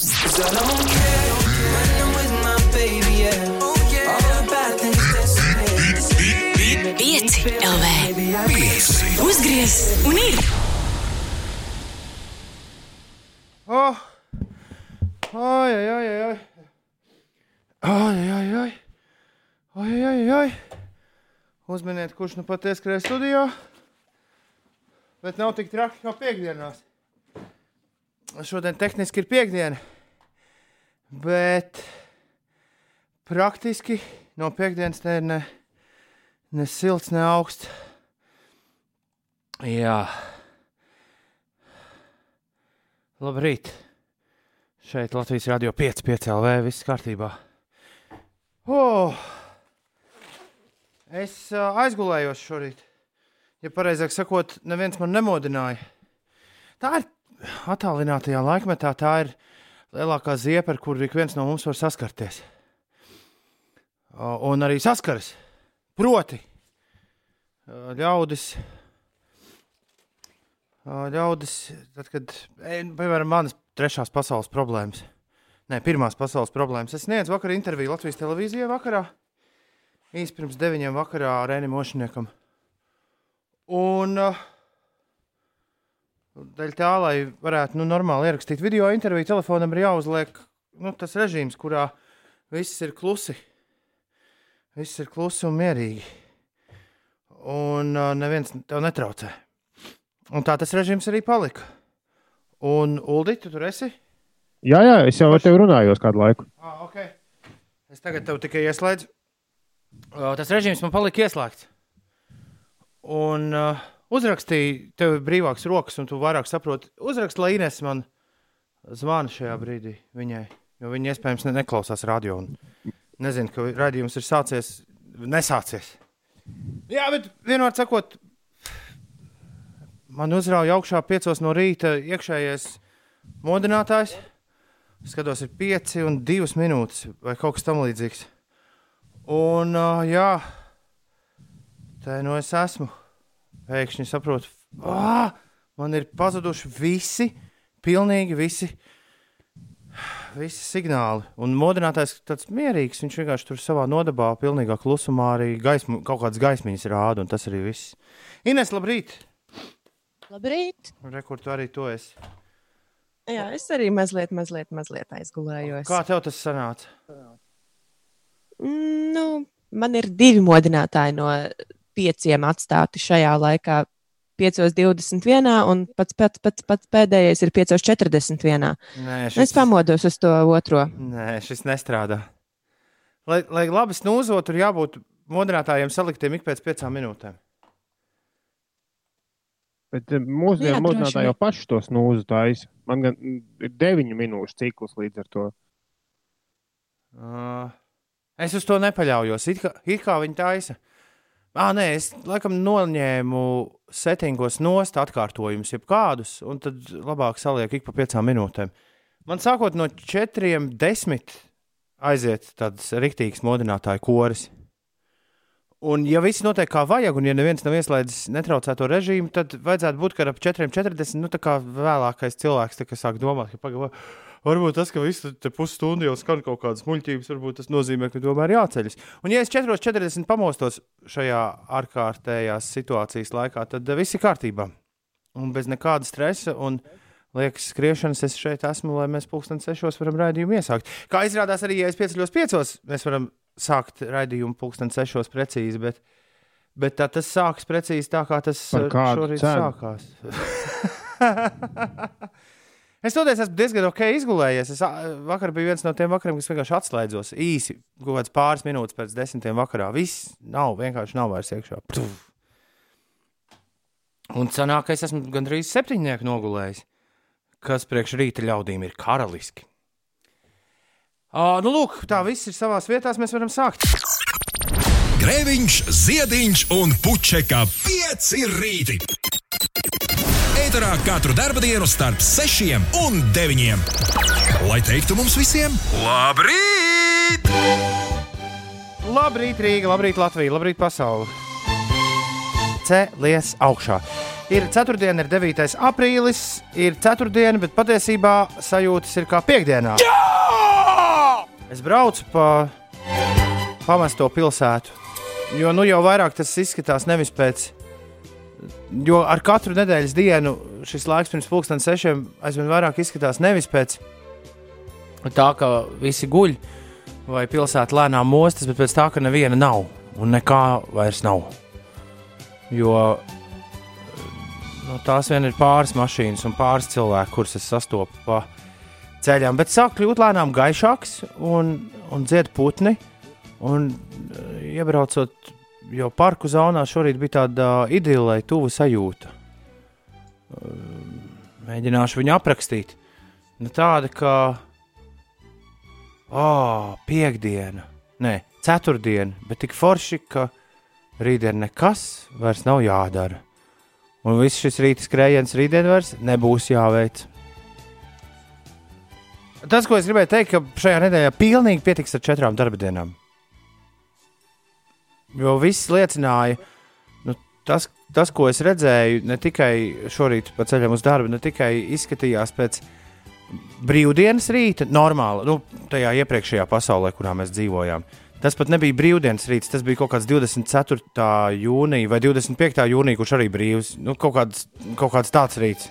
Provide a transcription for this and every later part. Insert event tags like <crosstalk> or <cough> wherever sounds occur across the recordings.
Cause I don't care when I'm with my baby, yeah. All the bad things disappear. Pieci LV. Baby, I Uzgriez un ir! Oh! Oi, oi, oi, oi! Oi, oi, oi! Oi, oi, oi! Uzminiet, kurš nu pat ieskrēja studijā. Bet nav tik traki kā piekdienās. Šodien tehniski ir piekdiena. Bet praktiski no piekdienas te ir ne, ne silts, ne augsts. Jā. Labrīt! Šeit Latvijas Rādio 5, 5 LV, viss kārtībā. Oh! Es uh, aizgulējos šorīt. Ja pareizāk sakot, neviens man nemodināja. Tā ir attālinātajā laikmetā, tā ir lielākā ziepa, ar kuru ik viens no mums var saskarties. Un arī saskaras. Proti, ļaudis Ļaudis, tad, kad, ej, piemēram, manas trešās pasaules problēmas, ne, pirmās pasaules problēmas, es sniedzu vakar interviju Latvijas televīzijā vakarā, īsi pirms deviņiem vakarā Rēnim Ošiniekam. Un, uh, daļai tā, lai varētu, nu, normāli ierakstīt video interviju, telefonam ir jāuzliek, nu, tas režīms, kurā viss ir klusi, viss ir klusi un mierīgi. Un uh, neviens tev netraucē. Un tā tas režīms arī palika. Un, Uldi, tu tur esi? Jā, jā, es jau ar tevi runāju kādu laiku. Ah, okay. Es tagad tev tikai ieslēdzu. Uh, tas režīms man palika ieslēgts. Un uh, uzrakstīja, tev ir brīvāks rokas, un tu vairāk saproti. Uzrakst, lai Ines man zvana šajā brīdī viņai. Jo viņa iespējams ne, neklausās radio. Nezinu, ka raidījums ir sācies, nesācies. Jā, bet vienmēr sakot, man uzrauja augšā piecos no rīta iekšējais modinātājs. Skatos, ir pieci un divas minūtes vai kaut kas tamlīdzīgs. Un, uh, jā, tā nu es esmu. Pēkšņi saprotu, ah, man ir pazuduši visi, pilnīgi visi, visi signāli. Un modinātājs tāds mierīgs, viņš vienkārši tur savā nodabā, pilnīgā klusumā arī gaismu, kaut kādas gaismiņas rāda, un tas arī viss. Ines, labrīt! Labrīt! Rekur, tu arī to esi. Jā, es arī mazliet, mazliet, mazliet aizgulējos. Kā tev tas sanāca? Mm, Nu, man ir divi modinātāji no pieciem atstāti šajā laikā. 5.21. un pats, pats, pats, pats pēdējais ir 5.41. Nē, Es pamodos uz to otro. Nē, šis nestrādā. Lai, lai labi snūzot, tur jābūt modinātājiem saliktiem ik pēc piecām minūtēm. Bet eh, mūsdienu modinātāji jau paši to snūzu taisa. Man gan mm, ir deviņu minūšu cikls līdz ar to. Uh, es uz to nepaļaujos. It kā, it kā viņi taisa. Ah, nē, es laikam noņēmu settingos nost atkārtojumus, jeb kādus, un tad labāk salieku ik pa piecām minūtēm. Man sākot no četriem, desmit aiziet tāds riktīgs modinātāju koris. Un, ja viss notiek kā vajag, un ja neviens nav ieslēdzis netraucēto režīmu, tad vajadzētu būt, ka ap 4,40 nu, vēlākais cilvēks tā sāk domāt, ka pagaidi, varbūt tas, ka viss te pusstundu jau skan kaut kādas muļķības, varbūt tas nozīmē, ka tomēr jāceļas. Un, ja es 4,40 pamostos šajā ārkārtējās situācijas laikā, tad eh, viss ir kārtībā. Un bez nekāda stresa un liekas skriešanas es šeit esmu, lai mēs pulksten sešos varam raidījumu iesākt. Kā izrādās arī, ja es pieceļos piecos, mēs varam sākt raidījumu pulksten sešos precīzi, bet, bet tā tas sākas precīzi tā, kā tas eh, šorīt cenu? sākās. <laughs> Es toties esmu diezgan ok izgulējies. Es vakar biju viens no tiem vakariem, kas vienkārši atslēdzos īsi, kaut kāds pāris minūtes pēc desmitiem vakarā. Viss nav, vienkārši nav vairs iekšā. Ptuf. Un sanāk, ka es esmu gandrīz septiņnieku nogulējis, kas priekš rīta ļaudīm ir karaliski. Uh, nu, lūk, tā viss ir savā vietā. Mēs varam sākt. Grēviņš, Ziediņš un Puķeka 5 rīti. Eterā katru dienu starp 6 un 9. Lai teiktu mums visiem, labrīt! Labrīt, Rīga, labrīt, Latvija, labrīt, pasaule. Cēlies augšā. Ir ceturtdiena, ir 9. aprīlis, ir ceturtdiena, bet patiesībā sajūtas ir kā piekdienā. Jā! Es braucu pa pamesto pilsētu, jo nu jau vairāk tas izskatās nevis pēc. Jo ar katru nedēļas dienu šis laiks pirms pusdienas sešiem aizvien vairāk izskatās nevis pēc tā, ka visi guļ vai pilsēta lēnām mostas, bet pēc tā, ka neviena nav un nekā vairs nav. Jo nu, tās vien ir pāris mašīnas un pāris cilvēku, kurus es sastopu pa ceļām. Bet sāk kļūt lēnām gaišāks un, un dzied putni. Un eh, iebraucot jau parku zonā, šorīt bija tāda idilē, tuva sajūta. Eh, Mēģināšu viņu aprakstīt. Nu, tāda, ka. Oh, piekdiena, nē, ceturtdiena, bet tik forši, ka rītdien nekas vairs nav jādara. Un viss šis rīta skrējiens rītdien vairs nebūs jāveic. Tas, ko es gribēju teikt, ka šajā nedēļā pilnīgi pietiks ar četrām darba dienām. Jo viss liecināja, nu, tas, tas, ko es redzēju, ne tikai šorīt pa ceļam uz darbu, ne tikai izskatījās pēc brīvdienas rīta, normāli, nu, tajā iepriekšējā pasaulē, kurā mēs dzīvojām. Tas pat nebija brīvdienas rīts, tas bija kaut kāds 24. jūnija vai 25. jūnija, kurš arī brīvs. Nu, kaut, kāds, kaut kāds tāds rīts.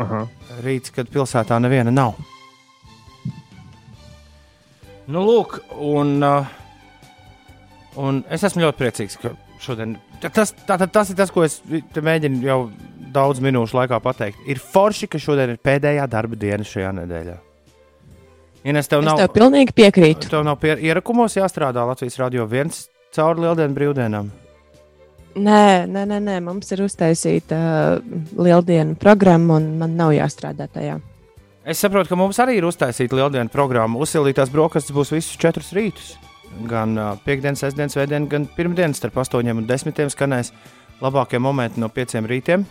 Aha. Rīts, kad pilsētā neviena nav. Nu, lūk, un, uh, un es esmu ļoti priecīgs, ka šodien tas, tā, tā, tas ir tas, ko es te mēģinu jau daudz minūšu laikā pateikt. Ir forši, ka šodien ir pēdējā darba diena šajā nedēļā. Tev Es nav, tev pilnīgi piekrītu. tev nav pie, ierakumos jāstrādā Latvijas radio viens cauri lieldienu brīvdienām. Nē, nē, nē, nē, mums ir uztaisīta uh, lieldienu programma, un man nav jāstrādā tajā. Es saprotu, ka mums arī ir uztaisīta lieldienu programma. Uzsildītās brokastis būs visus četrus rītus. Gan uh, piekdienas, sestdienas, svētdienas, gan pirmdienas starp 8 un 10 skanēs labākie momenti no 5 rītiem.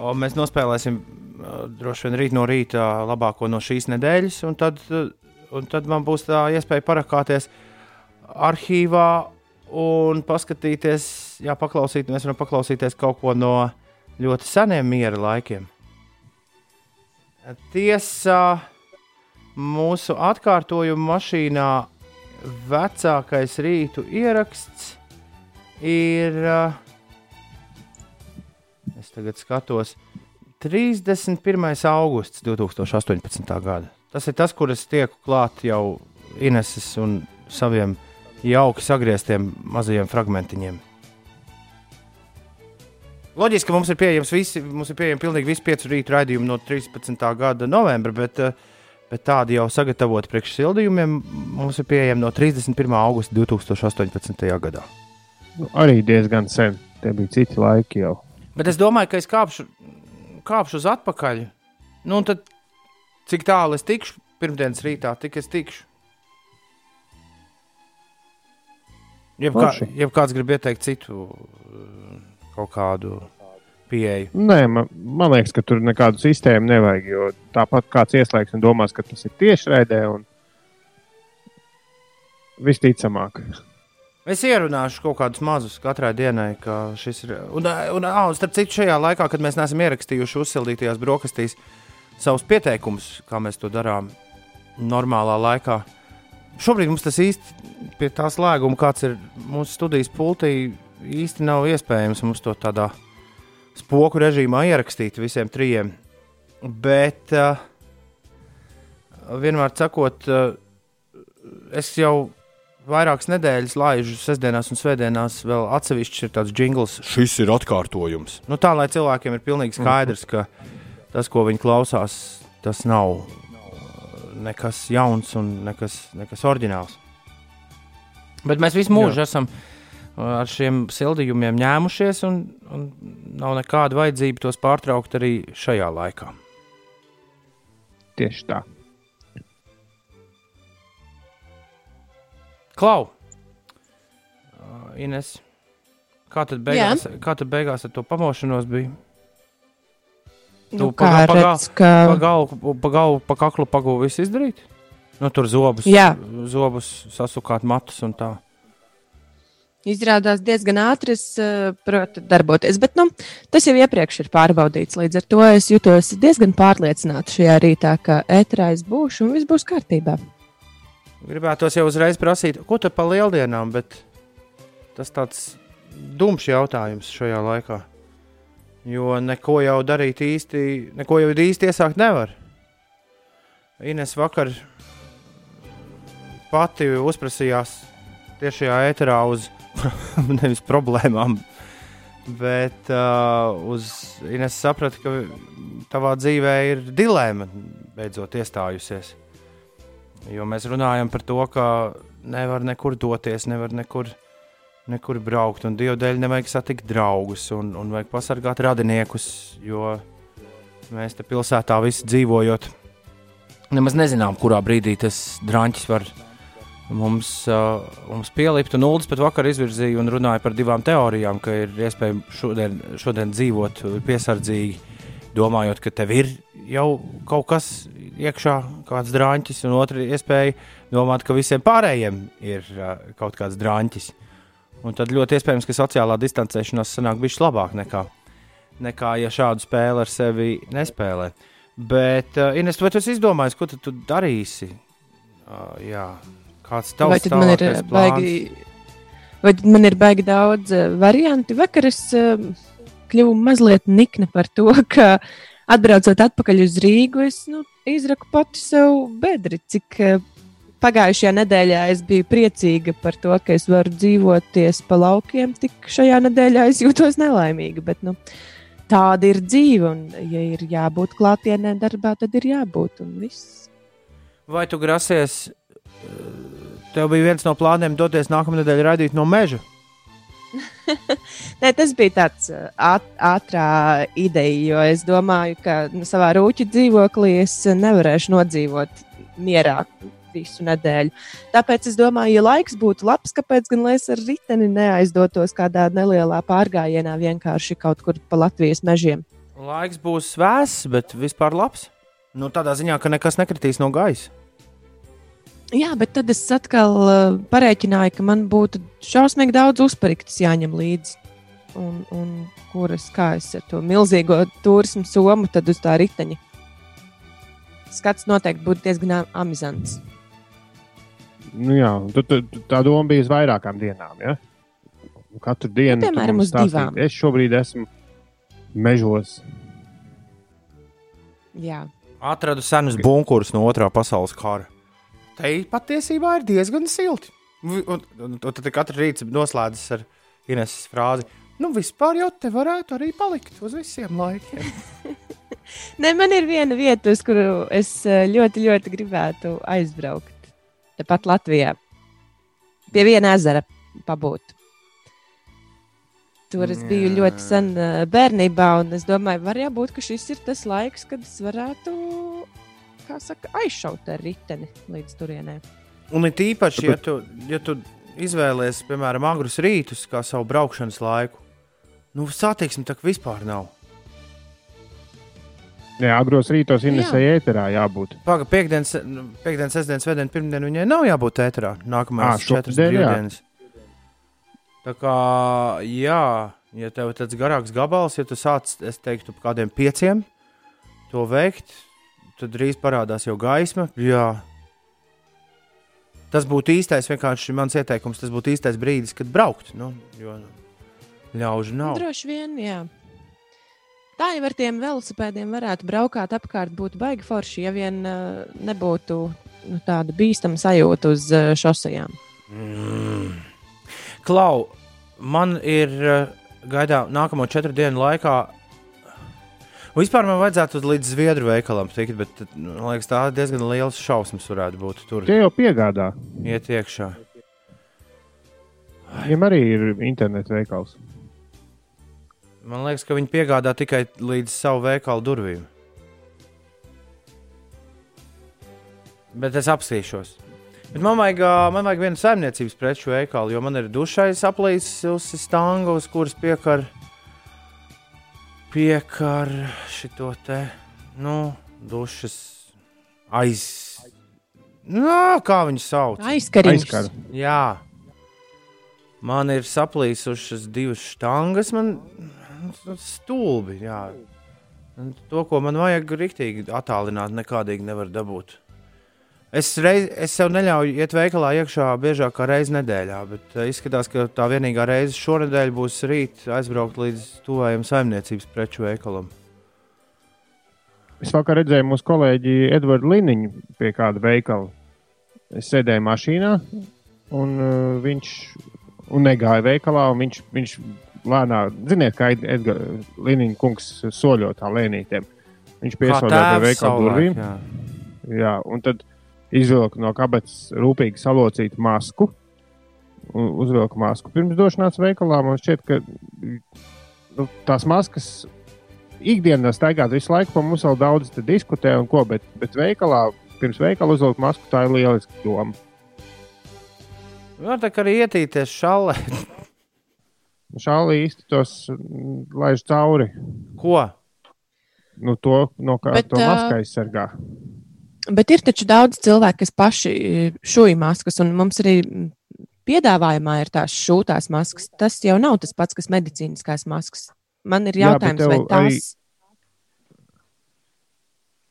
O, mēs nospēlēsim uh, droši vien rīt no rīta labāko no šīs nedēļas, un tad, uh, un tad man būs tā iespēja parakāties arhīvā un paskatīties, jā, paklausīt, mēs varam paklausīties kaut ko no ļoti seniem miera laikiem. Tiesa, mūsu atkārtojuma mašīnā vecākais rītu ieraksts ir. ā, Es tagad skatos, 31. augusts 2018. gada. Tas ir tas, kur es tieku klāt jau Ineses un saviem jauki sagrieztiem mazajiem fragmentiņiem. Loģiski, ka mums ir pieejams visi, mums ir pieejami pilnīgi visi piecu rītu raidījumi no 13. gada novembra, bet, eh, bet tādi jau sagatavoti priekš sildījumiem mums ir pieejami no 31. augusta 2018. gadā. Nu, arī diezgan sen. Tie bija citi laiki jau. Bet es domāju, ka es kāpšu, kāpšu uz atpakaļ. Nu, tad, cik tālu es tikšu pirmdienas rītā, tik es tikšu. Jeb, kā, Forši. jeb kāds grib ieteikt citu uh, kaut kādu pieeju. Nē, man, man liekas, ka tur nekādu sistēmu nevajag. Jo tāpat kāds ieslēgs un domās, ka tas ir tieši raidē. Un... Visticamāk, Es ierunāšu kaut kādus mazus katrai dienai, ka šis ir. Un, un, un starp citu, šajā laikā, kad mēs neesam ierakstījuši uzsildītajās brokastīs savus pieteikumus, kā mēs to darām normālā laikā, šobrīd mums tas īsti pie tā slēguma, kāds ir mūsu studijas pultī, īsti nav iespējams mums to tādā spoku režīmā ierakstīt visiem trijiem. Bet uh, vienmēr sakot, uh, es jau vairākas nedēļas laižu sestdienās un svētdienās vēl atsevišķi ir tāds jingls. Šis ir atkārtojums. Nu, tā lai cilvēkiem ir pilnīgi skaidrs, ka tas, ko viņi klausās, tas nav uh, nekas jauns un nekas, nekas oriģināls. Bet mēs visu mūžu Jā. esam uh, ar šiem sildījumiem ņēmušies, un, un nav nekāda vajadzība tos pārtraukt arī šajā laikā. tieši tā. Klau, Ines, kā tad beigās, kā tad beigās ar to pamošanos bija? Nu, Tu kā pagā- pagā- redz, ka Pa galvu, pa kaklu pagūvu visu izdarīt? Nu, tur zobus, Jā. zobus sasukāt matus un tā. Izrādās diezgan ātri, es uh, protu darboties. Bet nu, tas jau iepriekš ir pārbaudīts. Līdz ar to es jutos diezgan pārliecināta šajā rītā, ka ēterā es būšu un viss būs kārtībā. Gribētos jau uzreiz prasīt, ko tu par lieldienām, bet tas tāds dumšs jautājums šajā laikā. Jo neko jau darīt īsti, neko jau īsti iesākt nevar. Ines vakar pati uzprasījās tiešajā ēterā uz <laughs> nevis problēmām, bet uh, uz Ines saprata, ka tavā dzīvē ir dilēma beidzot iestājusies. Jo mēs runājam par to, ka nevar nekur doties, nevar nekur, nekur braukt, un Dieva dēļ nevajag satikt draugus, un, un vajag pasargāt radiniekus, jo mēs te pilsētā visi dzīvojot. Nemaz nezinām, kurā brīdī tas drāņķis var mums, uh, mums pielikt. Un Ulas pat vakar izvirzīja un runāja par divām teorijām, ka ir iespējams šodien, šodien dzīvot piesardzīgi, domājot, ka tev ir jau kaut kas iekšā, kāds drāņķis, un otra iespēja domāt, ka visiem pārējiem ir uh, kaut kāds drāņķis. Un tad ļoti iespējams, ka sociālā distancēšanās sanāk bijis labāk nekā, nekā ja šādu spēli ar sevi nespēlē. Bet, uh, Ines, vai tu esi izdomājis, ko tu, tu darīsi? Uh, jā, kāds tavs Vai tad man ir tālākais uh, baigi, vai man ir baigi daudz uh, variantu? Vakar es uh, kļuvu mazliet nikna par to, <laughs> ka atbraucot atpakaļ uz Rīgu, es nu, izraku pati sev bedri, cik pagājušajā nedēļā es biju priecīga par to, ka es varu dzīvoties pa laukiem, tik šajā nedēļā es jūtos nelaimīga. Bet, nu, tāda ir dzīve, un, ja ir jābūt klātienē darbā, tad ir jābūt. Un viss. Vai tu grasies? Tev bija viens no plāniem doties nākamā nedēļa raidīt no meža. <laughs> Nē, tas bija tāds uh, āt, ātrā ideja, jo es domāju, ka nu, savā rūķa dzīvoklī es nevarēšu nodzīvot mierā visu nedēļu. Tāpēc es domāju, ja laiks būtu labs, kāpēc gan lai es ar riteni neaizdotos kādā nelielā pārgājienā vienkārši kaut kur pa Latvijas mežiem. Laiks būs vēss, bet vispār labs. Nu, tādā ziņā, ka nekas nekritīs no gaisa. Jā, bet tad es atkal uh, parēķināju, ka man būtu šausmīgi daudz uzpariktas jāņem līdzi. Un, un kuras kā es ar to milzīgo turismu somu, tad uz tā riteņa. Skats noteikti būtu diezgan amizants. Nu, jā, tu, tu, tu, tā doma bija uz vairākām dienām. Ja? Katru dienu, tu piemēram, uz divām. Es šobrīd esmu mežos. Jā, Atradu senus bunkurus no otrā pasaules kara. Te patiesībā ir diezgan silti. Un, un, un, un tad katru rītu noslēdzas ar Ineses frāzi. Nu, vispār jau te varētu arī palikt uz visiem laikiem. <laughs> Nē, man ir viena vieta, uz kuru es eh, ļoti, ļoti gribētu aizbraukt. Tepat Latvijā. Pie viena ezera pabūt. Tur es biju Jā. ļoti sen eh, bērnībā, un es domāju, var jau būt, ka šis ir tas laiks, kad es varētu saka, aizšaut ar riteni līdz turienei. Un it īpaši, ja tu, ja tu izvēlēsies, piemēram, agrus rītus kā savu braukšanas laiku, nu, satiksmi tā vispār nav. Jā, agros rītos Inesai ēterā jābūt. Pagaidām, piekdienas, nu, piekdienas, sestdienas, svētdienas, pirmdienas viņai nav jābūt ēterā. Nākamās četras šopdien, jā. brīvdienas. Tā kā, jā, ja tev ir tāds garāks gabals, ja tu sāc, es teiktu, kādiem pieciem to veikt, tad drīz parādās jau gaisma. Jā. Tas būtu īstais, vienkārši mans ieteikums. Tas būtu īstais brīdis, kad braukt. Nu, jo ļaužu nav. Droši vien, jā. Tā jau ar tiem velosipēdiem varētu braukt apkārt, būtu baigi forši, ja vien uh, nebūtu nu, tāda bīstama sajūta uz uh, šosejām. Mm. Klau, man ir uh, gaidām nākamo četru dienu laikā. Vispār man vajadzētu uz līdz Zviedru veikalam tikt, bet nu, man liekas, tā diezgan liels šausmas varētu būt tur Tie jau piegādā. iet iekšā. Viņam arī ir interneta veikals. Man liekas, ka viņi piegādā tikai līdz savu veikalu durvīm. Bet es apstīšos. Bet man vajag, man vajag vienu saimniecības preču veikalu, jo man ir dušais aplīsis stanga, uz kuras piekar, piekar šito te, nu, dušas aiz. Nu, kā viņu sauc? Aizkariņš. Aizkar. Jā. Man ir saplīsušas divas štangas, man nu, stulbi. Jā. Un To, ko man vajag, rīktīgi attālināt, nekādīgi nevar dabūt. Es, reiz, es sev neļauju iet veikalā iekšā biežāk kā reizi nedēļā, bet eh, izskatās, ka tā vienīgā reize šonadēļ būs rīt aizbraukt līdz tuvajam saimniecības preču veikalam. Es vakar redzēju mūsu kolēģi Edvardu Liniņu pie kāda veikala. Es sēdēju mašīnā, un uh, viņš un negāja veikalā. un Viņš, viņš lēnā, ziniet, kā Edgars Liniņš kungs soļo tā lēnītēm. Viņš piesauļoja pie veikala durvīm. Jā. Jā, un tad izvilka no kabatas rūpīgi salocītu masku. u- Uzvilka masku pirms došanās veikalā. Man šķiet, ka nu, tās maskas ikdienā staigāt visu laiku, pa mums vēl daudz te diskutē, un ko, bet, bet veikalā, pirms veikala uzvilkt masku, tā ir lieliska doma. Var tā kā arī ietīties šālē. Šādi īsti tos mm, laiž cauri. Ko? Nu, to no kā Bet, to ā, maskā aizsargā. Bet ir taču daudz cilvēku, kas paši šūj maskas, un mums arī piedāvājumā ir tās šūtās maskas. Tas jau nav tas pats, kas medicīniskās maskas. Man ir Jā, jautājums, tev vai tās, arī-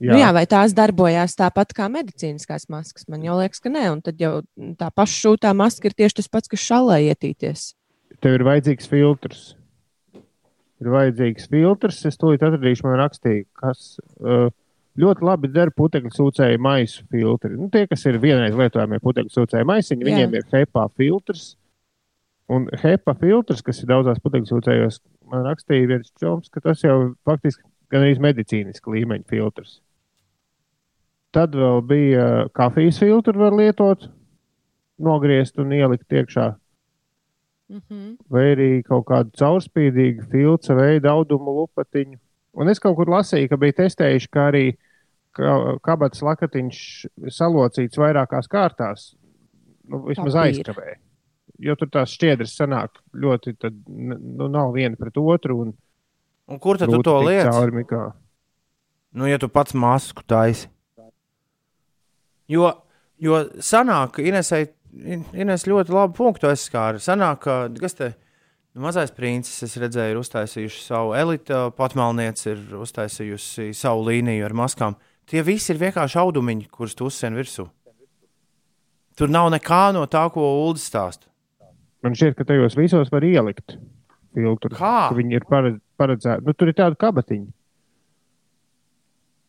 jā. Nu jā, vai tās darbojās tāpat kā medicīniskās maskas. Man jau liekas, ka nē, un tad jau tā paša šūtā maska ir tieši tas pats, kas šalā ietīties. tev ir vajadzīgs filtrs. Ir vajadzīgs filtrs. Es to atradīšu, man rakstīja, kas uh, ļoti labi der putekļu sūcēju maisu filtri. Nu, tie, kas ir vienreiz lietojamie putekļu sūcēju maisiņi, Jā. viņiem ir HEPA filtrs. Un HEPA filtrs, kas ir daudzās putekļu sūcējos, man rakstīja viens čoms, ka tas jau faktiski gan arī medicīniski līmeņa filtrs. Tad vēl bija kafijas filtrs, var lietot, nogriezt un ielikt iekšā Mm -hmm. vai arī kaut kādu caurspīdīgu filtra veidu audumu lupatiņu. Un es kaut kur lasīju, ka bija testējuši, ka arī ka- kabatas lakatiņš salocīts vairākās kārtās, nu, vismaz Papīra. aizkavē. Jo tur tās šķiedras sanāk ļoti, tad, nu, nav viena pret otru. Un Un kur tad tu to lieci? Nu, ja tu pats masku taisi. Jo, jo sanāk, Inesai, Ines ļoti labu punktu aizskāra. Sanāk, ka kas te nu, mazais princis, es redzēju, ir uztaisījuši savu elitu, patmalnieci ir uztaisījusi savu līniju ar maskām. Tie visi ir vienkārši audumiņi, kurus tu uzsien virsū. Tur nav nekā no tā, ko Ulas stāsta. Man šķiet, ka tajos visos var ielikt filtru. Kā? Ka viņi ir paredz- paredzēti. Nu, tur ir tāda kabatiņa.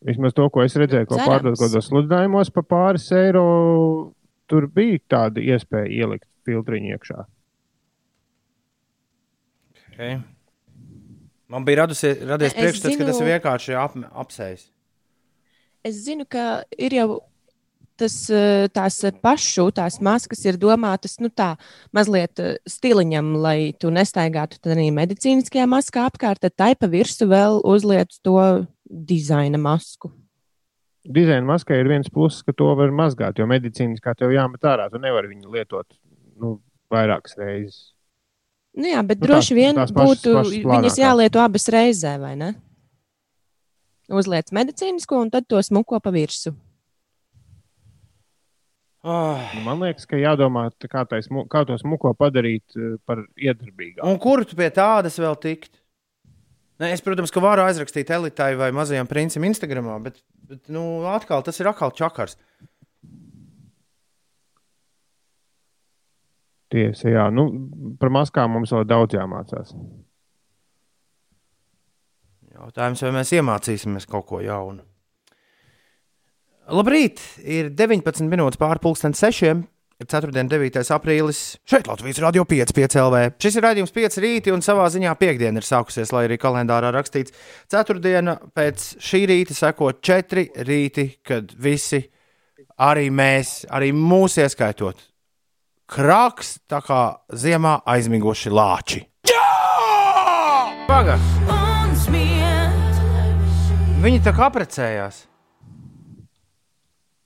Vismaz to, ko es redzēju, ko pārdod kaut kādos sludinājumos par pāris eiro, tur bija tāda iespēja ielikt filtriņu iekšā. Okay. Man bija radusies, radies Es priekšstats, ka tas ir vienkārši ap, apsējis. Es zinu, ka ir jau tas, eh, tās pašsūtās maskas ir domātas nu, tā, mazliet eh, stiliņam, lai tu nestaigātu tādā medicīniskajā maskā apkārt, tad tai pa virsmu vēl uzliec to dizaina masku. Dizaina maskai ir viens pluss, ka to var mazgāt, jo medicīniskā tev jāmet ārā. Tu nevari viņu lietot nu, vairākas reizes. Nu, jā, bet Nu, droši tās- vien tās pašas- būtu pašas viņas jālieto abas reizē, vai ne? Uzliec medicīnisko un tad to smuko pa virsmu. Oh. Nu, man liekas, ka jādomā, kā, tais, kā to smuko padarīt eh, par iedarbīgāku. Un kur tu pie tādas vēl tikt? Ne, es, protams, ka varu aizrakstīt elitai vai mazajam princim Instagram, bet, bet nu, atkal tas ir atkal čakars. Tiesa, jā. Nu, par maskām mums vēl daudz jāmācās. Jautājums, vai mēs iemācīsimies kaut ko jaunu? Labrīt! Ir 19 minūtes pāri pusdienas sešiem. Ir 4. un 9. aprīlis. Šeit Latvijas Rādio 5, 5 LV. Šis ir raidījums 5 rīti, un savā ziņā piekdiena ir sākusies, lai arī kalendārā rakstīts. Ceturtdiena pēc šī rīta seko četri rīti, kad visi, arī mēs, arī mūs ieskaitot, krāks tā kā ziemā aizmiguši lāči. Jā! Pagaid! Viņi tā kā apprecējās.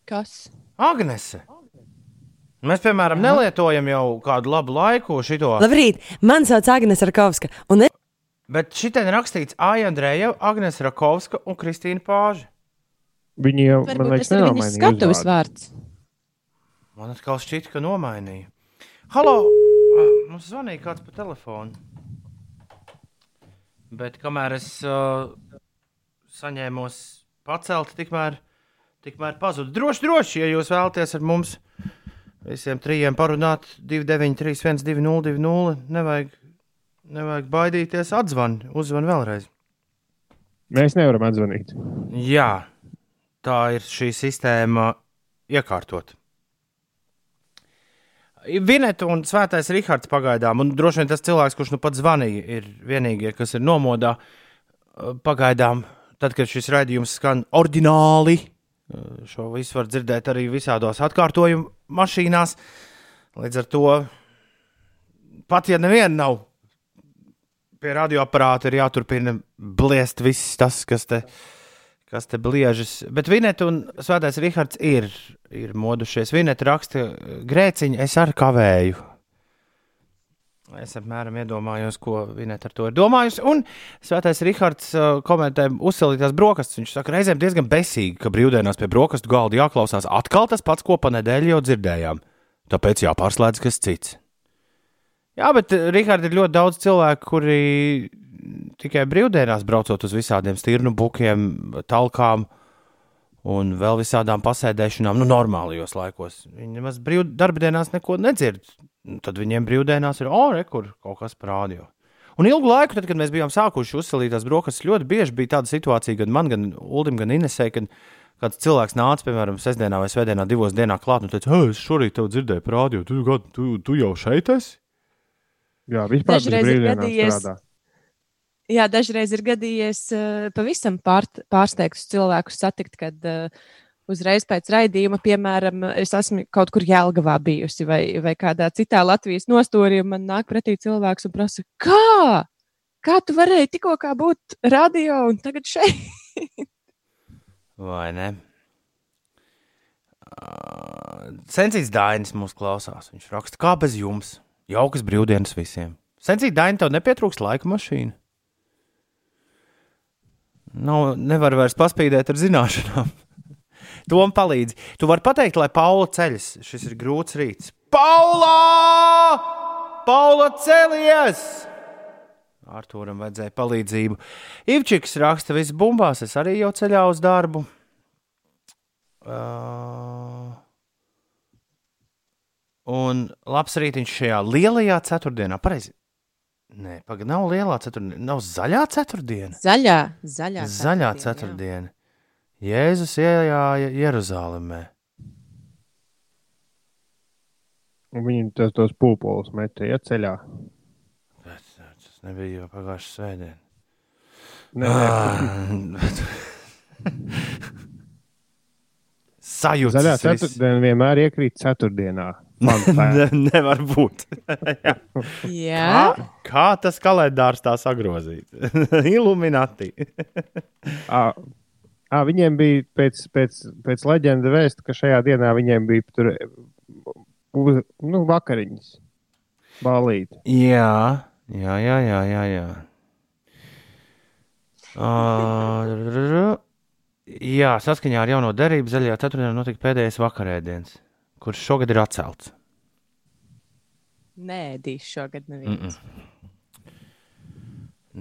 Kas? Agnese. Mēs, piemēram, nelietojam jau kādu labu laiku šo. Labrīt, man sauc Agnēs Rakovska. Un Bet šitien ir rakstīts Aija Andreja, Agnēs Rakovska un Kristīna Pāža. Viņi jau, man Varbūt liekas, ir viņas nenomainīja skatuves vārds. Man atkal šķiet, ka nomainīja. Halo, Mums zvanīja kāds pa telefonu. Bet kamēr es uh, saņēmos pacelt, tikmēr, tikmēr pazudu. Droši, droši, ja jūs vēlaties ar mums visiem trijiem parunāt, 293, 120, 200, nevajag, nevajag baidīties, atzvan, uzvan vēlreiz. Mēs nevaram atzvanīt. Jā, tā ir šī sistēma iekārtot. Vineta un Svētais Rihards pagaidām, un droši vien tas cilvēks, kurš nu pat zvanīja, ir vienīgie, kas ir nomodā. Uh, Pagaidām, tad, kad šis raidījums skan oriģināli, uh, šo visu var dzirdēt arī visādos atkārtojumu mašīnās. Līdz ar to, pat ja neviena nav pie radioaparāta, ir jāturpina bliest viss tas, kas te, kas te bliežas. Bet Vineta un Svētais Rihards ir, ir modušies. Vineta raksta grēciņu, es ar kavēju. Es apmēram iedomājos, ko Vineta ar to ir domājusi. Un Svētais Rihards uh, komentē uzsilītās brokastis. Viņš saka, reizēm diezgan besīgi, ka brīvdienās pie brokastu galda jāklausās atkal tas pats, ko pa nedēļu jau dzirdējām. Tāpēc jāpārslēdz kas cits. Jā, bet Rihards ir ļoti daudz cilvēku, kuri tikai brīvdienās braucot uz visādiem stirnu bukiem, talkām un vēl visādām pasēdēšanām, nu, normālajos laikos. Viņi nemaz brīv, darbdienās neko nedzird. Nu, Tad viņiem brīvdienās ir, oh, re, kur kaut kas parādīja. Un ilgu laiku, tad, kad mēs bijām sākuši uzsalītās brokastis, ļoti bieži bija tāda situācija, gan man, gan Ulim, gan Inesē, kad kāds cilvēks nāca, piemēram, sestdienā vai svētdienā, divos dienā klāt un teica, hei, es šorīt tev dzirdēju par rādio, tu, tu, tu, tu jau šeit esi? Jā, vispār tas ir brīvdienās gadījies- strādā. Jā, dažreiz ir gadījies uh, pavisam pār, pārsteigts cilvēkus satikt, kad uh, uzreiz pēc raidījuma, piemēram, es esmu kaut kur Jēlgavā bijusi vai, vai kādā citā Latvijas nostūrī, un man nāk pretī cilvēks un prasa, kā? Kā tu varēji tikko būt radio un tagad šeit? Vai ne? Uh, Sensīts Dainis mūs klausās. Viņš raksta, kā bez jums. Jaukas brīvdienas visiem. Sensīt, Daini, tev nepietrūkst laika mašīna. Nav, nevar vairs paspīdēt ar zināšanām. <laughs> Tom palīdz. Tu vari pateikt, lai Paula ceļas. Šis ir grūts rīts. Paula! Paula celies! Arthūram vajadzēja palīdzību. Ivčiks raksta, viss bumbās, es arī jau ceļā uz darbu. Uh, un labs rītiņš šajā lielajā ceturtdienā. Pareizi. Nē, pagaidi, nav lielā ceturtdiena, nav zaļā ceturtdiena. Zaļā, zaļā. Zaļā jā. ceturtdiena. Jēzus ienāca Jeruzalemē. Un viņi tos, tos pūpolus metā ja, ceļā. Bet tas nebija jau pagājušā svētdiena. Nē, nē, <laughs> <laughs> Sajūta. Zaļā ceturtdiena vienmēr iekrīt ceturtdienā. <laughs> Ne, nevar būt. <laughs> Jā. Jā, kā, kā tas kalendārs tā sagrozīt? <laughs> Illuminati. Ā, ā, viņiem bija pēc, pēc, pēc leģenda vēsta, ka šajā dienā viņiem bija tur uz, nu, vakariņas. Balīt. jā, jā, jā, jā. jā, jā. Uh, jā, saskaņā ar jauno derību zaļajā ceturtdienā notika pēdējais vakarēdiens, kurš šogad ir atcelts. nē, dīs šogad neviens. Mm -mm.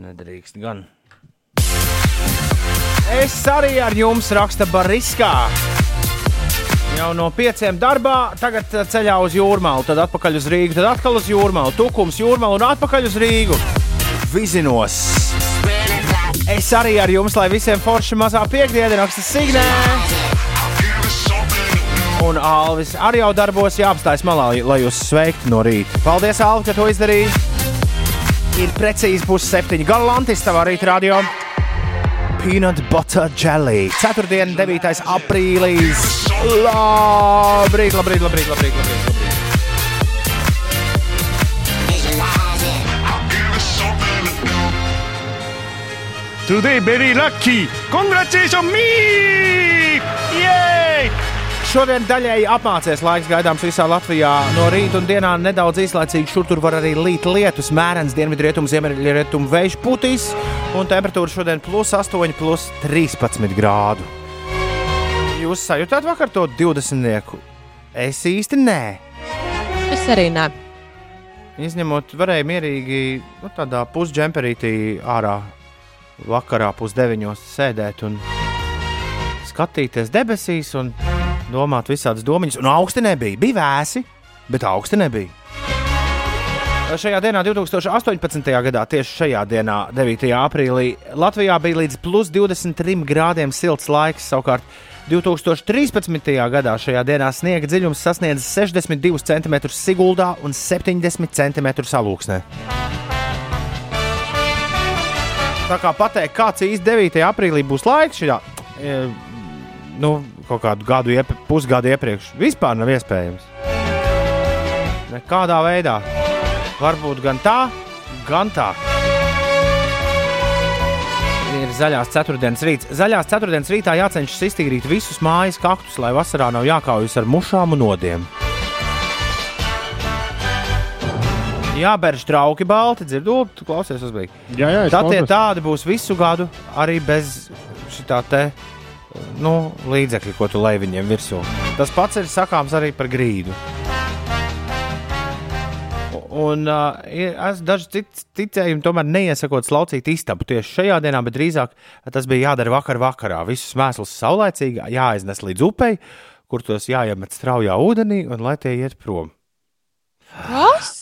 Nedrīkst gan. Es arī ar jums raksta Bariskā. Jau no pieciem darbā, tagad eh, ceļā uz jūrmālu, tad atpakaļ uz Rīgu, tad atkal uz jūrmālu, tukums jūrmālu un atpakaļ uz Rīgu. Vizinos. Es arī ar jums, lai visiem forši mazā piekdiena raksta Signē. Un Alvis arī jau darbos jāapstājas malā, lai jūs sveiktu no rīta. Paldies, Alvi, ka to izdarīji. Ir precīzi pusseptiņi. Galantis tavā rīta radio. Peanut butter jelly. Ceturtdiena, 9. aprīlis. Labrīt, labrīt, labrīt, labrīt, labrīt. labrīt. Today very lucky. Congratulations me! Yay! Šodien daļēji apmācies laiks gaidāms visā Latvijā. No rīta un dienā nedaudz īslaicīgi šur tur var arī līt lietus, mērens dienvidrietumu, ziemeļrietumu vējš putīs, un temperatūra šodien plus 8, plus 13 grādu. Jūs sajūtāt vakar to 20 nieku? Es īsti nē. Es arī nē. Izņemot, varēja mierīgi nu, tādā pusdžemperītī ārā vakarā pusdeviņos sēdēt un skatīties debesīs un domāt visādas domas. Un augsti nebija. Bija vēsi, bet augsti nebija. Šajā dienā, 2018. gadā, tieši šajā dienā, 9. aprīlī, Latvijā bija līdz plus 23 grādiem silts laiks. Savukārt 2013. gadā šajā dienā sniega dziļums sasniedz 62 cm Siguldā un 70 cm Salūksnē. Tā kā pateikt, kāds īsti 9. aprīlī būs laiks šajā, e, nu, kaut kādu gadu, iep pusgadu iepriekš, vispār nav iespējams. Nekādā veidā. Varbūt gan tā, gan tā. Ir zaļās ceturtdienas rīts. Zaļās ceturtdienas rītā jācenšas iztīrīt visus mājas kaktus, lai vasarā nav jākaujas ar mušām un nodiem. Jāberž trauki balti, dzirdot, tu klausies uzbeig. Jā, jā, Tā tie tādi būs visu gadu, arī bez šitā te nu, līdzekļa, ko tu lej viņiem virsū. Tas pats ir sakāms arī par grīdu. Un uh, ir- es daži citi ticējumi tomēr neiesakot slaucīt istabu tieši šajā dienā, bet drīzāk tas bija jādara vakar vakarā. Visus mēslus saulēcīgi jāiznes līdz upei, kur tos jāiemet straujā ūdenī un lai tie iet prom. Kas?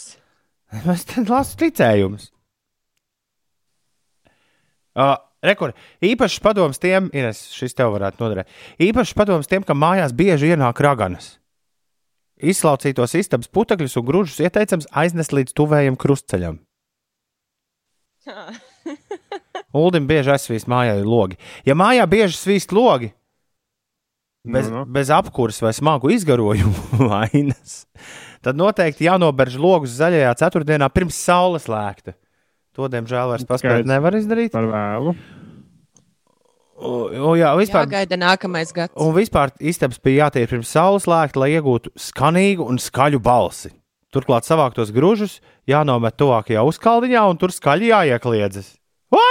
<laughs> Es lasu ticējumus. Uh, Rekur, īpašs padoms tiem, ir šis tev varētu noderēt. Īpašs padoms tiem, kam mājās bieži ienāk raganas. Izslaucītos istabas putekļus un grūžus ieteicams aiznest līdz tuvējam krustceļam. <laughs> Uldim bieži aizsvīst mājā logi. Ja mājā bieži svīst logi, bez, Nu, nu. bez apkūras vai smagu izgarojumu <laughs> vainas, tad noteikti jānoberž logus zaļajā ceturtdienā pirms saules lēkta. To, diemžēl, vairs paspēt nevar izdarīt. Par vēlu. O, jā, vispār, Jāgaida nākamais gads. un vispār istabas bija jātiek pirms saules lēkta, lai iegūtu skanīgu un skaļu balsi. Turklāt savāktos grūžus jānomet tuvākajā uzkaldiņā, un tur skaļi jāiekliedzas. Vā!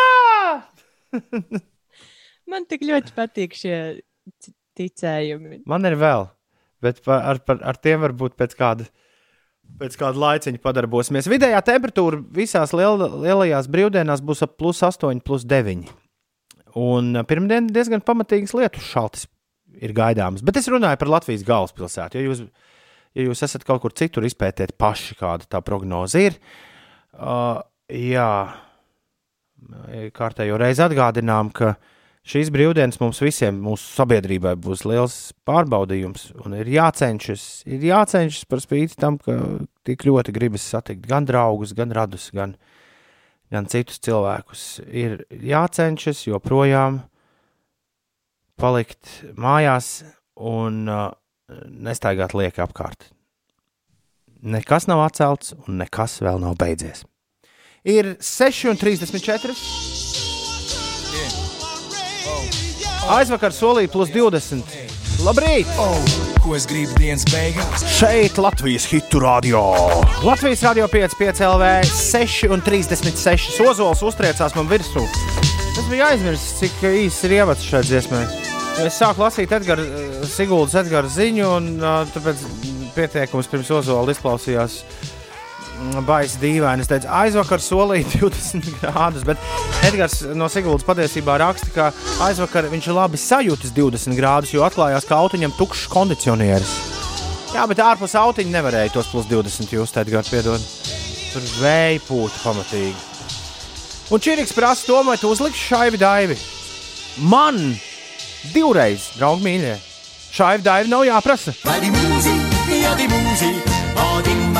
<laughs> Man tik ļoti patīk šie ticējumi. Man ir vēl, bet pa, ar, par, ar tiem varbūt pēc kāda. Pēc kāda laiciņa padarbosimies. Vidējā temperatūra visās liel, lielajās brīvdienās būs ap plus 8, plus 9. Un pirmdien diezgan pamatīgas lietus šaltis ir gaidāmas. Bet es runāju par Latvijas galvaspilsētu. Ja jūs, ja jūs esat kaut kur citur, izpētiet paši, kāda tā prognoze ir. Uh, jā, kārtējo reizi atgādinām, ka šīs brīvdienas mums visiem, mūsu sabiedrībai, būs liels pārbaudījums. Un ir jācenšas, ir jācenšas par spīti tam, ka tik ļoti gribas satikt gan draugus, gan radus, gan, gan citus cilvēkus. Ir jācenšas joprojām palikt mājās un uh, nestaigāt lieki apkārt. Nekas nav atcelts, un nekas vēl nav beidzies. Ir 6,34. Aizvakar solīja plus 20. Labrīt! Ko es gribu dienas beigās? Šeit Latvijas hitu radio. Latvijas radio 5,5 LV 6,36. Ozols uztriecās man virsū. Es biju aizmirsis, cik īsts ir ievads šai dziesmai. Es sāku lasīt Edgars Siguldas Edgars ziņu, un uh, tāpēc pieteikums pirms Ozola izklausījās mm, baisi dīvaini. Es teicu, aizvakar solīja <laughs> 20 grādus, bet Edgars no Siguldas patiesībā raksta, ka aizvakar viņš labi sajūtas 20 grādus, jo atklājās, ka autiņam tukšs kondicionieris. Jā, bet ārpus autiņa nevarēja tos plus 20 just, Edgars, piedod. Tur vēja pūta pamatīgi. Un Čiriks prasa to, vai tu uzliksi šaivi daivi. Man divreiz, draugi mīļie, šaivi daivi nav jāprasa. Weil die Musik, ja hat immer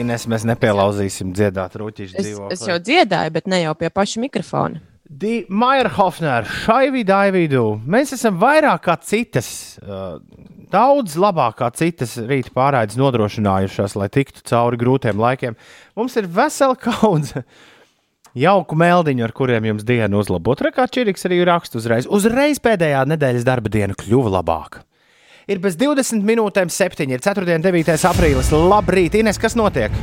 Ines, mēs nepielauzīsim dziedāt rūtīšu Es, dzīvokli. es jau dziedāju, bet ne jau pie paša mikrofona. Di Maierhofner, šai vidū mēs esam vairāk kā citas, uh, daudz labāk kā citas rīta pārraides nodrošinājušās, lai tiktu cauri grūtiem laikiem. Mums ir vesela kaudze, Jauku meldiņu, ar kuriem jums dienu uzlabot. Rekā Čiriks arī raksta uzreiz. Uzreiz pēdējā nedēļas darba diena kļuva labāka. Ir bez 20 minūtēm 7. ir 4. un 9. aprīlis. Labrīt, Ines, kas notiek?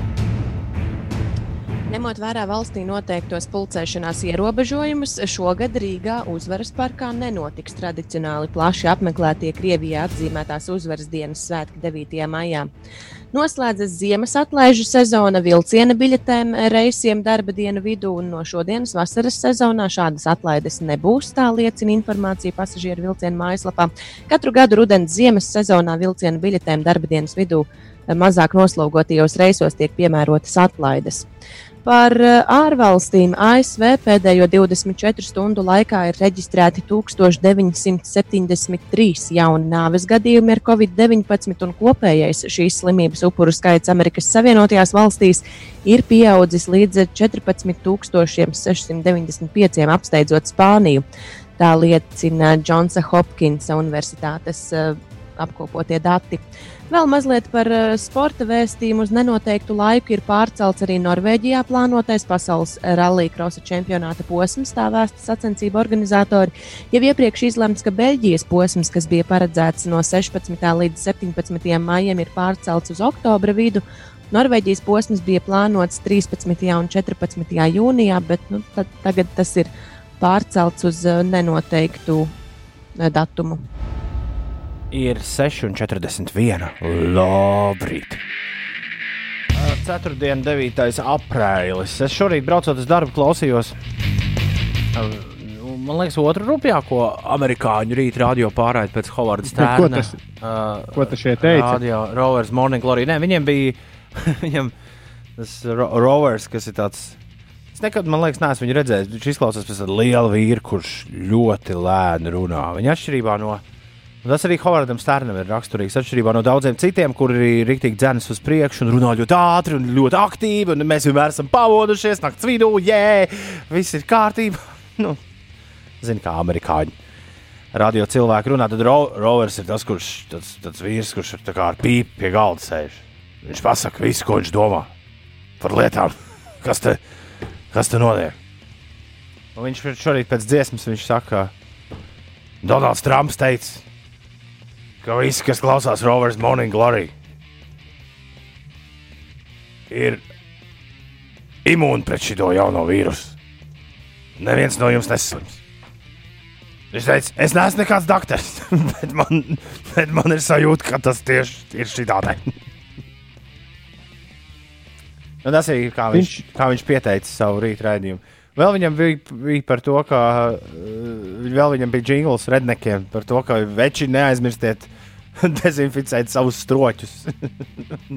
Ņemot vērā valstī noteiktos pulcēšanās ierobežojumus, šogad Rīgā uzvaras parkā nenotiks tradicionāli plaši apmeklētie Krievijā atzīmētās uzvaras dienas svētki 9. maijā. Noslēdzas ziemas atlaižu sezona vilciena biļetēm reisiem darba dienu vidū, un no šodienas vasaras sezonā šādas atlaides nebūs. Tā liecina informācija pasažieru vilcienu mājaslapā. Katru gadu rudens ziemas sezonā vilciena biļetēm darba dienas vidū mazāk noslogotajos reisos tiek piemērotas atlaides. Par eh, ārvalstīm ASV pēdējo 24 stundu laikā ir reģistrēti 1973 jauni nāves gadījumi ar covid-19, un kopējais šīs slimības upuru skaits Amerikas Savienotajās valstīs ir pieaudzis līdz 14,695, apsteidzot Spāniju. Tā liecina Džonsa Hopkinsa Universitātes uh, apkopotie dati. Vēl mazliet par uh, sporta vēstījumu. Uz nenoteiktu laiku ir pārcelts arī Norvēģijā plānotais pasaules rallija krosa čempionāta posms. Tā vēsta sacensību organizatori. Jau iepriekš izlemts, ka Beļģijas posms, kas bija paredzēts no 16. līdz 17. maijam, ir pārcelts uz oktobra vidu. Norvēģijas posms bija plānots 13. un 14. jūnijā, bet nu, tad, tagad tas ir pārcelts uz uh, nenoteiktu uh, datumu. Ir 6,41. Labrīt! Ceturtdiena, 9. aprīlis. Es šorīt braucot uz darbu, klausījos. Man liekas, otru rupjāko amerikāņu rīta radio pārraidi pēc Hovarda Ko Stērna. tas- uh, ko tas šeit teica? Radio Rovers Morning Glory. Nē, viņiem bija <laughs> viņam tas ro Rovers, kas ir tāds. Es nekad, man liekas, neesmu viņu redzējis. Viņš izklausās pēc tāda liela vīra, kurš ļoti lēni runā. Viņa atšķirībā no. un Tas arī Hovardam Stērnam ir raksturīgs. Atšķirībā no daudziem citiem, kuri ir rīktīgi dzēnas uz priekšu un runā ļoti ātri un ļoti aktīvi. Un mēs vienmēr esam pavodušies naktas vidū, jē, viss ir kārtībā. <laughs> Nu, Zini, kā amerikāņi radio cilvēki runā, tad ro Rovers ir tas, kurš tāds, tāds vīrs, kurš ir ar pīpi pie galda sēž. Viņš pasaka visu, ko viņš domā par lietām, <laughs> kas te, kas te notiek. Un viņš šorīt pēc dziesmas viņš saka, Donalds Trumps teica, ka visi, kas klausās Rovers Morning Glory, ir imūni pret šo jauno vīrusu. Neviens no jums neslims. Viņš teica, es neesmu nekāds doktors, <laughs> bet man, bet man ir sajūta, ka tas tieši ir šī tāda. nu, tas ir kā viņš, viņš... kā viņš pieteica savu rītu raidījumu. Vēl viņam bija, bija par to, ka uh, vēl viņam bija jingls rednekiem par to, ka veči neaizmirstiet <laughs> dezinficēt savus stroķus. <laughs>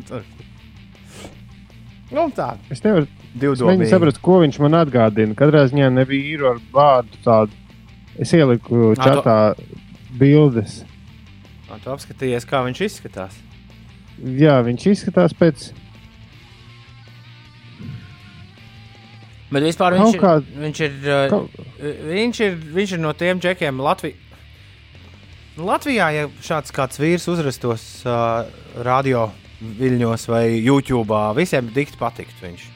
nu, tā. Es nevaru es saprast, ko viņš man atgādina. Katrā ziņā nebija īru ar vārdu tādu. Es ieliku Ā, to- čatā bildes. Ā, Tu apskatījies, kā viņš izskatās. Jā, viņš izskatās pēc. Bet vispār viņš, kā- viņš, ir, uh, Kaut- viņš, ir, viņš ir no tiem džekiem Latvijā. Latvijā, ja šāds kāds vīrs uzrastos uh, radio viļņos vai YouTube, visiem dikti patikt viņš.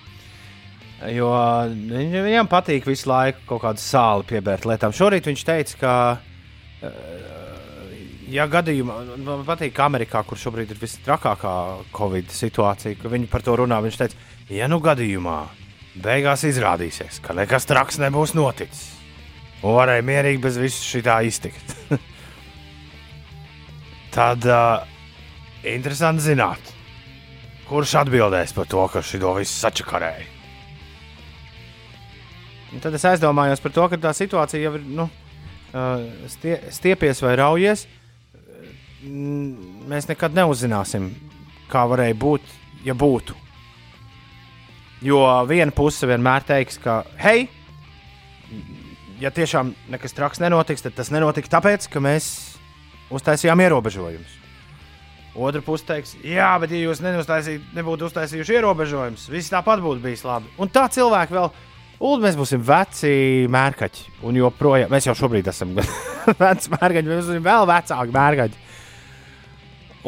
Jo viņ, viņam patīk visu laiku kaut kādu sāli piebērt lietām. Šorīt viņš teica, ka, uh, ja gadījumā, man patīk, ka Amerikā, kur šobrīd ir visstrakākā Covid situācija, ka viņi par to runā, viņš teica, ja nu gadījumā beigās izrādīsies, ka nekas traks nebūs noticis, un varēja mierīgi bez visu šī tā iztikt. <laughs> Tad uh, interesanti zināt, kurš atbildēs par to, ka šī to visu sačakarēja. Un tad es aizdomājos par to, ka tā situācija jau ir nu, stie, stiepies vai raujies. Mēs nekad neuzzināsim, kā varēja būt, ja būtu. Jo viena puse vienmēr teiks, ka, hei, ja tiešām nekas traks nenotiks, tad tas nenotika tāpēc, ka mēs uztaisījām ierobežojumus. Otra puse teiks, jā, bet ja jūs nebūtu uztaisījuši ierobežojumus, viss tāpat būtu bijis labi. Un tā cilvēki vēl, un mēs būsim veci mērkaķi. Un joprojām, mēs jau šobrīd esam <laughs> veci mērkaķi, mēs būsim vēl vecāki mērkaķi.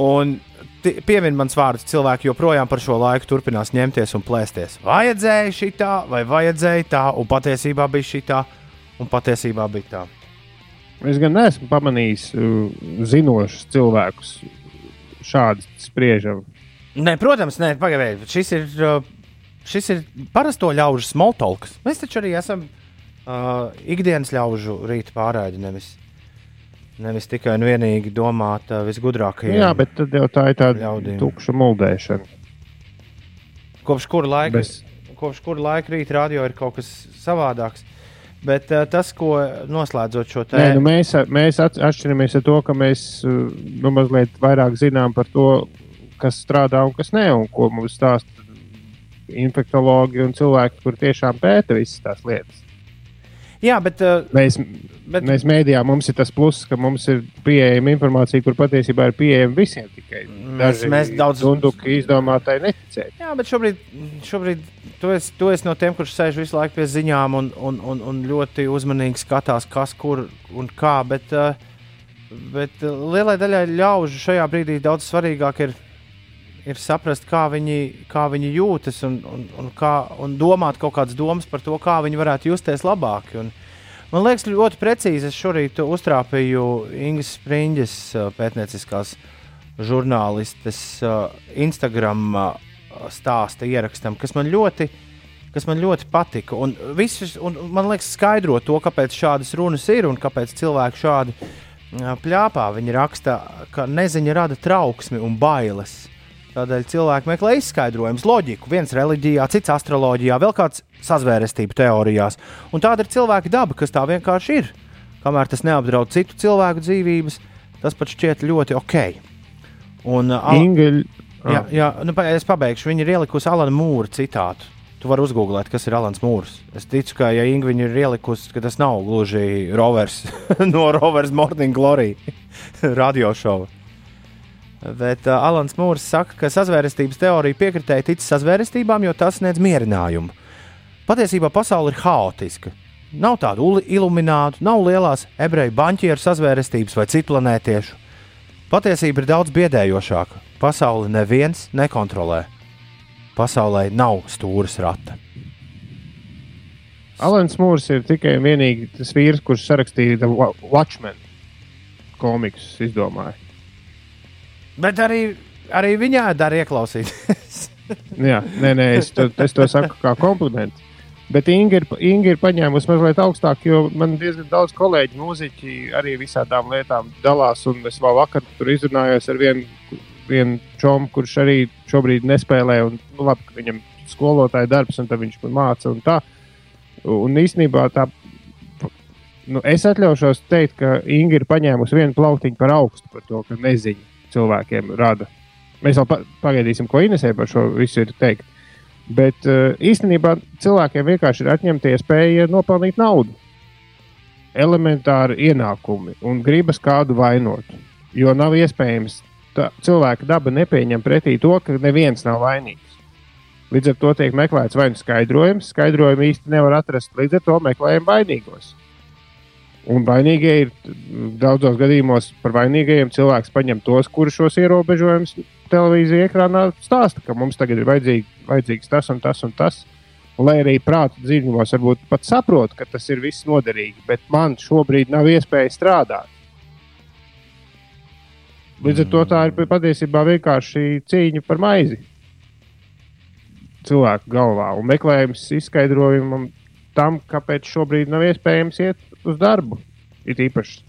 Un ti- piemin mans vārds, cilvēki joprojām par šo laiku turpinās ņemties un plēsties. Vajadzēja šitā, vai vajadzēja tā, un patiesībā bija šitā, un patiesībā bija tā. Es gan neesmu pamanījis zinošus cilvēkus šādi spriežam. Nē, protams, nē, pagaidiet, šis ir, šis ir parasto ļaužu smoltolks. Mēs taču arī esam uh, ikdienas ļaužu rīta pārraidi, nevis, nevis tikai un vienīgi domāt uh, visgudrākajiem. Jā, bet tad jau tā ir tāda Ļaudīm. tukša muldēšana. Kopš kura laika, Bez- kopš kura laika rīta radio ir kaut kas savādāks. Bet uh, tas, ko noslēdzot šo Nē, nu tēmu, mēs, mēs at- atšķiramies ar to, ka mēs nu, mazliet vairāk zinām par to, kas strādā un kas nē, un ko mums stāsta infektuologi un cilvēki, kur tiešām pēta visas tās lietas. jā, bet, uh, Mēs, bet mēs mēdījā mums ir tas pluss, ka mums ir pieejama informācija, kur patiesībā ir pieejama visiem. Tikai Mēs- mēs daudz- dunduki izdomātāji neticēja. Jā, bet šobrīd, šobrīd tu, esi, tu esi no tiem, kurš sēž visu laiku pie ziņām un, un, un, un ļoti uzmanīgi skatās, kas kur un kā. Bet, uh, bet uh, lielai daļai ļaužu šajā brīdī daudz svarīgāk ir, ir saprast, kā viņi, kā viņi jūtas un, un, un, kā, un domāt kaut kādas domas par to, kā viņi varētu justies labāk. Un, man liekas, ļoti precīzi es šorīt uztrāpīju Ingas Springļas uh, pētnieciskās žurnālistes uh, Instagram uh, stāsta ierakstam, kas man ļoti, kas man ļoti patika. Un visus, un man liekas, skaidro to, kāpēc šādas runas ir un kāpēc cilvēki šādi pļāpā. Viņi raksta, ka neziņa rada trauksmi un bailes. Tādēļ cilvēki meklē izskaidrojumus, loģiku. Viens reliģijā, cits astroloģijā, vēl kāds sazvērestību teorijās. Un tāda ir cilvēka daba, kas tā vienkārši ir. Kamēr tas neapdraud citu cilvēku dzīvības, tas pat šķiet ļoti ok. Un, uh, Ingeļ, Jā, jā nu, es pabeigšu. Viņa ir ielikusi Alana Mūra citātu. Tu vari uzgooglēt, kas ir Alans Mūrs. Es ticu, ka, ja Inga viņu ir ielikusi, ka tas nav gluži rovers <laughs> no Rovers Morning Glory <laughs> radio šova. Bet uh, Alans Mūrs saka, ka sazvērestības teorija piekritēji tic sazvērestībām, jo tas sniedz mierinājumu. Patiesībā pasaule ir haotiska. Nav tādu iluminātu, nav lielās ebreju banķieru sazvērestības vai citu planētiešu. Patiesība ir daudz biedējošāka. Pasauli neviens nekontrolē. Pasaulē nav stūres rata. Alans Mūrs ir tikai un vienīgi tas vīrs, kurš sarakstīja Watchmen komiksus, izdomāja. Bet arī, arī viņā dara ieklausīties. Jā, nē, nē, es to, es to saku kā komplimentu. Bet Inga ir, Inga ir paņēmusi mazliet augstāk, jo man diezgan daudz kolēģi, mūziķi arī visādām lietām dalās. un Es vēl vakar tur izrunājos ar vienu, vienu čomu, kurš arī šobrīd nespēlē. Un, nu, labi, ka viņam skolotāja darbs, un viņš man māca. Un tā. un īstenībā tā. Nu, es atļaušos teikt, ka Inga ir paņēmusi vienu plauktiņu par augstu par to, ka neziņa cilvēkiem rada. Mēs vēl pa pagaidīsim, ko Inesē par šo visu ir teikt. Bet uh, īstenībā cilvēkiem vienkārši ir atņemta iespēja nopelnīt naudu. Elementāri ienākumi un gribas kādu vainot. Jo nav iespējams, tā, cilvēka daba nepieņem pretī to, ka neviens nav vainīgs. Līdz ar to tiek meklēts vai nu skaidrojums, skaidrojumu īsti nevar atrast. Līdz ar to meklējam vainīgos. Un vainīgie ir daudzos gadījumos par vainīgajiem cilvēks paņem tos, kurus šos ierobežojumus televīzija ekrānā stāsta, ka mums tagad ir vajadzīgi, vajadzīgs tas un tas un tas. Lai arī prāta dziļumos varbūt pat saprot, ka tas ir viss noderīgi, bet man šobrīd nav iespēja strādāt. Līdz ar to tā ir patiesībā vienkārši cīņa par maizi cilvēku galvā un meklējums izskaidrojumam tam, kāpēc šobrīd nav iespējams iet uz darbu. Ir īpaši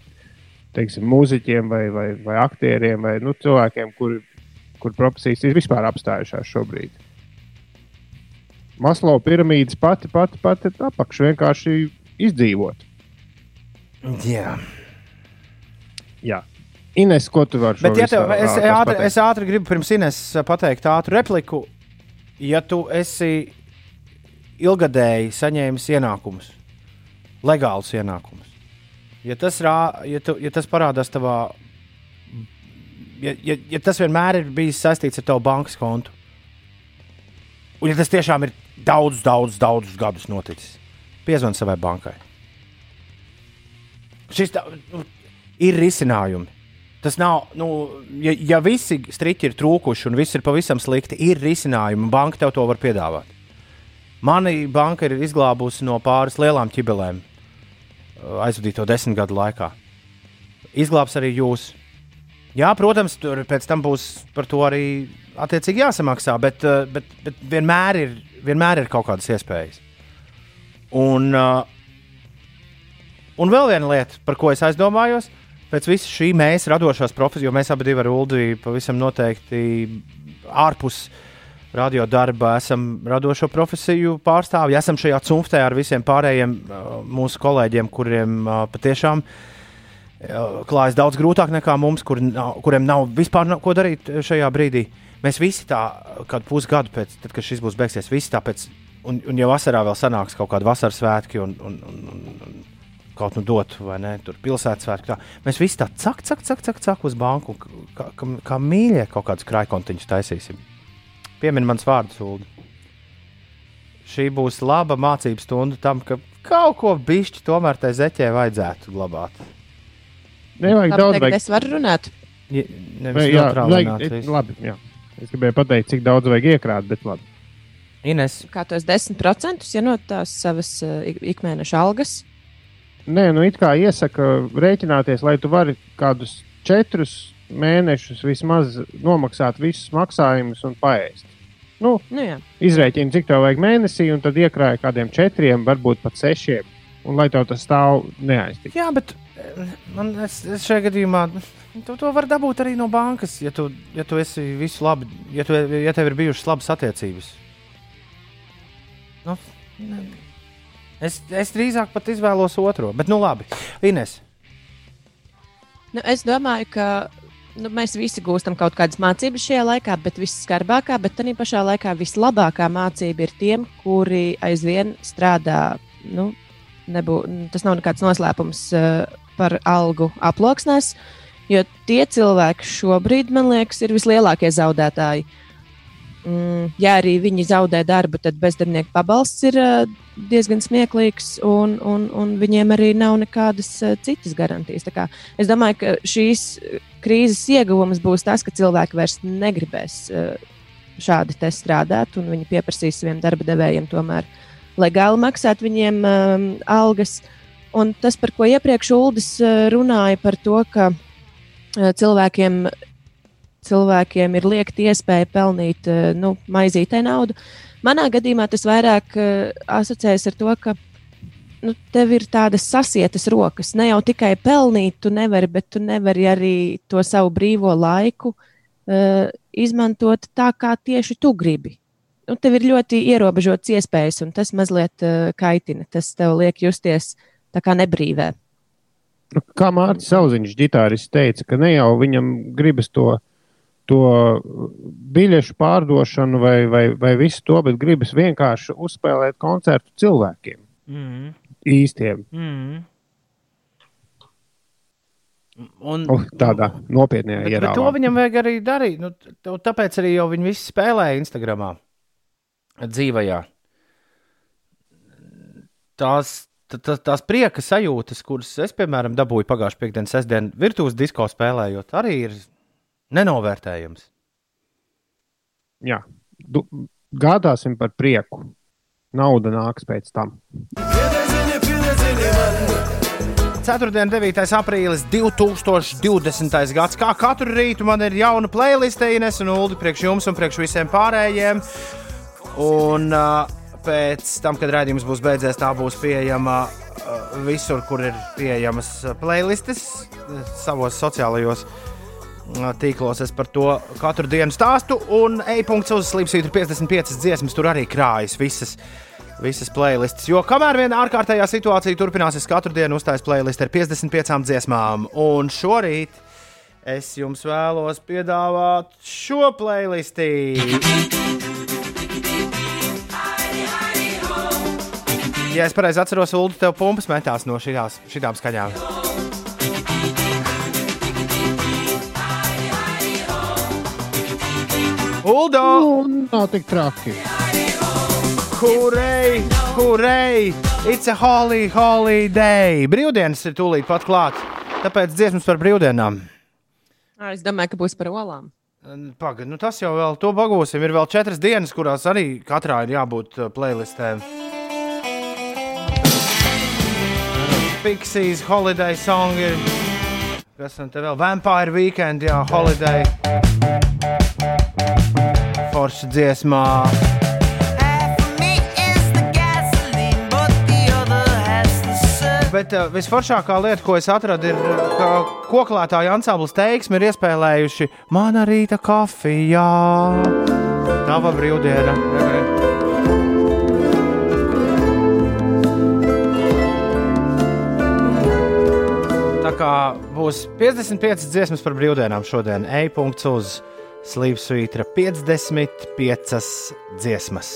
teiksim, mūziķiem vai, vai, vai aktieriem vai nu, cilvēkiem, kuri kur profesijas ir vispār apstājušās šobrīd. Maslow piramīdas pati, pati, pati apakš vienkārši izdzīvot. Jā. Jā. Ines, ko tu vari Bet, ja tev, es, ātri, pateikt? es ātri gribu pirms Ines pateikt ātru repliku. Ja tu esi ilgadēji saņēmis ienākumus, legālus ienākumus, ja tas, rā, ja tu, ja tas parādās tavā, ja, ja, ja tas vienmēr ir bijis saistīts ar tavu bankas kontu, un ja tas tiešām ir daudz, daudz, daudzus gadus noticis, piezvan savai bankai. Šis tā, nu, ir risinājumi. Tas nav, nu, ja, ja visi striķi ir trūkuši un viss ir pavisam slikti, ir risinājumi. Banka tev to var piedāvāt. Mani banka ir izglābusi no pāris lielām ķibelēm uh, aizvadīto desmit gadu laikā. Izglābs arī jūs. Jā, protams, tur pēc tam būs par to arī attiecīgi jāsamaksā, bet, uh, bet, bet vienmēr, ir, vienmēr ir kaut kādas iespējas. Un, uh, un vēl viena lieta, par ko es aizdomājos, pēc visa šī mēs radošās profesijas, jo mēs abi ar Ulu pavisam noteikti ārpus radio darba esam radošo profesiju pārstāvji, esam šajā cunftē ar visiem pārējiem uh, mūsu kolēģiem, kuriem patiešām uh, klājas daudz grūtāk nekā mums, kur nav, kuriem nav vispār nav ko darīt šajā brīdī. Mēs visi tā, kādu pusgadu pēc, tad, kad šis būs beigsies, visi tāpēc, un, un jau vasarā vēl sanāks kaut kādi vasaras svētki un, un, un, un, kaut nu dot, vai ne, tur pilsētas svētki. Tā. Mēs visi tā cak, cak, cak, cak, cak uz banku, kā, kā, kā mīļie kaut kādus krājkontiņus taisīsim. Piemin mans vārds, Ulu. Šī būs laba mācību stunda tam, ka kaut ko bišķi tomēr tai zeķē vajadzētu glabāt. Nevajag Labi, daudz, vajag es varu runāt. Ja, nevis jā, vajag, visu. labi, jā. Es gribēju pateikt, cik daudz vajag iekrāt, bet labi. Ines, Kā tos 10% ja no tās savas uh, ik- ikmēneša algas. Nē, nu it kā iesaka rēķināties, lai tu vari kādus četrus mēnešus vismaz nomaksāt visus maksājumus un paēst. Nu, Nu, izrēķini, cik tev vajag mēnesī, un tad iekrāja kādiem četriem, varbūt pat sešiem. Un lai tev tas stāv neaiztik. jā, bet eh, man, es, es šajā gadījumā tu to var dabūt arī no bankas, ja tu, ja tu esi visu labi, ja, tu, ja tev ir bijušas labas attiecības. Nu, es, es drīzāk pat izvēlos otro, bet nu labi. Ines, Nu, es domāju, ka nu, mēs visi gūstam kaut kādas mācības šajā laikā, bet visskarbākā, bet tā pašā laikā vislabākā mācība ir tiem, kuri aizvien strādā. Nu, nebū, tas nav nekāds noslēpums uh, par algu aploksnēs, jo tie cilvēki šobrīd, man liekas, ir vislielākie zaudētāji. Mm, ja arī viņi zaudē darbu, tad bezdarbnieku pabalsts ir uh, diezgan smieklīgs, un, un, un viņiem arī nav nekādas uh, citas garantijas. Tā kā Es domāju, ka šīs eh, krīzes ieguvums būs tas, ka cilvēki vairs negribēs eh, šādi strādāt, un viņi pieprasīs saviem darba devējiem tomēr legāli maksāt viņiem um, algas. Un tas, par ko iepriekš Uldis eh, runāja, par to, ka eh, cilvēkiem, cilvēkiem ir liekta iespēja pelnīt eh, nu, maizītē naudu. Manā gadījumā tas vairāk uh, asociējas ar to, ka nu, tev ir tādas sasietas rokas. Ne jau tikai pelnīt, tu nevari, bet tu nevari arī to savu brīvo laiku uh, izmantot tā, kā tieši tu gribi. Nu, tev ir ļoti ierobežots iespējas, un tas mazliet uh, kaitina. Tas tev liek justies tā kā nebrīvē. Nu, Kā Mārcis Kalniņš, ģitārists, teica, ka ne jau viņam gribas to, to biļešu pārdošanu vai, vai, vai visu to, bet gribas vienkārši uzspēlēt koncertu cilvēkiem, mm, īstiem, mm. Un, oh, tādā nopietnā ierāvā. to viņam vajag arī darīt. Nu, tāpēc arī jau viņi visi spēlēja Instagram dzīvajā. Tās, tās prieka sajūtas, kuras es, piemēram, dabūju pagājušā piekdienas, sestdienas virtuves disko spēlējot, arī ir nenovērtējams. Jā, du, gādāsim par prieku. Nauda nāks pēc tam. 4. un 9. aprīlis 2020. gads. Kā katru rītu man ir jauna playliste, Ines un Ulu, priekš jums un priekš visiem pārējiem. Un uh, pēc tam, kad rādījums būs beidzies, tā būs pieejama uh, visur, kur ir pieejamas uh, playlistes, uh, savos sociālajos tīklos. Es par to katru dienu stāstu. Un e-punkts uz Slimsvītra 55 dziesmas tur arī krājas visas. Visas playlists. Jo kamēr viena ārkārtējā situācija turpināsies, katru dienu uzstājas playlist ar 55 dziesmām. Un šorīt es jums vēlos piedāvāt šo playlisti. Ja es pareizi atceros, Ulu, tev pumpas metās no šitās, šitām skaņām. Uldo! Un nav tik traki. Hurray! Hurray! It's a holy, holy day! Brīvdienas ir tūlīt pat klāt. Tāpēc dziesmas par brīvdienām. Es domāju, ka būs par olām. Pagaid, nu tas jau vēl to bagūsim. Ir vēl četras dienas, kurās arī katrā ir jābūt uh, Pixies, Holiday Song ir. Kas tam te vēl? Vampire Weekend, jā, Holiday. Forša dziesmā. Bet uh, visforšākā lieta, ko es atradu, ir, uh, ka koklētāju ansamblis teiksmi ir iespēlējuši mana rīta kafijā. Tava brīvdiena. Tā kā būs 55 dziesmas par brīvdienām šodien, e-punkts uz Slīpsvītra 55 dziesmas.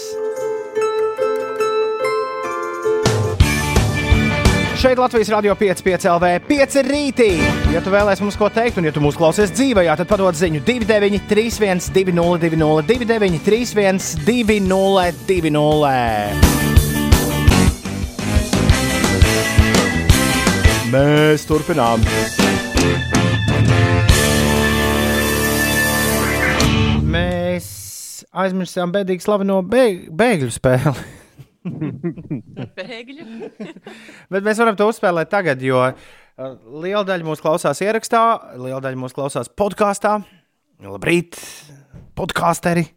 Šeit Latvijas Rādio 5,5 LV 5 rītī. Ja tu vēlēsies mums ko teikt, un ja tu mūs klausies dzīvē, tad padod ziņu 293, 202, 293, 202. Mēs turpinām. Mēs aizmirsām bēdīgi slaveno bēg bēgļu spēli. Bēgļu. <laughs> Bet mēs varam to uzspēlēt tagad, jo uh, liela daļa mūsu klausās ierakstā, liela daļa mūsu klausās podkāstā. Labrīt, podkāsteri!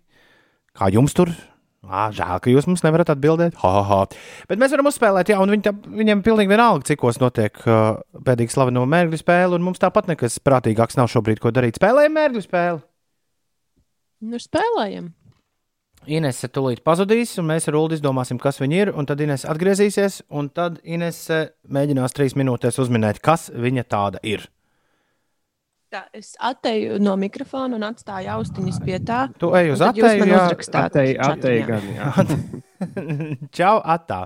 Kā jums tur? Ā, žēl, ka jūs mums nevarat atbildēt. Ha, ha, ha. Bet mēs varam uzspēlēt, jā, un viņi tā, viņiem pilnīgi vienalga, cikos notiek uh, pēdīgi slaveno mērķu spēle, un mums tāpat nekas prātīgāks nav šobrīd, ko darīt. Spēlējam mērķu spēli! Nu, spēlējam. Inese tūlīt pazudīs, un mēs ar Ulu izdomāsim, kas viņa ir. Un tad Inese atgriezīsies, un tad Inese mēģinās trīs minūtēs uzminēt, kas viņa tāda ir. Tā, es atteju no mikrofona un atstāju austiņas pie tā. Tu ej uz man jā. čatiņā. atei gan, jā. <laughs> Čau, atā!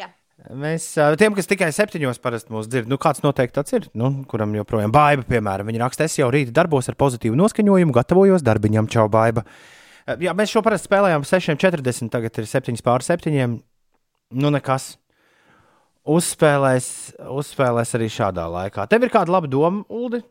Jā. Mēs, tiem, kas tikai septiņos parasti mūs dzird, nu kāds noteikti tāds ir, nu, kuram joprojām baiva, piemēram, viņa raksta, es jau rīt darbos ar pozitīvu noskaņojumu, gatavojos darbiņam, čau, baiva. Jā, mēs šo parasti spēlējām 6.40, tagad ir 7 pār 7. Nu, nekas. Uzspēlēs, uzspēlēs arī šādā laikā. Tev ir kāda laba doma, Uldi?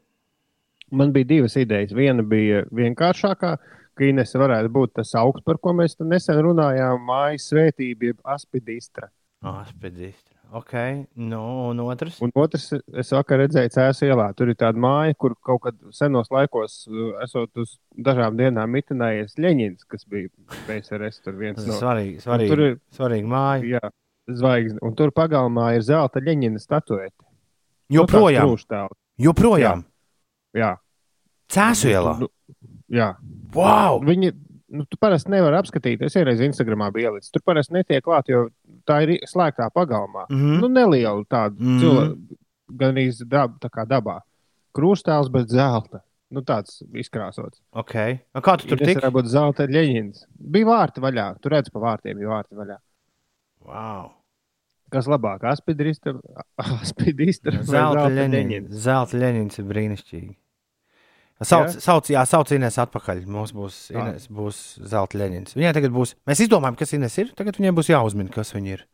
Man bija divas idejas. Viena bija vienkāršākā, ka Inese varētu būt tas augsts, par ko mēs nesen runājām, mājas svētība, jeb aspidistra. Ah, spēdīst. Ok, nu, un otrs. Un otrs, es vakar redzēju, Cēlā ielā. Tur ir tāda māja, kur kaut kad senos laikos, uh, esot uz dažām dienām mitinājies Leņķins, kas bija PSRS. Tur viens no svarīgi, Un svarīgi, tur ir- svarīgi māja. jā, zvaigznes. Un tur pagalmā ir zelta Leņķina statuete. Joprojām, Krūštāls. joprojām. Jā, Cēsu ielā. Nu, jā. Wow! Viņi, nu, tu parasti nevari apskatīt. Es vienreiz Instagramā biju ielicis. Tur parasti netiek klāt, jo tā ir slēgtā pagalmā. Mhm. Nu, neliela tāda Mhm. cilvēka, gan īsti dab, tā kā dabā. Krūštāls bez zelta. Nu, tāds izkrāsots. Okay. Un Kā tu tur tiki? varētu būt zelta leņķins. Bija vārti vaļā. Tur redz pa vārtiem, bija vārti vaļā. Wow. Kas labāk? Aspidistra <laughs> vai Zelta leņķins? Zelta Leņķins ir brīnišķīgi. Sauc, Jā? sauc, jā, sauc Inês atpakaļ. Mums būs. Ines, būs zelta Leņķins. Viņai tagad būs, mēs izdomājam, kas Inês ir. Tagad viņai būs jāuzmina, kas viņa ir.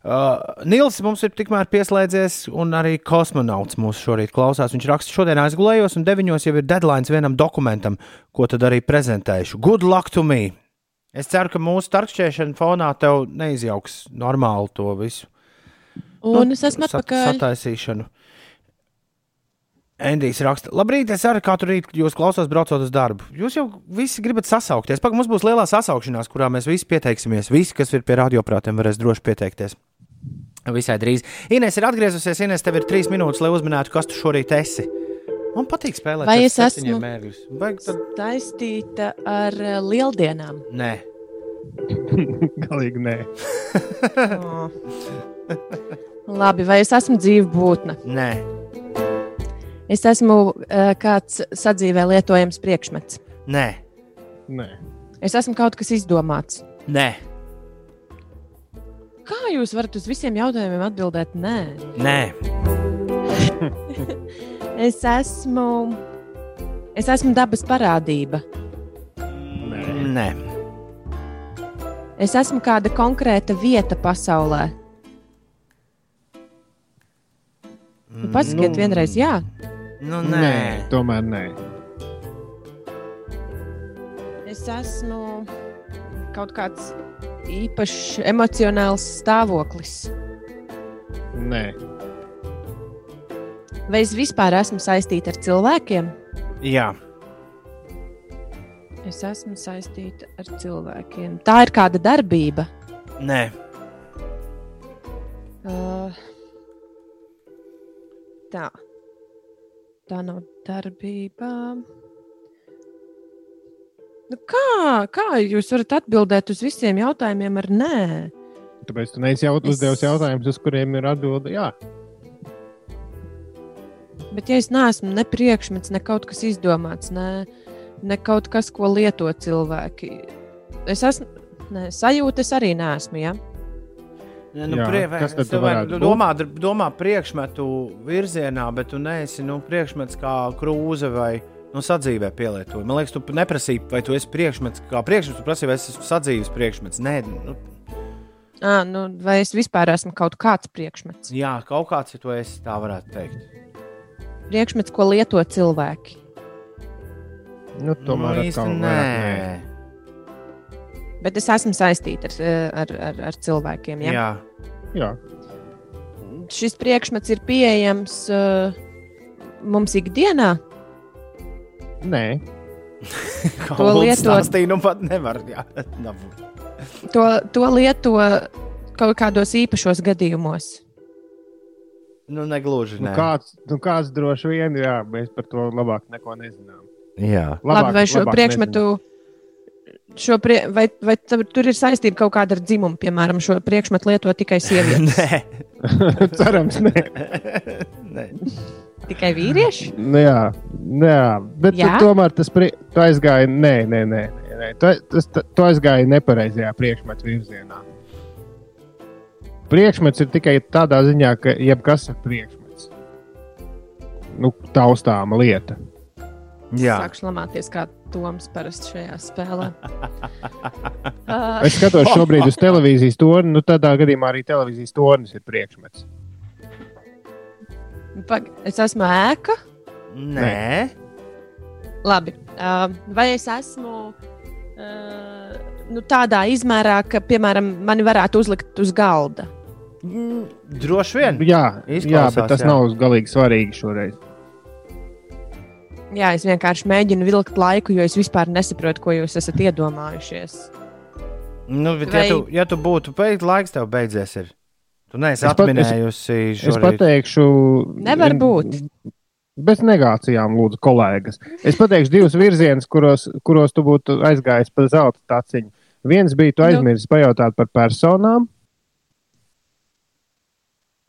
Uh, Nils mums ir tikmēr pieslēdzies, un arī kosmonauts mūs šorīt klausās. Viņš raksta, šodien aizgulējos, un deviņos jau ir deadline vienam dokumentam, ko tad arī prezentēšu. Good luck to me! Es ceru, ka mūsu tarkšķēšana fonā tev neizjauks normāli to visu. Un es esmu sat- atpakaļ. Sataisīšanu. Endijs raksta, labrīt, es arī katru rītu jūs klausos, braucot uz darbu. Jūs jau visi gribat sasaukties. Pagaidām, mums būs lielā sasaukšanās, kurā mēs visi pieteiksimies. Visi, kas ir pie radioprātiem, varēs droši pieteikties. Visai drīz. Inês ir atgriezusies. Inês, tev ir trīs minūtes, lai uzminētu, kas tu šorīt esi. Man patīk spēlēt Vai es esmu- mērķus. Vai tad Saistīta ar eh, lieldienām. nē? <laughs> Galīgi nē. <laughs> Labi, vai es esmu dzīva būtne? Nē, Es esmu uh, kāds sadzīvē lietojams priekšmets. nē, nē. Es esmu kaut kas izdomāts. nē, Kā jūs varat uz visiem jautājumiem atbildēt? Nē, nē. <laughs> es esmu. Es esmu dabas parādība. nē. Es esmu kāda konkrēta vieta pasaulē. Nu, pasakiet, Nu, vienreiz, jā. Nu, Nē, nē. tomēr nē. Es esmu kaut kāds īpašs emocionāls stāvoklis. nē. Vai es vispār esmu saistīta ar cilvēkiem? Jā, Es esmu saistīta ar cilvēkiem. Tā ir kāda darbība. nē. Uh, tā. Tā nav darbība. Nu kā, kā jūs varat atbildēt uz visiem jautājumiem ar nē? Tāpēc tu neesi jaut, Es- uzdevis jautājumus, uz kuriem ir atbilde. Jā, Bet, ja es neesmu ne priekšmets, ne kaut kas izdomāts, ne, ne kaut kas, ko lieto cilvēki, es esmu. Ne, sajūtas arī nesmu. Ja? Ja, nu, Jā, prie, kas tad varētu nu, domā, domā priekšmetu virzienā, bet tu neesi nu, priekšmets kā krūze vai nu, sadzīvē pielietojumi. Man liekas, tu neprasīji, vai tu esi priekšmets kā priekšmets, tu prasīji, vai es esmu sadzīves priekšmets. Nē, nu, À, nu, vai es vispār esmu kaut kāds priekšmets? jā, kaut kāds, ja tu esi, tā varētu teikt. Priekšmets, ko lieto cilvēki. nu, tomēr nu, īsti vairāk nē. Bet es esmu saistīta ar, eh, ar, ar, ar cilvēkiem. Ja? Jā. Jā, Šis priekšmets ir pieejams uh, mums ikdienā. nē. <laughs> To lietot- nu nevar. Jā. <laughs> To, to lieto kaut kādos īpašos gadījumos. Nu, negluži. Nu, kāds, nu, kāds droši vien, jā, mēs par to labāk neko nezinām. Jā. Labāk, Labi, vai šo priekšmetu, šo prie, vai, vai tur tur ir saistība kaut kāda ar dzimumu? Piemēram, šo priekšmetu lieto tikai sievietes, Nē. <laughs> Cerams, nē. <laughs> nē. tikai vīrieši. Nu, jā, nu, jā, bet Jā? tomēr tas pri... tu aizgāji. Nē, nē, nē. nē. Tu, tas, tu aizgāji nepareizajā priekšmetu virzienā. Priekšmets ir tikai tādā ziņā, ka jebkas ir priekšmets. Nu, taustāma lieta. Jā. Sākšu lamāties kā Toms parasti šajā spēlē. uh, <laughs> Es skatos šobrīd uz televīzijas torni, nu tādā gadījumā arī televīzijas tornis ir priekšmets. pag, es esmu ēka. Nē. Labi. Uh, vai es esmu uh, nu, tādā izmērā, ka, piemēram, mani varētu uzlikt uz galda? Mm, Droši vien. Jā, jā Izklausās, bet tas jā. nav galīgi svarīgi šoreiz. Jā, es vienkārši mēģinu vilkt laiku, jo es vispār nesaprotu, ko jūs esat iedomājušies. Nu, bet, Vai- ja, tu, ja tu būtu beigts, laiks tev beidzies. Ir. Tu neesi Es pat- atminējusi Es šo pateikšu, Nevar būt. Bez negācijām, lūdzu, kolēģis. Es pateikšu divus virzienus, kuros, kuros tu būtu aizgājis pa zelta taciņu. Viens bija, tu Nu. aizmirsi pajautāt par personām,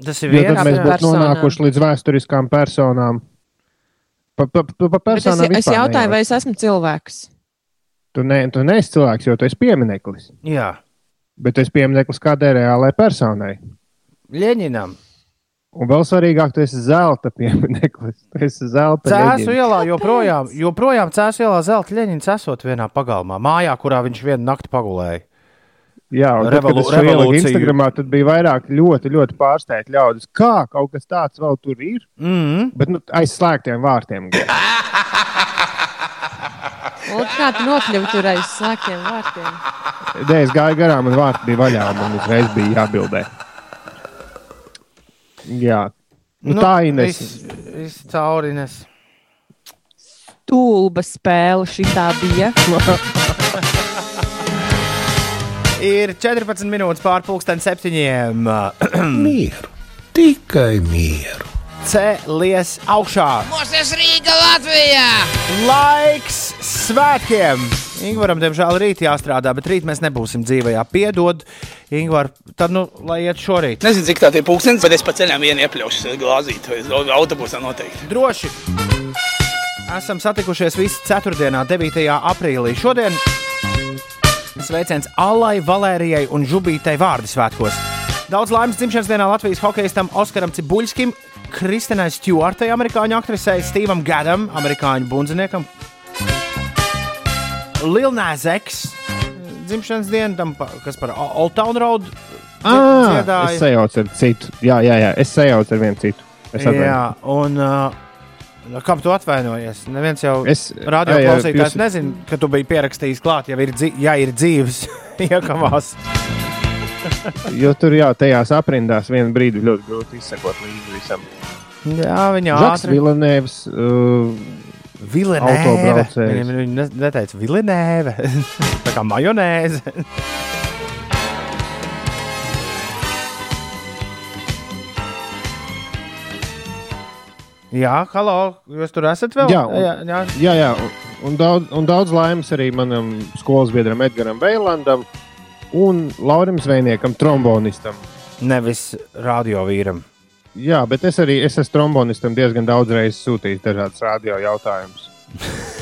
Tas ir viens. tad mēs būtu nonākuši līdz vēsturiskām personām. Pa, pa, pa, pa Bet es, es jautāju, nejautāju. vai es esmu cilvēks? Tu, ne, tu neesi cilvēks, jo tu esi piemineklis. Jā, Bet tu esi piemineklis kādai reālai personai. Ļeņinam. Un vēl svarīgāk, tu esi zelta piemineklis. Tu esi zelta Cēzu leģenda. ielā joprojām, joprojām Cēzu ielā zelta ļeņins esot vienā pagalmā, mājā, kurā viņš vienu nakti pagulēja. Jā, un tad, kad Revolu- es šo ieliku. Instagramā, tad bija vairāk ļoti, ļoti pārsteigti ļaudis. Kā kaut kas tāds vēl tur ir? Mm. Bet nu, aiz slēgtiem vārtiem. <laughs> Un kā tu nokļuvi tur aiz slēgtiem vārtiem? Nē, es gāju garām, un vārti bija vaļā, un man uzreiz bija jābildē. Jā, nu, nu, tā Ines. Viss cauri nes. Tūlba spēle šī tā bija. <laughs> Ir 14 minūtes pārpusdienas septiņiem. <clears throat> Mieru, tikai mieru. Cēlies augšā. Mūsu Rīga Latvijā! Laiks svētkiem! Ingūram, diemžēl, rīt jāstrādā, bet rīt mēs nebūsim dzīvē. Piedod, Ingūr, tad nu, lai iet šorīt. Nezinu, cik tā ir pūkstens, bet es pa ceļam vienu iepļaušu glāzīt. Autobusā noteikti. Droši! Esam satikušies visi 4. un 9. aprīlī. Šodien sveiciens Allai, Valērijai un Žubītai vārdu svētkos. Daudz laimes dzimšanas dienā Latvijas hokeistam Oskaram Cibuļskim, Kristinai Stjuartai, amerikāņu aktrisei, Stevam Gadam, amerikāņu bundziniekam, Lilnēzeks. Dzimšanas diena, tam, kas par Old Town Road Ah, es sajaucu ar citu. Jā, jā, jā, es sajaucu ar vienu citu. Jā, un uh, Nu, Kāpēc tu atvainojies? Neviens jau Es- radio Ai, jā, klausītājs jūs- nezina, ka tu biji pierakstījis klāt, ja ir, dzī- ja ir dzīves <laughs> iekavās. Jo tur jā, tajās aprindās vienā brīdī ļoti grūti izsekot līdzi visam. Jā, viņa ātri. Vilanēvs. Uh, autobraucējs. Viņam viņa ne- neteica vilinēve. <laughs> Tā kā majonēze. Jā, halo, jūs tur esat vēl? Jā, un- jā, jā. jā, jā un, daudz, un daudz laimes arī manam skolas biedram Edgaram Veilandam un Laurim Zvejniekam, trombonistam. Nevis radio vīram. Jā, bet es arī es esmu trombonistam diezgan daudz reizes sūtījis dažādas radio jautājumus. <laughs>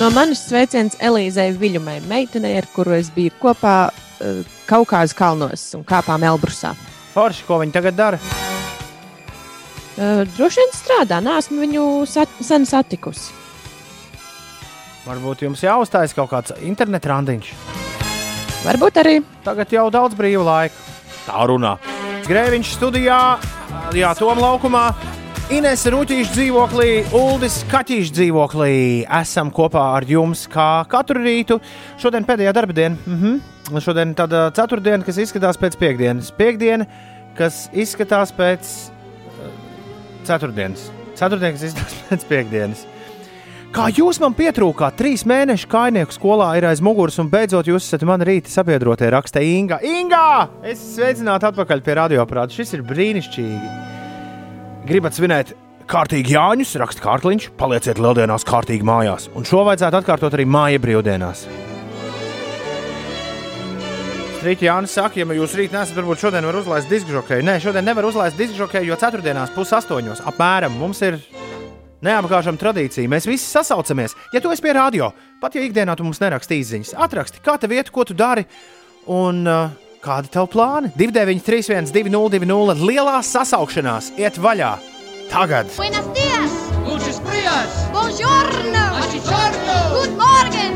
No manis sveiciens Elīzei Viļumai, meitenei, ar kuru es biju kopā uh, Kaukāzes kalnos un kāpām Elbrusā. Forši, ko viņi tagad dara? Uh, droši vien strādā, neesmu viņu sat sen satikusi. Varbūt jums jāuzstājas kaut kāds interneta randiņš. Varbūt arī. Tagad jau daudz brīva laika. Tā runā. Grēviņš studijā, Jā, Tom laukumā. Ines Rūtīša dzīvoklī, Uldis Kaķīša dzīvoklī. Esam kopā ar jums kā katru rītu. Šodien pēdējā darba diena. Mm -hmm. Šodien tāda ceturtdiena, kas izskatās pēc piekdienas. Piektdiena, kas izskatās pēc eh, ceturtdienas. Ceturtdiena, kas izskatās <laughs> pēc piekdienas. Kā jūs man pietrūkāt, trīs mēnešu kainieku skolā ir aiz muguras, un beidzot jūs esat mani rīta sabiedrotie, raksta Inga. Inga! Es sveicinātu atpakaļ pie radioaparāta. Šis ir brīnišķīgi. Gribat svinēt kārtīgi Jāņus, raksta Kārkliņš, palieciet lieldienās kārtīgi mājās. Un šo vajadzētu atkārtot arī māja brīvdienās. Strīķi Jānis saka, ja jūs rīt nesat, varbūt šodien var uzlaist diskžokeju. Nē, šodien nevar uzlaist diskžokeju, jo ceturtdienās pusastoņos apmēram mums ir neapgāžama tradīcija. Mēs visi sasaucamies. Ja tu esi pie radio, pat ja ikdienā tu mums neraksti īsiņas, atraksti, kā tev iet, ko tu dari un uh, kādi tev plāni. 293, 202, lielā sasaukšanās iet vaļā. Tagad! Buenos días. Muchos días. Buongiorno. Good morning.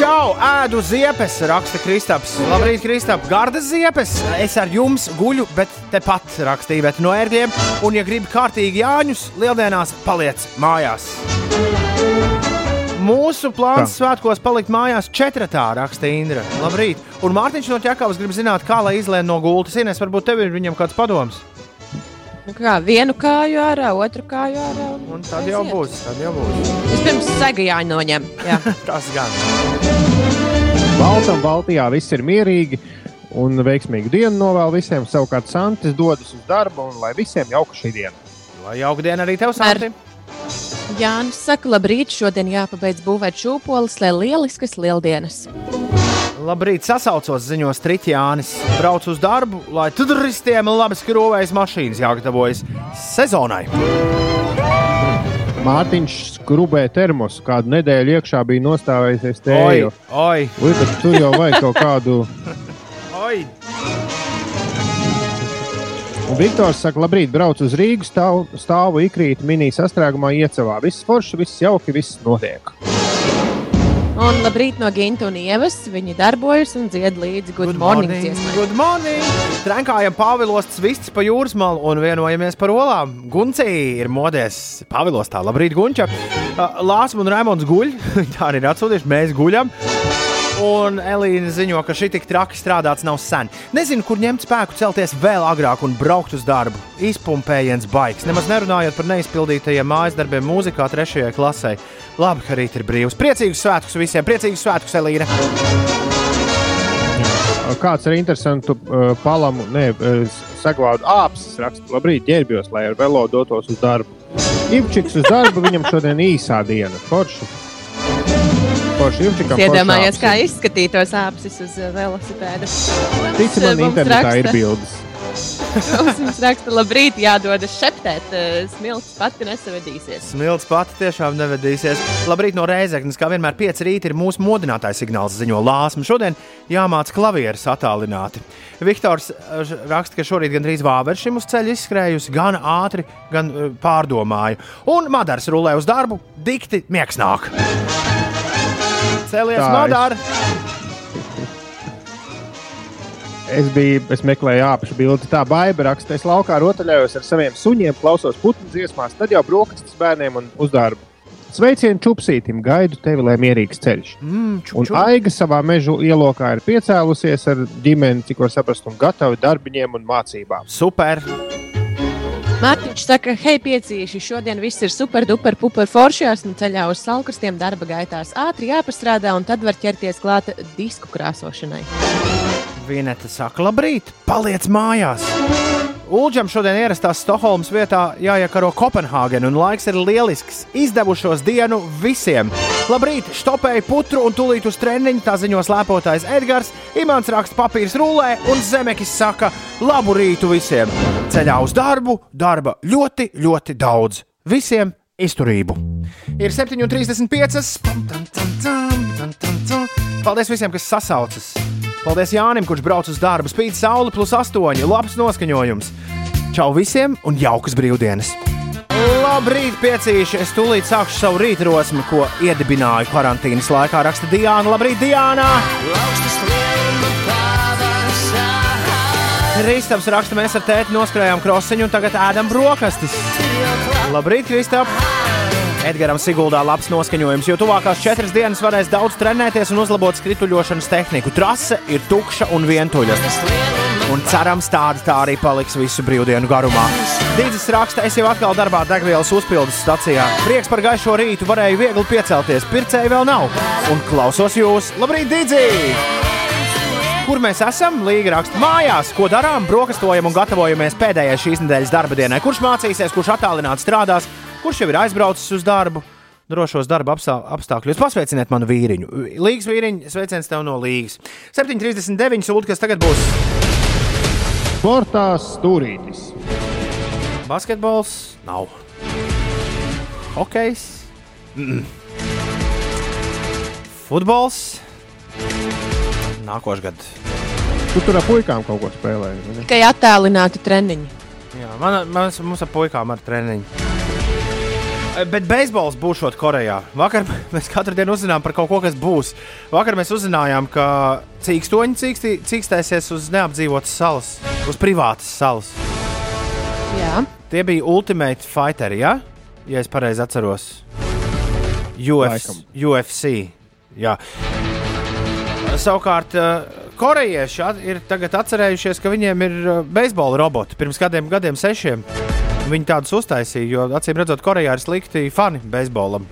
Čau, ēdu ziepes, raksta Kristaps. Labrīt, Kristap, gardas ziepes. Es ar jums guļu, bet tepat rakstīju, bet no ērgļiem. Un, ja gribi kārtīgi Jāņus, lieldienās paliec mājās. Mūsu plāns svētkos palikt mājās četratā, raksta Indra. Labrīt. Un Mārtiņš no Čakavas grib zināt, kā lai izlēma no gultas. Ines, varbūt tev ir viņam kāds padoms. Nu, kā vienu kāju ārā, otru kāju ārā. Un, un tad jau būs. Tad jau būs. Vispirms sega jāņem. Jā. <laughs> Tas gan. Baltam Baltijā viss ir mierīgi un veiksmīgu dienu novēl visiem. Savukārt Santis dodas uz darbu un lai visiem jauka šī diena. Lai jauka diena arī tev, Santi. Jānis saka, labrīt, šodien jāpabeidz būvēt šūpoles, lai lieliskas lieldienas. Labrīt, sasaucos ziņos Triķjānis. Brauc uz darbu, lai turistiem labi skrovējas mašīnas jāgatavojas sezonai. Mārtiņš skrubē termosu. Kādu nedēļu iekšā bija nostāvējusies Oi, tēju. oi, Ui, bet tur jau vajag kaut kādu. <laughs> oi! Un Viktors saka, labrīt, brauc uz Rīgas, stāv, stāvu ikrīt mini sastrēgumā iecavā. Viss forši, viss jauki, viss notiek. Un labrīt no Ginta un Ievas. Viņi darbojas un dzied līdzi Good, good morning. dziesmai. good morning! Trenkājam Pāvilos vists pa jūras malu un vienojamies par olām. Guncī ir modies Pāvilostā. Labrīt, Gunča! Lāsma un Raimons guļ. <laughs> Tā arī ir atsūtījuši, mēs guļam. Un Elīna ziņo, ka šī tik traki strādāts nav sen. Nezinu, kur ņemt spēku celties vēl agrāk un braukt uz darbu. Izpumpējiens baigs. Nemaz nerunājot par neizpildītajiem mājas darbiem mūzikā trešajai klasē. Labi, ka rīt ir brīvs. Priecīgus svētkus visiem! Priecīgus svētkus, Elīna! Kāds ar interesantu uh, palamu, ne, saglabātu āpsis raksta, labrīt, ģērbjos, lai ar velo dotos uz darbu. Ipčiks uz darbu, viņam šodien īsā diena. Forši. Forši Ipčikam. Es iedomājos, forši kā izskatītos āpsis uz uh, velosipēda. Tici man, Mums internetā raksta- ir bildes. <laughs> Mums raksta, labrīt, jādodas šeptēt. uh, Smilts pati nesavedīsies. Smilts pati tiešām nevedīsies. Labrīt no Reizeknas, kā vienmēr 5 rīta ir mūsu modinātājs signāls, ziņo Lāsma. Šodien jāmāca klavieres attālināti. Viktors raksta, ka šorīt gandrīz vāveršim uz ceļa izskrējusi, gan ātri, gan pārdomāju. Un Madars rulē uz darbu, dikti miegsnāk. Celies, Tā, es- Madara! Es biju, es meklēju apakšu bildi. Tā baiva raksta, es laukā rotaļājos ar saviem suņiem, klausos putnu dziesmās, tad jau brokastis bērniem un uz darbu. Sveicienu čupsītim, gaidu tevi, lai mierīgs ceļš. Mm, ču, Un Aiga savā meža ielokā ir piecēlusies ar ģimeni, cik var saprast, un gatava darbiņiem un mācībām. Super! Mārtiņš saka, hei, piecīši, šodien viss ir super, duper, puper foršās un ceļā uz salkrastiem darba gaitās. Ātri jāpastrādā un tad var ķerties klāt disku krāsošanai. Vineta saka, labrīt, paliec mājās! Ulģam šodien ierastās Stokholmas vietā jāiekaro Kopenhāgena, un laiks ir lielisks. Izdevušos dienu visiem. Labrīt, stopēju putru un tūlīt uz treniņu, tā ziņo slēpotājs Edgars. Imants raksta papīrs rullē, un Zemekis saka, labu rītu visiem. Ceļā uz darbu, darba ļoti, ļoti daudz. Visiem izturību. Ir 7,35. Paldies visiem, kas sasaucas! Paldies Jānim, kurš brauc uz darbu. Spīd saule plus 8, labs noskaņojums. Čau visiem un jaukas brīvdienas! Labrīt, piecīši! Es tūlīt sākšu savu rītrosmi, ko iedibināju karantīnas laikā. Raksta Diana. Labrīt, Diana! Kristapis raksta, mēs ar tēti noskrējām krosiņu un tagad ēdam brokastis. Labrīt, Kristap! Edgars Siguldā labs noskaņojums, jo tuvākās četras dienas varēs daudz trenēties un uzlabot skrituļošanas tehniku. Trase ir tukša un vientuļa. Un cerams, tāda tā arī paliks visu brīvdienu garumā. Dīdzis raksta, es jau atkal darbā degvielas uzpildes stacijā. Prieks par gaišo rītu, varēju viegli piecelties. Pircēji vēl nav. Un klausos jūs. Labrīt, Dīdzī! Kur mēs esam? Līga raksta mājās, ko darām, brokastojam un gatavojamies pēdējai šīs nedēļas darba dienai. Kurš mācīsies, kurš attālināti strādās, kurš jau ir aizbraucis uz darbu? Drošos darba apstā- apstākļos. Pasveiciniet manu vīriņu. Līgas vīriņu, sveiciens tev no Līgas. 7,39 sūdi, kas tagad būs Sportā stūrītis. basketbols. Nav. Hokejs. Mm. Futbols. Nākošais gads. Tu tur ar puikām kaut ko spēlēji. vai ne? Tikai attēlināti treniņi. Jā, man, man, mums ar puikām ar treniņu. E, Bet beisbols būs Korejā. Vakar <laughs> mēs katru dienu uzzinājām par kaut ko, kas būs. Vakar mēs uzzinājām, ka cīkstoņi cīkstī- cīkstēsies uz neapdzīvotas salas, uz privātas salas. Jā. Tie bija Ultimate Fighteri, ja, ja es pareizi atceros. Uf. UFC. Jā. Savukārt, eh, korejieši ir tagad atcerējušies, ka viņiem ir eh, beisbola roboti pirms kādiem gadiem, sešiem. Viņi tādus uztaisīja, jo acīm redzot, Korejā ir slikti fani beisbolam.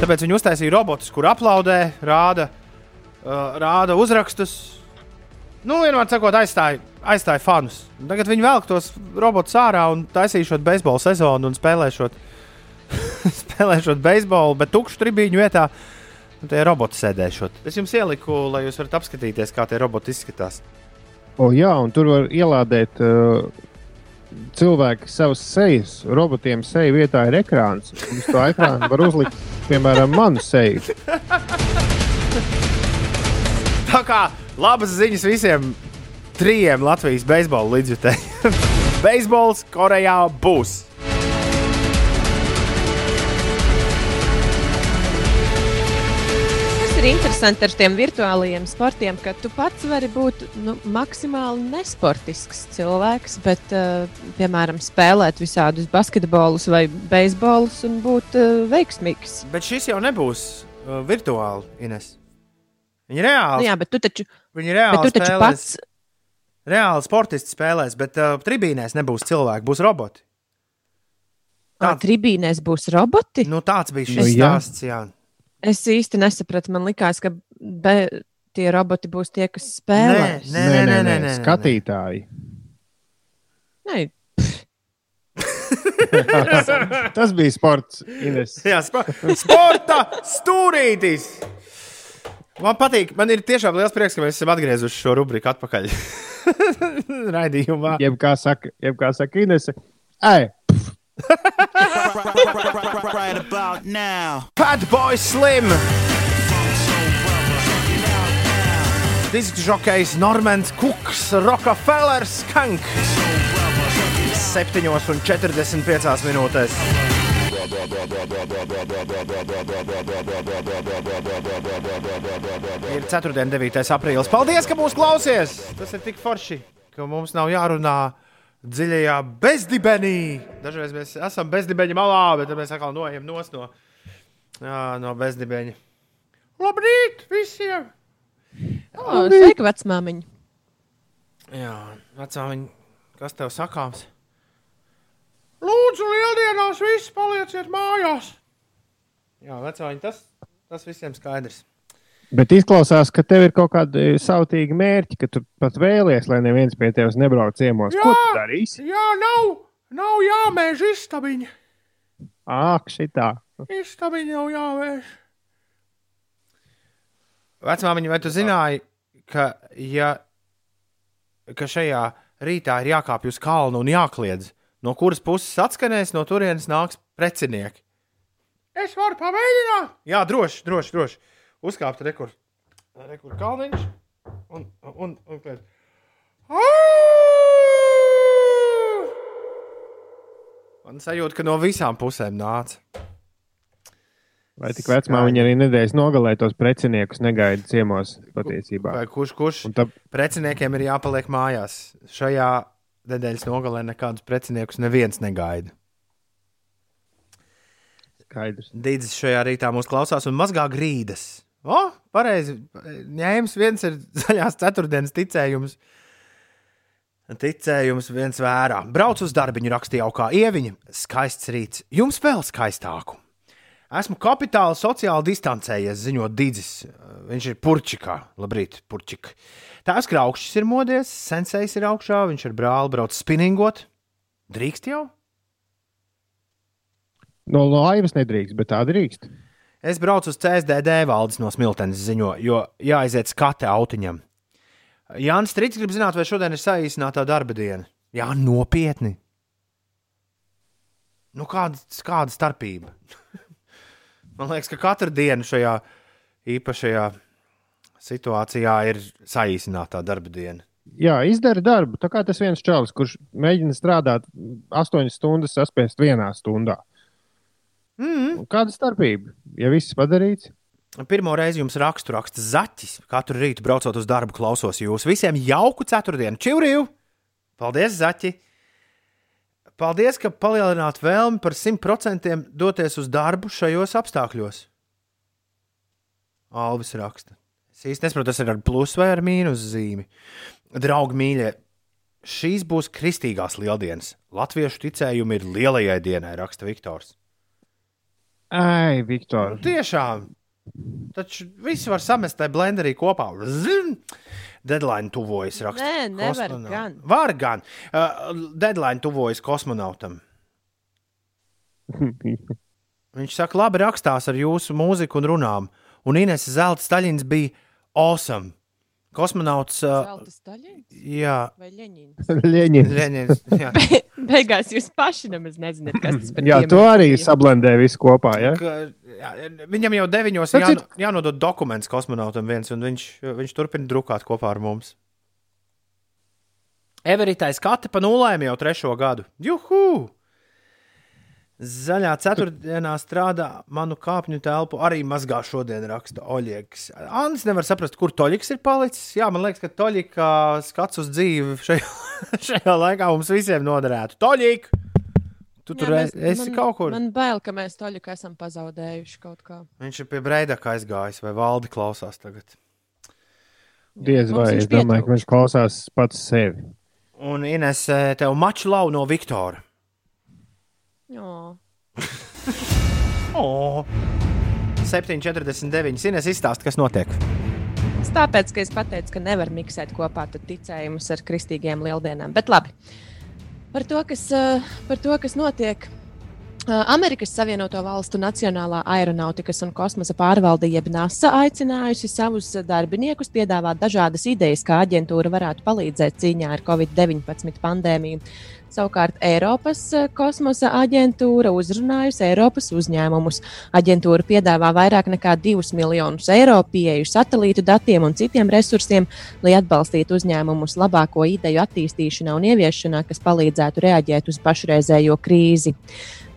Tāpēc viņi uztaisīja robotus, kur aplaudē, rāda, uh, rāda uzrakstus. Nu, vienmēr sakot, aizstāja, aizstāja fanus. Tagad viņi velk tos robotus ārā un taisīšot beisbola sezonu un spēlēšot, <laughs> spēlēšot beisbolu, bet tukšu tribīņu vietā. Tie roboti sēdēšot. Es jums ieliku, lai jūs varat apskatīties, kā tie roboti izskatās. O, jā, un tur var ielādēt uh, cilvēku savas sejas. Robotiem seju vietā ir ekrāns. Uz to ekrānu var uzlikt, piemēram, manu seju. Tā kā labas ziņas visiem trijiem Latvijas beisbola līdzjutējiem. <laughs> Beisbols Korejā būs. Ir interesanti ar tiem virtuālajiem sportiem, ka tu pats vari būt nu, maksimāli nesportisks cilvēks, bet, uh, piemēram, spēlēt visādus basketbolus vai beisbolus un būt uh, veiksmīgs. Bet šis jau nebūs uh, virtuāli, Ines. Viņi reāli, Nu, jā, bet tu taču, viņi reāli bet tu taču spēlēs. pats. Reāli sportisti spēlēs, bet uh, tribīnēs nebūs cilvēki, būs roboti. Tā tribīnēs būs roboti. Nu, tāds bija Nu, šis jā. stāsts. Jā. Es īsti nesapratu. Man liekas, ka be, tie roboti būs tie, kas spēlē. Nē, nē, nē, nē, nē. skatītāji. Nē, Tas bija sports. Ines. Jā, spo sporta stūrītis. Man patīk, man ir tiešām liels prieks, ka mēs esam atgriezuši šo rubriku atpakaļ. <laughs> Raidījumā. Jeb kā saka, jeb kā saka Inese. Ai, Right about now. Fat Boy Slim. Disku žokejs Normans Kuks, Rockefellers Skank. 7,45 minūtēs. Ir 4. un 9. aprīlis. Paldies, ka mūs klausies! Tas ir tik forši, ka mums nav jārunā dziļajā bezdibenī. Dažreiz mēs esam bezdibeņa malā, bet tad mēs atkal noejam nos no, no bezdibeņa. Labrīt visiem! Sveika, vecmāmiņa! Jā, vecāmiņ, kas tev sakāms? Lūdzu, lieldienās visi palieciet mājās! Jā, vecāmiņ, tas, tas visiem skaidrs. Bet izklausās, ka tev ir kaut kādi sautīgi mērķi, ka tu pat vēlies, lai neviens pie tevis nebrauc ciemos. Ko tu darīsi? Jā, nav, nav jāmēž istabiņa. Ak, šitā. Istabiņa nav jāmēž. Vecmāmiņa, vai tu zināji, ka, ja, ka šajā rītā ir jākāpj uz kalnu un jākliedz, no kuras puses atskanēs, no turienes nāks precinieki? Es varu pamēģināt. Jā, droši, droši, droši. Uzkāpt rekur, rekur kalniņš un, un, un kliedz. Man sajūta, ka no visām pusēm nāca. Vai tik vecumā viņa arī nedēļas nogalē tos preciniekus negaida ciemos patiesībā? Vai kurš, kurš Un tā, preciniekiem ir jāpaliek mājās? Šajā nedēļas nogalē nekādus preciniekus neviens negaida. skaidrs. Dīdzis šajā rītā mūs klausās un mazgā grīdas. O, pareizi. Ņēmis viens ir <laughs> zaļās ceturtdienas ticējums. Ticējums viens vērā. Brauc uz darbu, rakstīja jau kā ieviņa. Skaists rīts. Jums vēl skaistāku. Esmu kapitāli sociāli distancējies, ziņo Dīdzis. Viņš ir purčikā. Labrīt, purčik. Tās kraukšķis ir modies, sensējs ir augšā, viņš ar brāli brauc spinningot. Drīkst jau? No laivas nedrīkst, bet tā drīkst. Es braucu uz CSDD valdes no Smiltenes ziņo, jo jāaiziet skate autiņam. Jānis Strīds grib zināt, vai šodien ir saīsinātā darba diena. Jā, nopietni. Nu, kāda, kāda starpība? <laughs> Man liekas, ka katra diena šajā īpašajā situācijā ir saīsinātā darba diena. Jā, izdara darbu. Tā kā tas viens čalis, kurš mēģina strādāt astoņas stundas, saspēst vienā stundā. Mm. Kāda starpība? Ja viss padarīts, Pirmo reizi jums rakstu raksta zaķis. Katru rītu braucot uz darbu, klausos jūs. Visiem jauku ceturtdienu. Čivrīju! Paldies, zaķi! Paldies, ka palielināt vēlmi par 100% doties uz darbu šajos apstākļos. Alvis raksta. Es īsti nesaprotu, tas ir ar plusu vai ar mīnus zīmi. Draugi mīļie, šīs būs kristīgās lieldienas. Latviešu ticējumi ir lielajai dienai, raksta Viktors. Ai, Viktor, Tiešām. Taču viss var samest tajā blenderī kopā. Zin! Deadline tuvojas. Raksta. Nē, nevar Kosmonau- gan. Var gan. Uh, deadline tuvojas kosmonautam. <laughs> Viņš saka, labi rakstās ar jūsu mūziku un runām. Un Ines Zelta Staļins bija awesome. Kosmonauts. Jā, vai Ļeņins? Leņķis. Leņķis. jā. <laughs> Beigās jūs paši nemaz nezināt, kas tas par Jā, to arī sablendē visu kopā. Ja? Ka, jā, viņam jau deviņos jāno, citu- jānodod dokuments kosmonautam viens, un viņš, viņš turpina drukāt kopā ar mums. Everītais skati pa nulēm jau trešo gadu. Juhu! Zaļā ceturtdienā strādā manu kāpņu telpu. Arī mazgā šodien raksta Oļegs. Annis nevar saprast, kur Toļiks ir palicis. Jā, man liekas, ka Toļika skats uz dzīvi šajā, <laughs> šajā laikā mums visiem noderētu. Toļik! Tu tur Jā, es, mēs- esi man- kaut kur. Man bail, ka mēs toļu esam pazaudējuši kaut kā. Viņš ir pie Breidaka aizgājis, vai valdi klausās tagad. Diez vai es domāju, ka viņš klausās pats sevi. Un Ines, tev maču lau no Viktora. Jā. <laughs> Oh. 7,49. Ines izstāsta, kas notiek. Tas tāpēc, ka es pateicu, ka nevar miksēt kopā ticējumus ar kristīgiem lieldienām. Bet labi. Par to, kas, eh, par to, kas notiek. Eh, Amerikas Savienoto Valstu Nacionālā aeronautikas un kosmosa pārvalde, jeb NASA, aicinājusi savus darbiniekus piedāvāt dažādas idejas, kā aģentūra varētu palīdzēt cīņā ar Covid-19 pandēmiju. Savukārt Eiropas eh, kosmosa aģentūra uzrunājusi Eiropas uzņēmumus. Aģentūra piedāvā vairāk nekā 2 miljonus eiro pieeju satelītu datiem un citiem resursiem, lai atbalstītu uzņēmumus labāko ideju attīstīšanā un ieviešanā, kas palīdzētu reaģēt uz pašreizējo krīzi.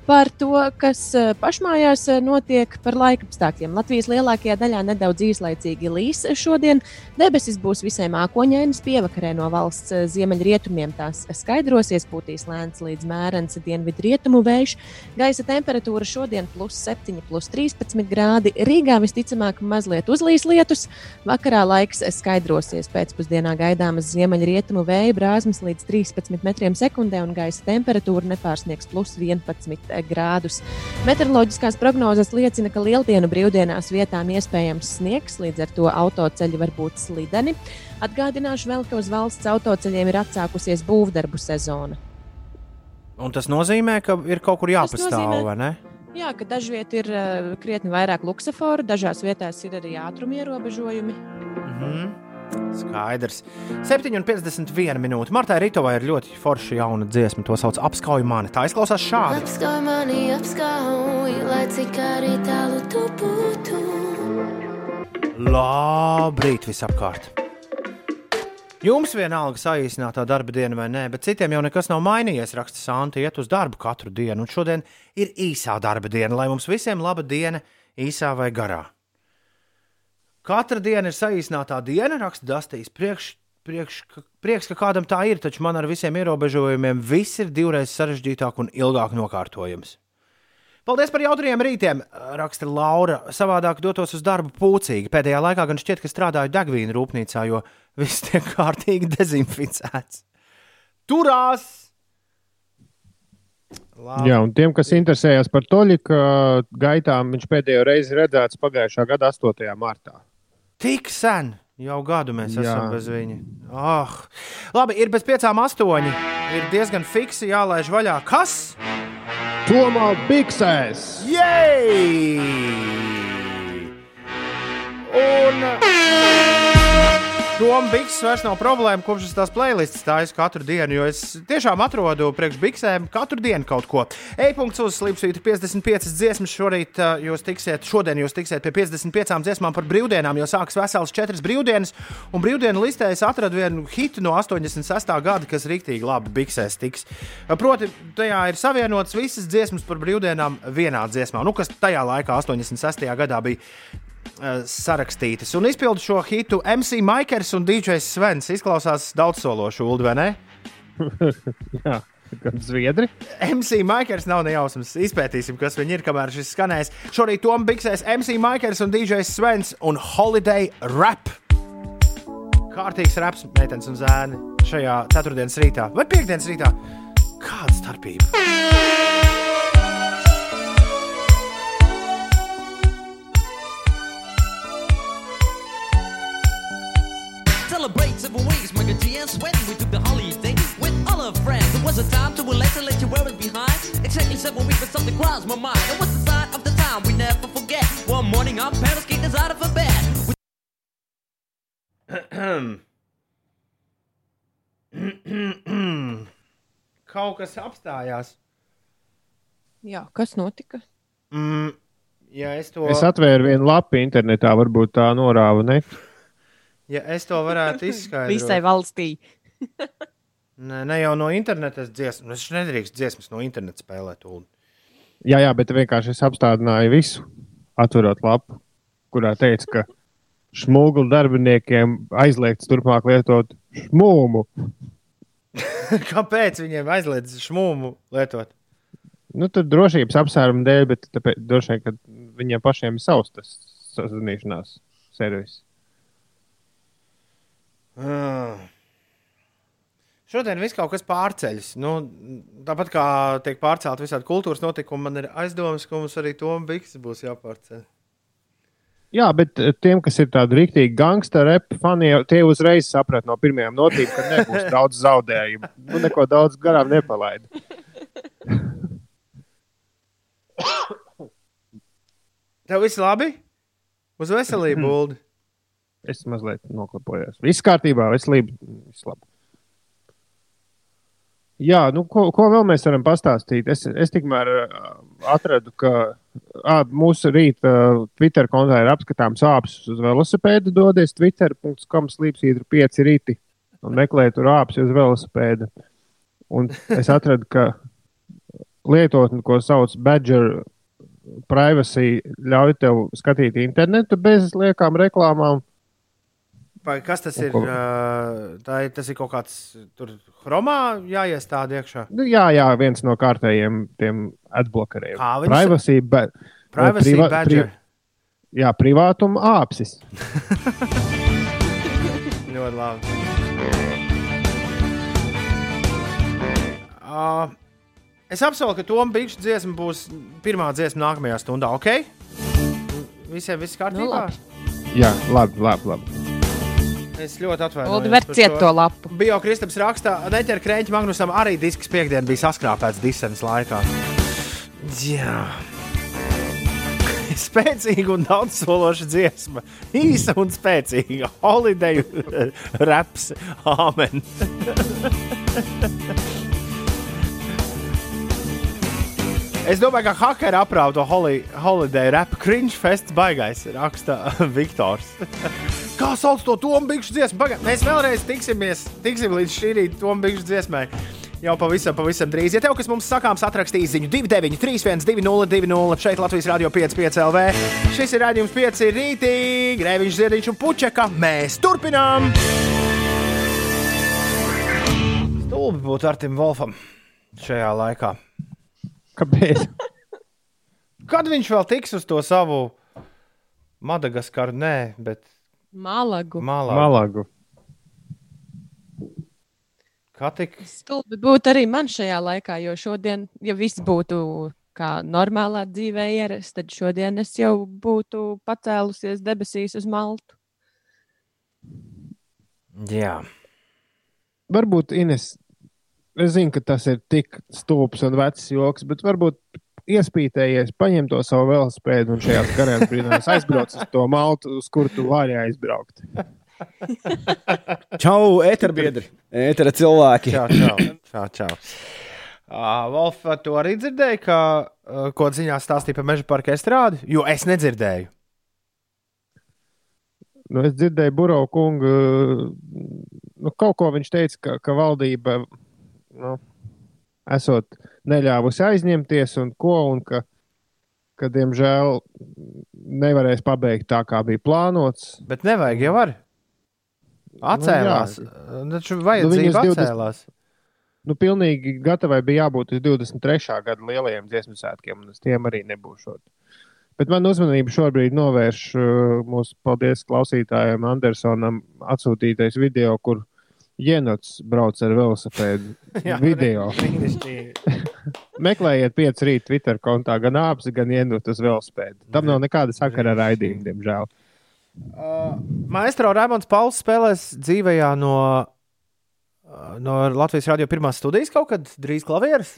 Par to, kas eh, pašmājās eh, notiek par laika apstākļiem. Latvijas lielākajā daļā nedaudz īslaicīgi līs šodien. Debesis būs visai mākoņainas, pievakarē no valsts eh, ziemeļrietumiem tās skaidrosies, pūtīs lēns līdz mērens dienvidu rietumu vējš. Gaisa temperatūra šodien plus 7, plus 13 grādi. Rīgā visticamāk mazliet uzlīs lietus. Vakarā laiks skaidrosies. Pēcpusdienā gaidāmas ziemeļrietumu vēja brāzmas līdz 13 metriem sekundē un gaisa temperatūra nepārsniegs plus 11 grādus. Meteoroloģiskās prognozes liecina, ka lieldienu brīvdienās vietām iespējams sniegs, līdz ar to autoceļi var būt slideni. Atgādināšu vēl, ka uz valsts autoceļiem ir atsākusies būvdarbu sezona. Un tas nozīmē, ka ir kaut kur jāpastāv, nozīmē- vai ne? Jā, ka dažviet ir uh, krietni vairāk luksusforu, dažās vietās ir arī ātruma ierobežojumi. Mhm. Skaidrs. 7,51 minūte. Martai Ritovai ir ļoti forša jauna dziesma. To sauc par apskauju mani. Tā izklausās šādi. Apskauj mani, apskauj, lai cik arī tālu tu būtu. Labrīt, visapkārt! Jums vienalga saīsinātā darba diena vai nē, bet citiem jau nekas nav mainījies. Raksta Santa, iet uz darbu katru dienu, un šodien ir īsā darba diena, lai mums visiem laba diena, īsā vai garā. Katra diena ir saīsinātā diena, raksta Dastīs. Priekš, priekš, prieks, ka kādam tā ir, taču man ar visiem ierobežojumiem viss ir divreiz sarežģītāk un ilgāk nokārtojams. Paldies par jautriem rītiem, raksta Laura. Savādāk dotos uz darbu pūcīgi. Pēdējā laikā gan šķiet, ka strādāju degvīnu rūpnīcā, jo viss tiek <laughs> kārtīgi dezinficēts. Turās! Labi. Jā, un tiem, kas interesējas par Toļika gaitām, viņš pēdējo reizi redzēts pagājušā gada 8. martā. Tik sen, jau gadu mēs Jā. esam bez viņa. Oh. Labi, ir bez piecām astoņi. Ir diezgan fiksi jālaiž vaļā. Kas? Tomā Biksēs! Jej! Un Doma Biks vairs nav problēma, kopš es tās playlists stāju katru dienu, jo es tiešām atrodu priekš Biksēm katru dienu kaut ko. E-punkts uz Slipsvītra 55 dziesmas šorīt jūs tiksiet, šodien jūs tiksiet pie 55 dziesmām par brīvdienām, jo sāks vesels četras brīvdienas, un brīvdienu listē es atradu vienu hitu no 86. gada, kas riktīgi labi Biksēs tiks. Proti, tajā ir savienotas visas dziesmas par brīvdienām vienā dziesmā, nu, kas tajā laikā, 86. gadā, bija sarakstītas. Un izpildu šo hitu MC Maikers un DJs Svens. Izklausās daudzsološi, Ulu, vai ne? <laughs> Jā, gan zviedri. MC Maikers nav nejausmas. Izpētīsim, kas viņi ir, kamēr šis skanēs. Šorīt Toms Biksēs MC Maikers un DJs Svens un Holiday Rap. Kārtīgs raps, meitenes un zēni šajā ceturtdienas rītā vai piekdienas rītā. Kāda starpība? Celebrate seven weeks, My G and Sweat. We took the holiday with all our friends. It was a time to relax and let you wear it behind. Exactly seven weeks, but something crossed my mind. It was the sign of the time we never forget. One morning, our parents kicked us out of a bed. We <clears throat> Kaut kas apstājās. Jā, kas notika? Mm, ja es to, Es atvēru vienu lapu internetā, varbūt tā norāva ne. Ja es to varētu izskaidrot, Visai valstī. <laughs> Ne, ne jau no interneta dziesmas. Es nedrīkstu dziesmas no interneta spēlēt. Ulu. Jā, jā, bet vienkārši es apstādināju visu, atverot lapu, kurā teica, ka smūgu darbiniekiem aizliegts turpmāk lietot šmūmu. <laughs> Kāpēc viņiem aizliedz šmūmu lietot? Nu, tur drošības apsvērumu dēļ, bet tāpēc, droši vien, ka viņiem pašiem ir savs tas sazināšanās servis. Ah. Šodien viss kaut kas pārceļas. Nu, tāpat kā tiek pārcelt visādi kultūras notikumi, man ir aizdomas, ka mums arī to bikses būs jāpārceļ. Jā, bet eh, tiem, kas ir tādi rīktīgi gangsta repi fani, tie uzreiz saprata no pirmajām notīm, ka nebūs daudz zaudējumu. Nu, neko daudz garām nepalaida. Tev viss labi? Uz veselību, <laughs> Ulu. Es mazliet noklapojos. Viss kārtībā, veselība. Viss labi. Jā, nu, ko, ko vēl mēs varam pastāstīt? Es, es tikmēr atradu, ka uh, mūsu rīta uh, Twitter kontā ir apskatāms āpsis uz velosipēda. Dodies twitter.com slīpsīdru 5 rīti un meklē tur āpsi uz velosipēda. Un es atradu, ka lietotne, ko sauc Badger Privacy, ļauj tev skatīt internetu bez liekām reklāmām. Kas tas ir? Tā ir tas ir kaut kāds tur chromā jāiestāda iekšā. Nu, jā, jā, viens no kārtējiem tiem adblokeriem. Kā viņš- Privacy, ba Privacy badger. jā, privātuma āpsis. <laughs> Ļoti labi. Uh, es apsolu, ka Toms Biggs dziesma būs pirmā dziesma nākamajā stundā. Ok? Visiem viss kārtībā? Nu, labi. Jā, labi, labi. labi. Es ļoti atvainojos. Lūdzu, ver par ciet šo. to lapu. Bio Kristaps rakstā, Neķer Krēķa Magnusam arī disks piekdien bija saskrāpēts disenas laikā. Jā. <laughs> Spēcīga un daudzsološa dziesma. Īsa un spēcīga. Holiday <laughs> raps. Amen. <laughs> Es domāju, ka hakeri aprauga to holi, holiday rap cringe fest baigais, raksta <laughs> Viktors. Kā sauc to Tomu Bigšu dziesmu? Paga mēs vēlreiz tiksimies, tiksim līdz šī rīta Tomu Bigšu dziesmai. Jau pavisam, pavisam drīz. Ja tev kas mums sakāms, atrakstīs ziņu 293, 202, šeit Latvijas Rādio 5,5 LV. Šis ir rādījums 5 rītī, Grēviņš, Ziedņš un Puķeka. Mēs turpinām! Stulbi būtu Artim Wolfam šajā laikā. Kāpēc? <laughs> Kad viņš vēl tiks uz to savu Madagaskaru? Nē, bet Malagu. Malagu. Malagu. Kā tik? Stulbi būtu arī man šajā laikā, jo šodien, ja viss būtu kā normālā dzīvē ierasts, tad šodien es jau būtu pacēlusies debesīs uz Maltu. Jā. Varbūt Ines, es zinu, ka tas ir tik stulbs un vecs joks, bet varbūt iespītējies, paņem to savu velospēdu un šajās garās brīnās aizbrauc uz to maltu, uz kur tu vari aizbraukt. Čau, eterbiedri, etera cilvēki. Čau, čau. čau, čau. Uh, Wolf, tu arī dzirdēji, ka uh, ko ziņā stāstīja par meža parka estrādi? Jo es nedzirdēju. Nu, es dzirdēju, Burbuļs kungu, nu, kaut ko viņš teica, ka, ka valdība nu, esot neļāvusi aizņemties un ko, un ka, ka diemžēl nevarēs pabeigt tā, kā bija plānots. Bet nevajag jau var. Atcēlās. Nu, Nu, Taču vajadzība viņas 20 atcēlās. Nu, pilnīgi gatavai bija jābūt uz 23. gada lielajiem dziesmu svētkiem, un uz tiem arī nebūšot. Bet man uzmanību šobrīd novērš uh, mūsu paldies klausītājiem Andersonam atsūtītais video, kur Jenots brauc ar velosipēdu. <laughs> Video. <laughs> Meklējiet pieci rīt Twitter kontā gan āpsi, gan Jenotu uz velosipēdu. Tam nav nekāda sakara ar raidījumu, diemžēl. Uh, Maestro Rēmons Pauls spēlēs dzīvajā no, uh, no Latvijas radio pirmās studijas kaut kad drīz klavieres.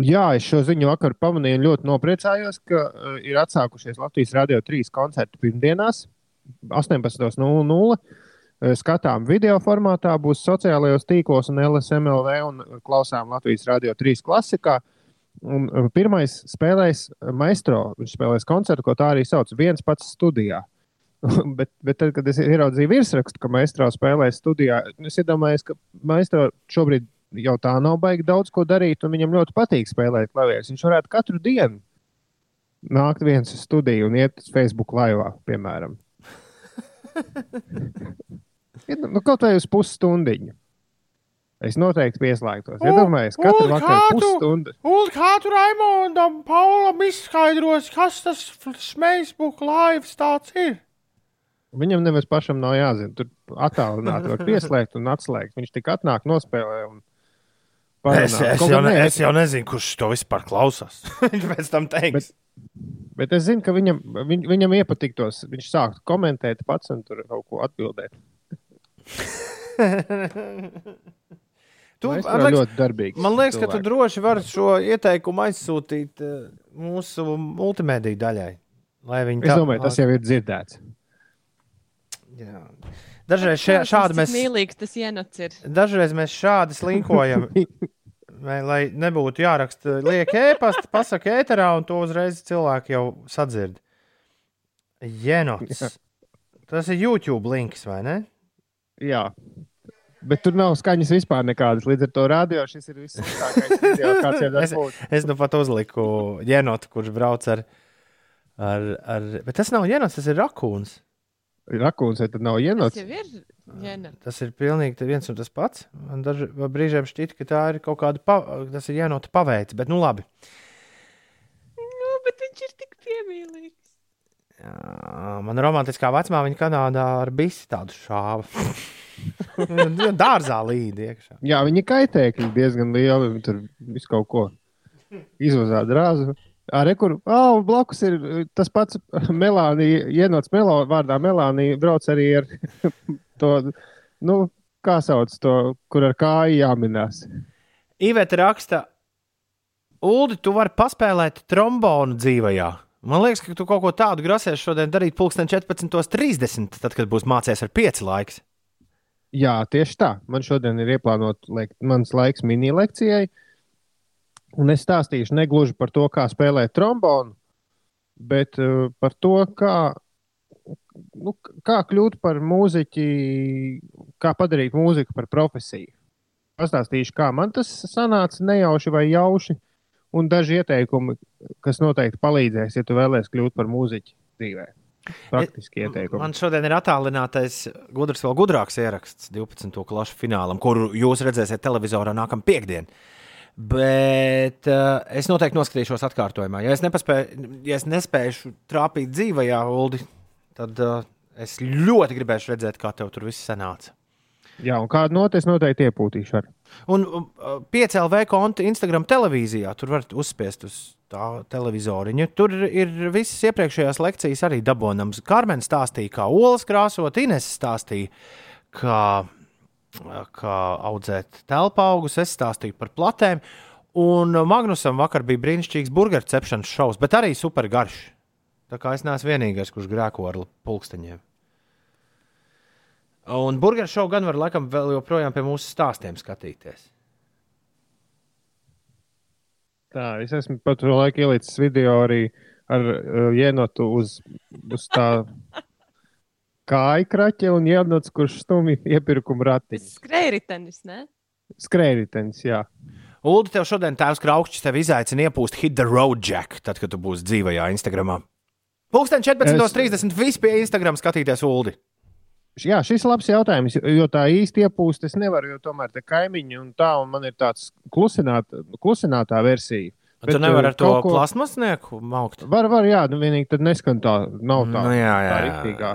Jā, es šo ziņu vakar pamanīju un ļoti nopriecājos, ka uh, ir atsākušies Latvijas Rādio 3 koncerti pirmdienās, 18.00. Skatām video formātā, būs sociālajos tīklos un LSMLV un klausām Latvijas Rādio 3 klasikā. Un uh, pirmais spēlēs Maestro. Viņš spēlēs koncertu, ko tā arī sauc, viens pats studijā. <laughs> bet, bet tad, kad es ieraudzīju virsrakstu, ka Maestro spēlēs studijā, es iedomājos, ka Maestro šobrīd jau tā nav baigi daudz ko darīt, un viņam ļoti patīk spēlēt klavierus. Viņš varētu katru dienu nākt viens uz studiju un iet uz Facebook laivā, piemēram. <laughs> Ja, nu, kaut vai uz pusstundiņu. Es noteikti pieslēgtos. Iedomājieties, katru vakaru pusstundu. Un kā tu Raimondam, Paulam izskaidros, kas tas Facebook live tāds ir? Viņam nemaz pašam nav jāzina. Tur attālināti var pieslēgt un atslēgt. Viņš tik atnāk, nospēlē. Un... Es, parunā. es, jau ne, es jau nezinu, kurš to vispār klausās. <laughs> Viņš pēc tam teiks. Bet es zinu, ka viņam, viņ, viņam iepatiktos. Viņš sāktu komentēt pats un tur kaut ko atbildēt. <laughs> Tu, Maestro man liekas- ļoti darbīgs Man liekas, ka tu droši vari šo ieteikumu aizsūtīt eh, mūsu multimediju daļai. Lai viņi Es domāju, tas jau ir dzirdēts. Jā. Dažreiz šā, šādi mēs, Mīlīgs tas ienots ir. dažreiz mēs šādi slinkojam. Vai, <laughs> lai nebūtu jāraksta lieka ēpasta, pasakā ēterā, un to uzreiz cilvēki jau sadzird. Jenots. Tas ir YouTube links, vai ne? Jā. Bet tur nav skaņas vispār nekādas. Līdz ar to radio šis ir vissliktākais video, <laughs> kāds jau Es, tas es nu pat uzliku jenotu, kurš brauc ar, ar, ar. Bet tas nav jenots, tas ir rakūns. Rakūns vai tad nav Tas ienots? jau ir. Jena. Tas ir pilnīgi viens un tas pats. Man daži brīžiem šķiet, ka tā ir kaut kāda, pa, tas ir jenota paveids, bet nu labi. Nu, bet viņš ir tik piemīlīgs. Man romantiskā vecumā viņa Kanādā ar bisi tādu šāvu. <laughs> Dārzā līdzi iekšā. Jā, viņi kaitēkļi diezgan lieli. viņi Tur viss kaut ko izvazā drāzu. Ar kur oh, blakus ir tas pats Melānija, ienots Melo, vārdā Melānija, brauc arī ar <laughs> to, nu, kā sauc to, kur ar kāju jāminās. Iveta raksta, Uldi, tu vari paspēlēt trombonu dzīvajā. Man liekas, ka tu kaut ko tādu grasies šodien darīt pulksten 14.30, tad, kad būs mācījies ar pieci laiks. Jā, tieši tā. Man šodien ir ieplānots lek- mans laiks mini lekcijai. Un es stāstīšu ne gluži par to, kā spēlēt trombonu, bet uh, par to, kā, nu, kā kļūt par mūziķi, kā padarīt mūziku par profesiju. Pastāstīšu, kā man tas sanāca nejauši vai jauši, un daži ieteikumi, kas noteikti palīdzēs, ja tu vēlēsies kļūt par mūziķi dzīvē. Praktiski ieteikumi. Man šodien ir attālinātais, gudrs, vēl gudrāks ieraksts 12. klašu finālam, kuru jūs redzēsiet televizorā nākamā piekdiena. Bet uh, es noteikti noskatīšos atkārtojumā. Ja es, nepaspēju, ja es nespēšu trāpīt dzīvajā, Uldi, tad uh, es ļoti gribēšu redzēt, kā tev tur viss sanāca. Jā, un kādu notis noteikti iepūtīšu. Ar. Un uh, 5LV konta Instagram televīzijā tur var uzspiest uz tā televizoriņa. Tur ir visas iepriekšējās lekcijas arī dabonams. Karmen stāstīja, kā olas krāsot, Ines stāstīja, kā, kā audzēt telpā augus, es stāstīju par platēm. Un Magnusam vakar bija brīnišķīgs burgeru cepšanas šovs, bet arī super garš. Tā kā es neesmu vienīgais, kurš grēko ar pulksteņiem. Un burgeru šovu gan var laikam vēl joprojām pie mūsu stāstiem skatīties. Tā, es esmu pat to laiku ielicis video arī ar uh, ienotu uz, uz tā <laughs> kāju kraķa un ienots, kurš stumj iepirkuma ratiņu. Skrējritenis, ne? Skrējritenis, jā. Ulu, tev šodien tēvs Kraukšķis tevi izaicina iepūst Hit the Road Jack, tad, kad tu būsi dzīvajā Instagramā. Pūksteni 14.30 viss pie Instagram skatīties Ulu. Jā, šis ir labs jautājums, jo- tā īsti iepūst es nevaru, jo tomēr te kaimiņi un tā, un man ir tāds klusināt, klusinātā versija. Tu nevari ar uh, to ko- plasmasnieku maukt. Var, var, jā, nu vienīgi tad neskan tā, nav tā, Nu, jā, jā, tā jā. riktīgā.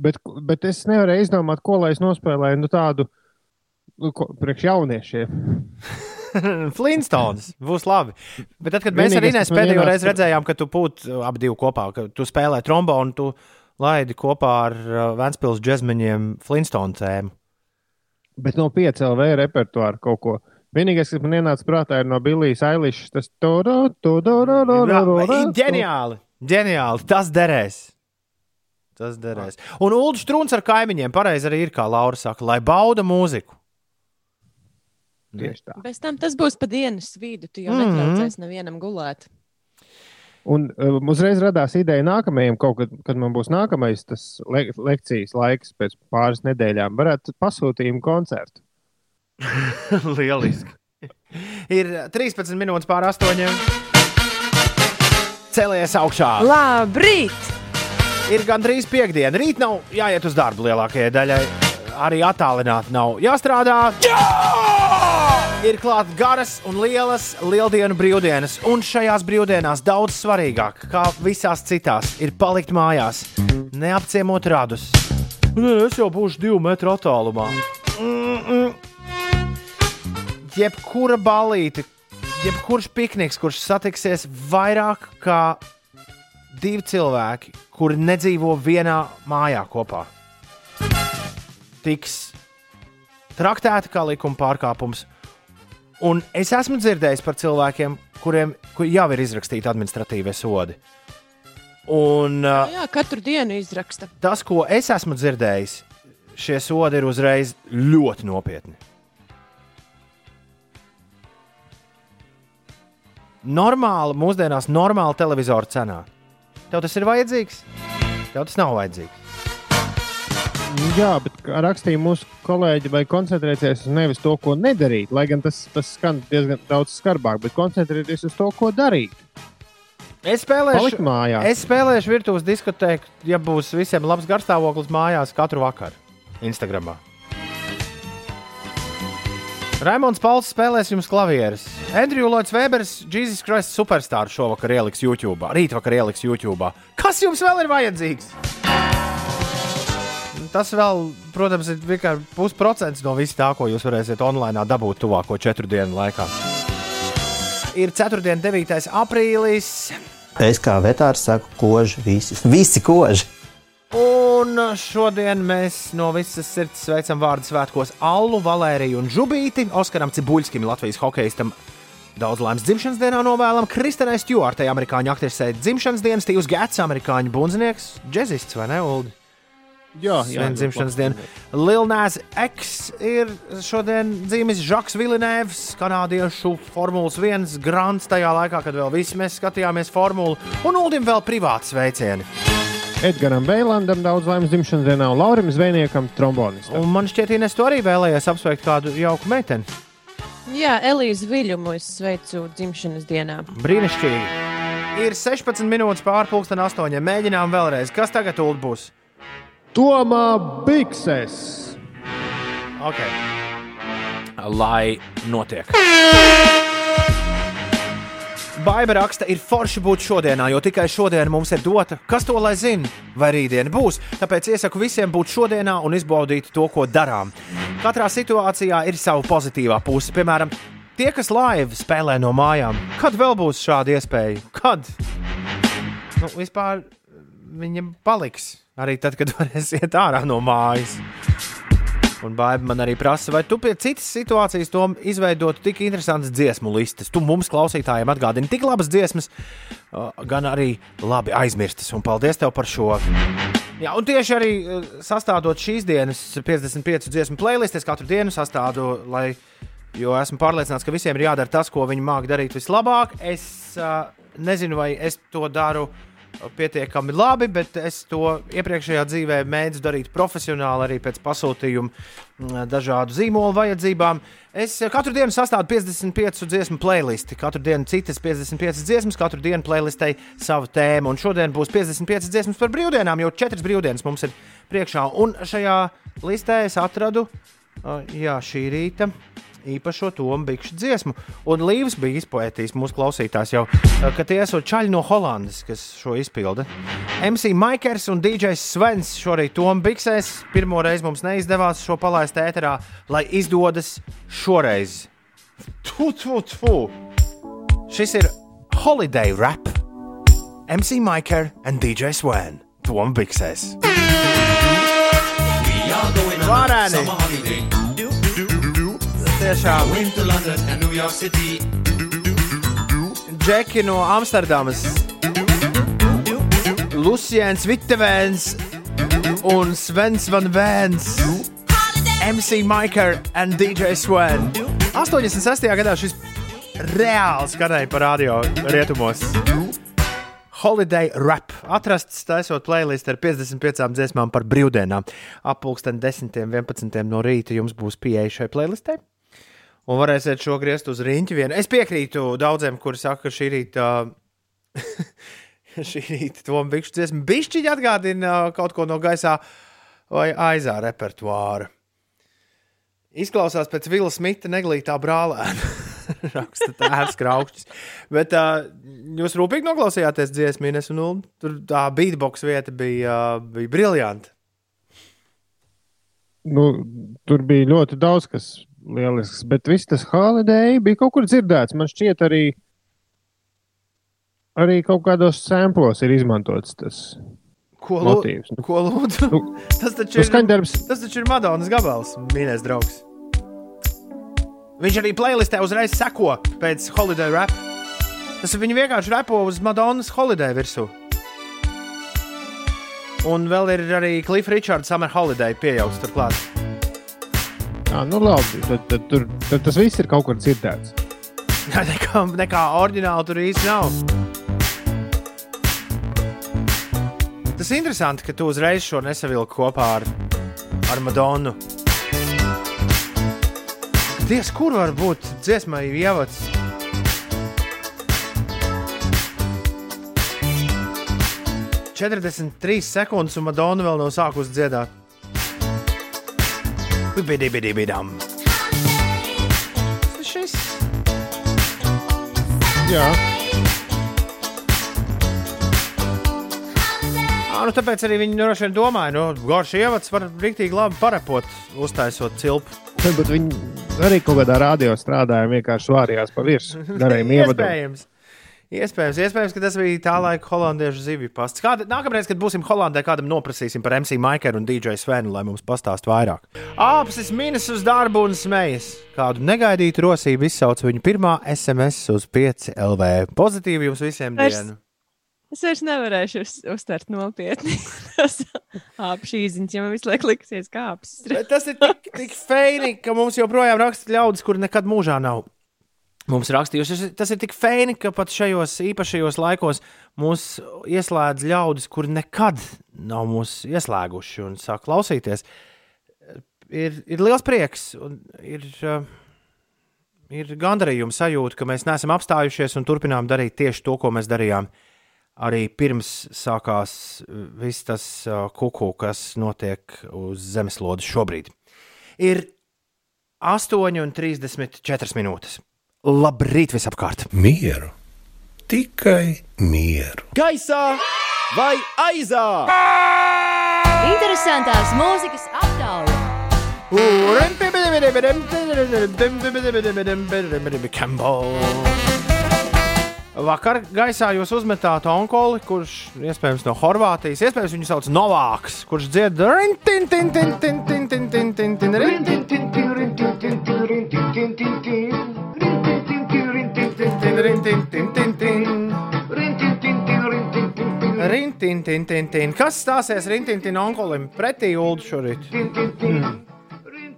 Bet, bet es nevarēju izdomāt, ko lai es nospēlēju nu, tādu nu, ko- priekš jauniešiem. <laughs> Flintstones būs labi. Bet tad, kad mēs ar Vienīgais, Inês pēdējo reizi redzējām, ka tu būtu ap divu kopā, ka tu spēlē trombonu, tu laidi kopā ar uh, Vēncpils džekmeņiem Flintstone tēmu. Bet no 5 LV repertuāra kaut ko. Vienīgais, kas man ienāca prātā, ir no Billijas Eilišas. Tas tur Ģeniāli! Ģeniāli! Tas derēs! Tas derēs. Un Ulu Strunke ar kaimiņiem pareizi arī ir, kā Laura saka, lai bauda mūziku. Tieši tā. Bez tam tas būs pa dienas vidu. Tu jau mm -hmm. netraucēsi nevienam gulēt. Un um, uzreiz radās ideja nākamajam, kaut kad, kad man būs nākamais tas le lekcijas laiks pēc pāris nedēļām, varētu pasūtījumu koncertu. <laughs> Lieliski. Ir 13 minūtes pār astoņiem. Celies augšā. Labrīt! Ir gandrīz piekdiena. Rīt nav jāiet uz darbu lielākajai daļai. Arī attālināti nav jāstrādā. Jā! Ir klāts garas un lielas lieldienu brīvdienas. Un šajās brīvdienās daudz svarīgāk, kā visās citās, ir palikt mājās, neapciemot radus. Nē, es jau būšu divu metru attālumā. Mm -mm. Jebkura balīte, jebkurš pikniks, kurš satiksies vairāk kā divi cilvēki, kuri nedzīvo vienā mājā kopā, tiks traktēta kā likuma pārkāpums. Un es esmu dzirdējis par cilvēkiem, kuriem kur jau ir izrakstīti administratīvie sodi. Un, uh, Jā, katru dienu izraksta. tas, ko es esmu dzirdējis, šie sodi ir uzreiz ļoti nopietni. Normāli, mūsdienās, normāli televizora cenā. Tev tas ir vajadzīgs? Tev tas nav vajadzīgs. Jā, bet rakstīja mūsu kolēģi, vai koncentrēties uz nevis to, ko nedarīt, lai gan tas, tas skan diezgan daudz skarbāk, bet koncentrēties uz to, ko darīt. Es spēlēšu, es spēlēšu virtuves diskotēku, ja būs visiem labs garstāvoklis mājās katru vakaru Instagram. Raimons Pauls spēlēs jums klavierus. Andrew Lloyds Webers, Jesus Christ Superstar šovakar ieliks YouTube, rītvakar ieliks YouTube. Kas jums vēl ir vajadzīgs? Tas vēl, protams, ir tikai pusprocents no visa tā, ko jūs varēsiet online dabūt tuvāko četru dienu laikā. Ir 4. un 9. aprīlis. Es kā vetārs saku, koži visi. <laughs> Visi koži. Un šodien mēs no visas sirds sveicam vārdu svētkos Allu, Valēriju un Zubīti, Oskaram Cibuļskim, Latvijas hokeistam. Daudz laimes dzimšanas dienā novēlam Kristīnai Stjortai, amerikāņu aktrisei dzimšanas dienas, Tīvs Gets, amerikāņu bunzinieks, džezists vai ne? Uldi? Jā, jā, Svin dzimšanas diena. Lilnēs X ir šodien dzīves Žaks Vilinēvs, kanādiešu Formulas 1 grants tajā laikā, kad vēl visi mēs skatījāmies formulu, un Uldim vēl privāti sveicieni. Edgars Beilandam daudz laimes dzimšanas dienā, un Laurim Zvejniekam trombonistam. Un man šķiet, Ines, tu arī vēlējies apsveikt kādu jauku meiteni. Jā, Elīze Viļumu es sveicu dzimšanas dienā. Brīnišķīgi. Ir 16 minūtes pārpusdienas astoņiem. Mēģinām vēlreiz. Kas tagad būs? Tomā Bikses! Ok. Lai notiek. Baiba raksta, ir forši būt šodienā, jo tikai šodien mums ir dota. Kas to lai zina, vai rītdiena būs? Tāpēc iesaku visiem būt šodienā un izbaudīt to, ko darām. Katrā situācijā ir sava pozitīvā puse. Piemēram, tie, kas laivi spēlē no mājām, kad vēl būs šāda iespēja? Kad? Nu, vispār viņam paliks arī tad, kad <laughs> varēs iet ārā no mājas. Un Baiba man arī prasa, vai tu pie citas situācijas to izveidotu tik interesantas dziesmu listas. Tu mums, klausītājiem, atgādini tik labas dziesmas, uh, gan arī labi aizmirstas. Un paldies tev par šo. Jā, un tieši arī uh, sastādot šīs dienas 55 dziesmu playlistes, katru dienu sastādu, lai, jo esmu pārliecināts, ka visiem ir jādara tas, ko viņi māca darīt vislabāk. Es uh, nezinu, vai es to daru pietiekami labi, bet es to iepriekšējā dzīvē mēģināju darīt profesionāli, arī pēc pasūtījuma mm, dažādu zīmolu vajadzībām. Es eh, katru dienu sastādu 55 dziesmu playlisti, katru dienu citas 55 dziesmas, katru dienu playlistei savu tēmu. Un šodien būs 55 dziesmas par brīvdienām, jo četras brīvdienas mums ir priekšā. Un šajā listē es atradu jā, šī rīta īpašo tomu bikšu dziesmu. Un Līvs bija izpoētījis mūsu klausītājs jau, eh, ka tie esot čaļi no Holandas, kas šo izpilda. MC Maikers un DJs Svens šorīt tomu biksēs. Pirmo reizi mums neizdevās šo palaist ēterā, lai izdodas šoreiz. Tu, tu, tu. Šis ir Holiday Rap. MC Maiker and DJ Sven. Tomu biksēs. Varēni! Tiešām. Džeki no Amsterdamas. Lucians Vittevēns un Svens Van Vēns. MC Maiker and DJ Sven. 86. gadā šis reāli skanēja par radio rietumos. Holiday rap. Atrasts taisot playlist ar 55 dziesmām par brīvdienām. Apmēram 10, 11 no rīta jums būs pieeja šai playlistē. Un varēsiet šo griezt uz rīņķi vienu. Es piekrītu daudziem, kuri saka, ka šī rīta, <laughs> šī rīta to bikšu dziesma bišķiņi atgādina kaut ko no gaisā vai aizā repertuāra. Izklausās pēc Vila Smita neglītā brālēna. <laughs> Raksta tēvs kraukšķis. Bet uh, jūs rūpīgi noklausījāties dziesmīnes, un nu, tur tā beatbox vieta bija, uh, bija briljanta. Nu, tur bija ļoti daudz kas lielisks, bet viss tas holiday bija kaut kur dzirdēts. Man šķiet, arī, arī kaut kādos samplos ir izmantots tas. Ko, motīvs. lū, ko lūdzu? Nu, <laughs> tas, taču nu, ir, tas taču ir Madonas gabals, mīļais draugs. Viņš arī playlistē uzreiz seko pēc holiday rap. Tas ir viņi vienkārši repo uz Madonas holiday virsū. Un vēl ir arī Cliff Richards Summer Holiday pieejams turklāt. Jā, nu labi. Tad, tad, tur, tad tas viss ir kaut kur dzirdēts. <laughs> nekā, nekā oriģināli tur īsti nav. Tas ir interesanti, ka tu uzreiz šo nesavilki kopā ar ar Madonu. Dievs, kur var būt dziesmai ievads? Četrdesmit trīs sekundes, un Madona vēl nav sākusi dziedāt. Bidibidibidam. Šis. Jā. Ā, nu tāpēc arī viņi droši vien domāja, nu, Gorš ievads var rīktīgi labi parepot, uztaisot cilpu. Bet viņi arī kaut kādā radio strādāja, vienkārši vārījās pa virsmu. Darīja <laughs> ievadu. Iespējams. Iespējams, ka tas bija tā laika holandiešu zivju pasts. Kāda, nākamreiz, kad būsim Holandē, kādam noprasīsim par MC Maikeru un DJ Svenu, lai mums pastāst vairāk. Āpsis minas uz darbu un smejas. Kādu negaidītu rosību izsauc viņa pirmā SMS uz 5 LV. Pozitīvi jums visiem Vairs- dienu! Es vairs nevarēšu uz, uztvert nopietni. <laughs> Tas apšī ziņas, ja man visu laiku liksies kāpnes. Tas ir tik, tik feini, ka mums joprojām raksta ļaudis, kur nekad mūžā nav. Mums rakstījuši, Tas ir- tik feini, ka pat šajos īpašajos laikos mūs ieslēdz ļaudis, kuri nekad nav mūs ieslēguši un sāk klausīties. Ir, ir liels prieks un ir, uh, ir gandarījums sajūta, ka mēs neesam apstājušies un turpinām darīt tieši to, ko mēs darījām. Arī pirms sākās uh, viss tas uh, kuku, kas notiek uz zemeslodes šobrīd. Ir 8,34 minūtes. Labrīt visapkārt! Mieru, tikai mieru. Gaisā vai aizā? Interesantās mūzikas aptauja. Vakar gaisā jūs uzmetāt onkoli, kurš iespējams no Horvātijas, iespējams viņu sauc Novāks, kurš dzied rintin, rintin, tin, tin, rintin, tin, tin, tin. Rintin, tin, tin, rintin, tin, tin. Rintin, tin, tin, tin. Kas stāsies rintin, tin onkolim pretī Ulu šorīt?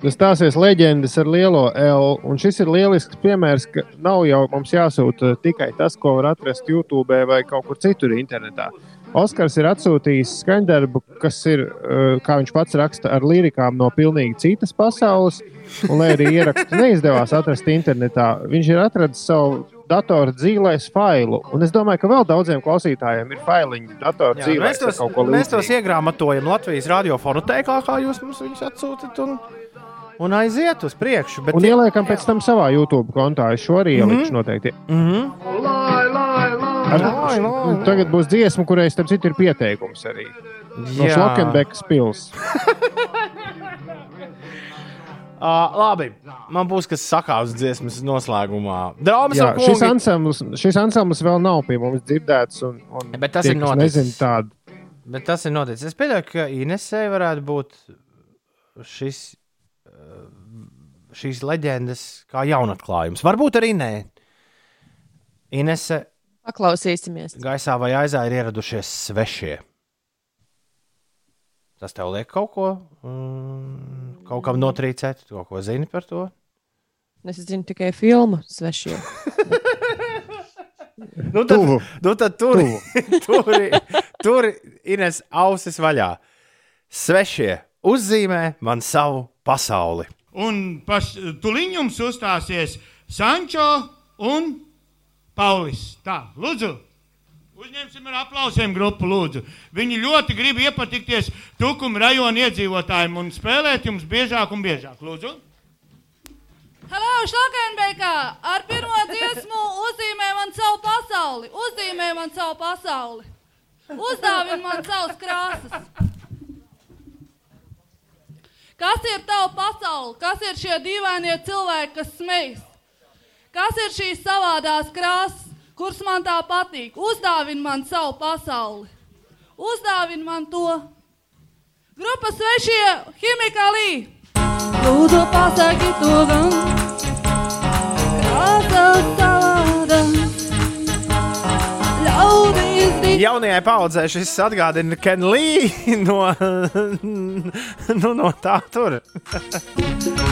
Tas stāsies leģendas ar lielo L. Un šis ir lielisks piemērs, ka nav jau mums jāsūta tikai tas, ko var atrast YouTube vai kaut kur citur internetā. Oskars ir atsūtījis skaņdarbu, kas ir, eh, kā viņš pats raksta, ar lirikām no pilnīgi citas pasaules. Un, lai arī ierakstu neizdevās atrast internetā, viņš ir atradis savu datoru dzīvēs failu. Un es domāju, ka vēl daudziem klausītājiem ir failiņi datoru Jā, dzīvēs. mēs, tos, ar kaut ko mēs tos iegrāmatojam Latvijas radiofonu teiklā, kā jūs mums viņus atsūtat un, un aiziet uz priekšu. Bet Un ieliekam pēc tam savā YouTube kontā. Es šo arī ielikšu noteikti. Mm -hmm. Ar, tagad būs dziesma, kurai starp citu ir pieteikums arī. No Jā. Šlokenbekas pilsētas. <laughs> Uh, labi, man būs kas sakāms dziesmas noslēgumā. Drāmas Jā, un šis, kungi. ansamblis, šis ansamblis vēl nav pie mums dzirdēts. Un, un Bet tas tie, ir noticis. Bet tas ir noticis. Es pieļauju, ka Inesē varētu būt šis, uh, šīs leģendas kā jaunatklājums. Varbūt arī nē. Inese Paklausīsimies. gaisā vai aizā ir ieradušies svešie. Tas tev liek kaut ko, mm, kaut kam notrīcēt, tu kaut ko zini par to. Es zinu tikai filmu svešie. Nu, tad, Tuvu. nu, tad tur, <laughs> tur, tur ir Ines ausis vaļā. Svešie uzzīmē man savu pasauli. Un tuliņ jums uzstāsies Sančo un Paulis. Tā, lūdzu! Uzņemsim ar aplausiem grupu, lūdzu. Viņi ļoti grib iepatikties Tukuma rajona iedzīvotājiem un spēlēt jums biežāk un biežāk. Lūdzu! Hello, Šlakenbeikā! Ar pirmo dziesmu uzzīmē man savu pasauli! Uzzīmē man savu pasauli! Uzdāvini man savas krāsas! Kas ir tava pasaule? Kas ir šie dīvainie cilvēki, kas smejas? Kas ir šīs savādās krāsas, kuras man tā patīk? Uzdāvini man savu pasauli! Uzdāvini man to! Grupa svešie ķimikālī! Lūdzu, pasaki to gan! Savāda! Ļaudīs tic! Jaunajai paudzei šis atgādina Ken Lee no, nu, no tā tur.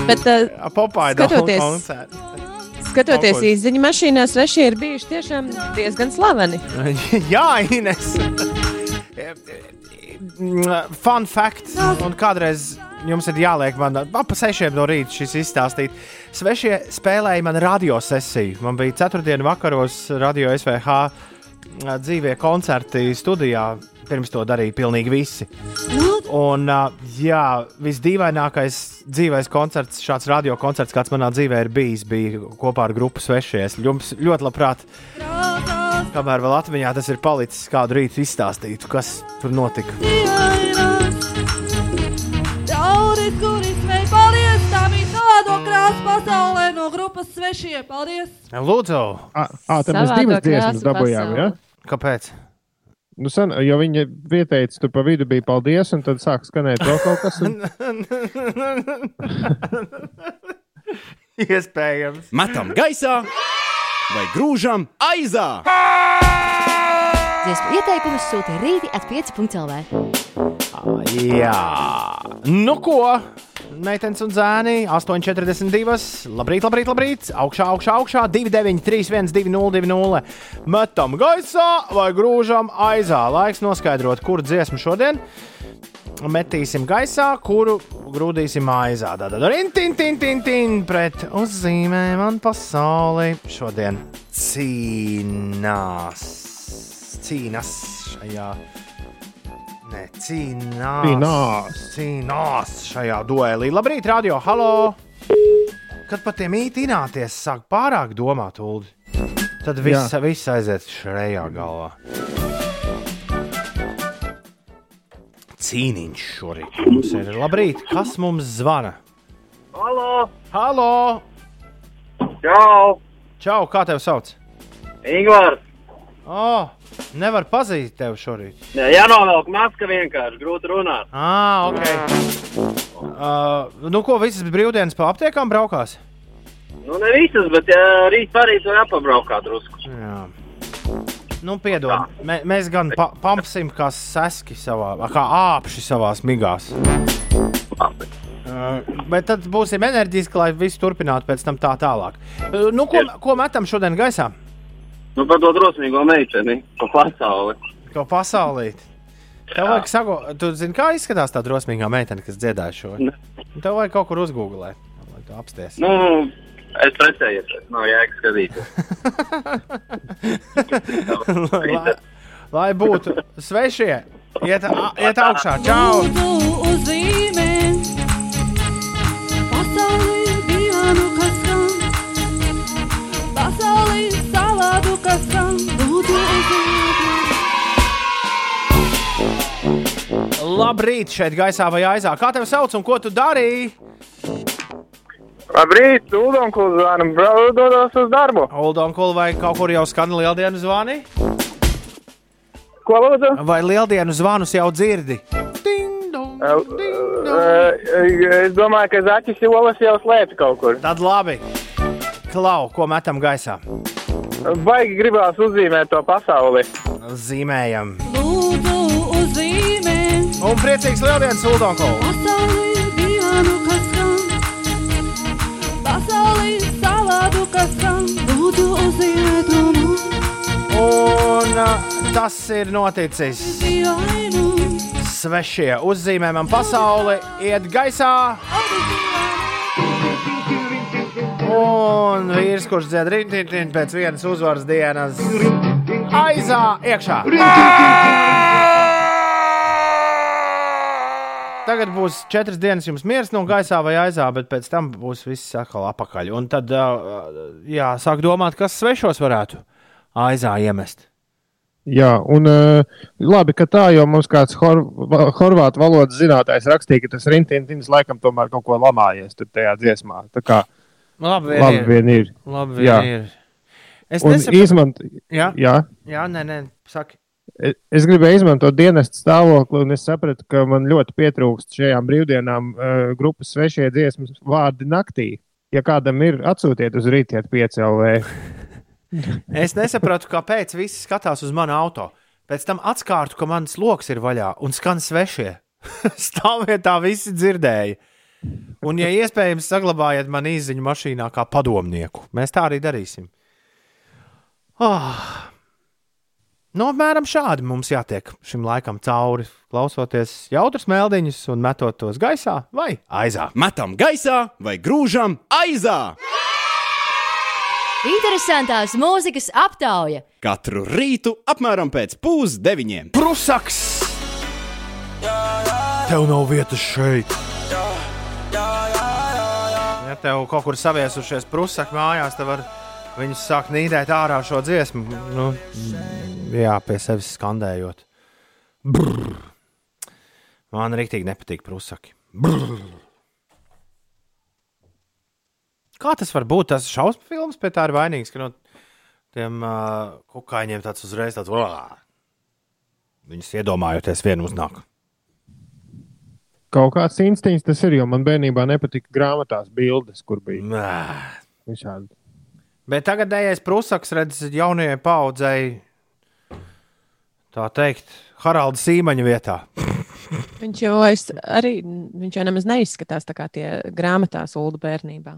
Bet, uh, Popāja skatoties- koncerta. Skatoties Kaut ko- īsiņu mašīnā, svešie ir bijuši tiešām diezgan slaveni. <laughs> Jā, Ines. fun fact, un kādreiz jums ir jāliek man ap sešiem no rīta šis izstāstīt. Svešie spēlēja man radiosesiju. Man bija ceturtdiena vakaros radio SVH dzīvie koncerti studijā. Pirms to darīja pilnīgi visi. Un, uh, jā, visdīvainākais dzīvais koncerts, šāds radio koncerts, kāds manā dzīvē ir bijis, bija kopā ar grupu svešies. Jums ļoti labprāt, kamēr vēl atmiņā tas ir palicis, kādu rītu izstāstītu, kas tur notika. Tā pasaulē no grupas svešie. Paldies! Lūdzu, Ā, tad mēs divas dziesmas dabūjām. Ja? Kāpēc? Nu, sen, jo viņa vietējais tur pa vidu bija paldies, un tad sāk skanēt vēl kaut kas. Un... Iespējams. Metam gaisā vai grūžam aizā! Dziesmu ieteikumus sūta rīti at 5.lv. Jā, nu ko? Meitenes un zēni 8,42. Labrīt, labrīt, labrīt. Augšā, augšā, augšā. 293, 202, metam gaisā vai grūžam aizā. Laiks noskaidrot, kuru dziesmu šodien metīsim gaisā, kuru grūdīsim aizā. Tad rintin, tin, tin, tin pret uzzīmēm un pasauli šodien cīnās. Cīnās šajā. Nē, cīnās. Cīnās. Cīnās šajā duelī. Labrīt, radio, halo! Kad pat tiem īstenāties sāk pārāk domāt, Ulu, tad viss, viss aiziet šajā galvā. Cīniņš šorīt mums ir. Labrīt, kas mums zvana? Halo! Halo! Čau! Čau, kā tevi sauc? Ingvārs! Oh, nevar pazīt tevi šorīt. Jā, jānovelk maska vienkārši, grūti runāt. Ah, ok. Uh, nu, ko visas brīvdienas pa aptiekām braukās? Nu, ne visas, bet jā, rīt parīt var apabraukāt drusku. Jā. Nu, piedod, mē, mēs gan pa, pampsim kā seski savā, kā āpši savā migās. Uh, bet tad būsim enerģiski, lai viss turpinātu pēc tam tā tālāk. Uh, nu, ko, ko metam šodien gaisā? Nu, par to drosmīgo meiteni, pa pasauli. Ko pasaulīt? Tev vajag sago, tu zini, kā izskatās tā drosmīgā meitene, kas dziedāja šo? Tev vajag kaut kur uzgooglēt, lai tu apsties. Nu, es precējies, nav jēga skatīties. <laughs> lai, lai būtu svešie, iet, a- iet augšā, čau! Pasaulī dienu, kas skan Lūdzu uzzīmēm Labrīt, šeit gaisā vai aizā. Kā tevi sauc un ko tu darīji? Labrīt, Uldonkuls zvanam, dodos uz darbu. Uldonkuls vai kaut kur jau skan lieldienu zvani? Ko lūdzu? Vai lieldienu zvanus jau dzirdi? Es domāju, ka Zaķis Jolas jau slēpj kaut kur. Tad labi. Klau, ko metam gaisā? Baigi gribās uzzīmēt to pasauli. Zīmējam. Lūdzu uzzīmēm Un priecīgs lieldienas, Uldonkuls! Pasaulī dienu, kas skan Pasaulī savādu, kas skan Lūdzu uzzīmēt to mums Un uh, tas ir noticis. Svešie uzzīmē man pasauli, iet gaisā. Un vīrs, kurš dzied rītdien pēc vienas uzvaras dienas, aizā iekšā. Tagad būs četras dienas jums miers no gaisā vai aizā, bet pēc tam būs viss atkal apakaļ. Un tad, jā, sāk domāt, kas svešos varētu aizā iemest. Jā, un uh, labi, ka tā, jo mums kāds hor horvātu valodas zinātājs rakstīja, ka tas rintins laikam tomēr kaut ko lamājies tajā dziesmā. Tā kā Labi, vien labi ir. vien ir. Labi vien Jā. ir. Es nesaprotu- izmant... Jā? Jā. Jā, nē, nē, saki. Es- Es gribēju izmantot dienestu stāvokli, un es sapratu, ka man ļoti pietrūkst šajām brīvdienām uh, grupas svešie dziesmas vārdi naktī. Ja kādam ir, atsūtiet uz 5 LV. <laughs> Es nesapratu, kāpēc visi skatās uz manu auto. Pēc tam atskārtu, ka mans lokus ir vaļā un skan svešie. <laughs> Stāvvietā visi dzirdēja. Un, ja iespējams, saglabājiet man izziņu mašīnā kā padomnieku. Mēs tā arī darīsim. Oh. Nu, apmēram šādi mums jātiek šim laikam cauri, klausoties jautrus meldiņus un metot tos gaisā vai aizā. Metam gaisā vai grūžam aizā! Interesantās mūzikas aptauja. Katru rītu apmēram pēc pusdeviņiem. Prusaks! Tev nav vietas šeit! Ja tev kaut kur saviesušies prusaki mājās, tad var viņus sākt nīdēt ārā šo dziesmu. Nu, jā, pie sevis skandējot. Brrr. Man rīktīgi nepatīk prusaki. Brrr. Kā tas var būt? Tas šausmu filmas pie tā ir vainīgs, ka no tiem uh, kukaiņiem tāds uzreiz tāds - viņus iedomājoties, vienu uznāk. Kaut kāds instinkts tas ir, jo man bērnībā nepatika grāmatās bildes, kur bija visādi. Bet tagadējais prusaks redz jaunajai paudzei, tā teikt, Haralda Sīmaņa vietā. <laughs> Viņš jau aiz, arī viņš jau nemaz neizskatās tā kā tie grāmatās Ulu bērnībā.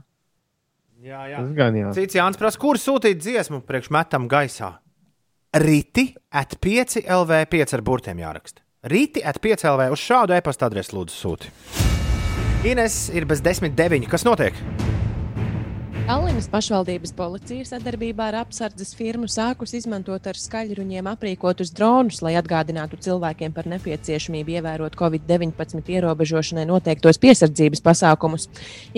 Jā, jā. Tas gan jā. Cits Jānis prasa, kur sūtīt dziesmu priekš metam gaisā. Rīti at 5 LV 5 ar burtiem jāraksta. Rīti at 5 LV uz šādu e-pasta adresi lūdzu sūti. Ines ir bez 10, 9. Kas notiek? Tallinas pašvaldības policija sadarbībā ar apsardzes firmu sākus izmantot ar skaļruņiem aprīkotus dronus, lai atgādinātu cilvēkiem par nepieciešamību ievērot Covid-19 ierobežošanai noteiktos piesardzības pasākumus.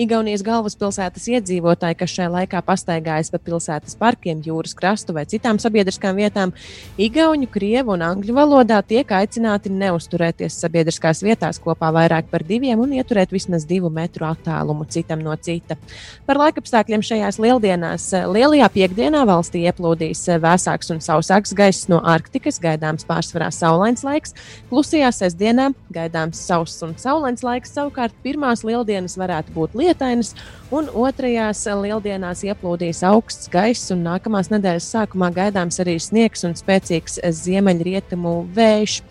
Igaunijas galvaspilsētas iedzīvotāji, kas šajā laikā pastaigājas pa pilsētas parkiem, jūras krastu vai citām sabiedriskām vietām, igauņu, krievu un angļu valodā tiek aicināti neusturēties sabiedriskās vietās kopā vairāk par diviem un ieturēt vismaz divu metru attālumu citam no cita. Par laikapstākļiem šajās lieldienās. eh, Lielajā piekdienā valstī ieplūdīs eh, vēsāks un sausāks gaiss no Arktikas, gaidāms pārsvarā saulains laiks. Klusajā sestdienā gaidāms sauss un saulains laiks. Savukārt pirmās lieldienas varētu būt lietainas, un otrajās lieldienās ieplūdīs augsts gaiss, un nākamās nedēļas sākumā gaidāms arī sniegs un spēcīgs ziemeļrietumu vējš.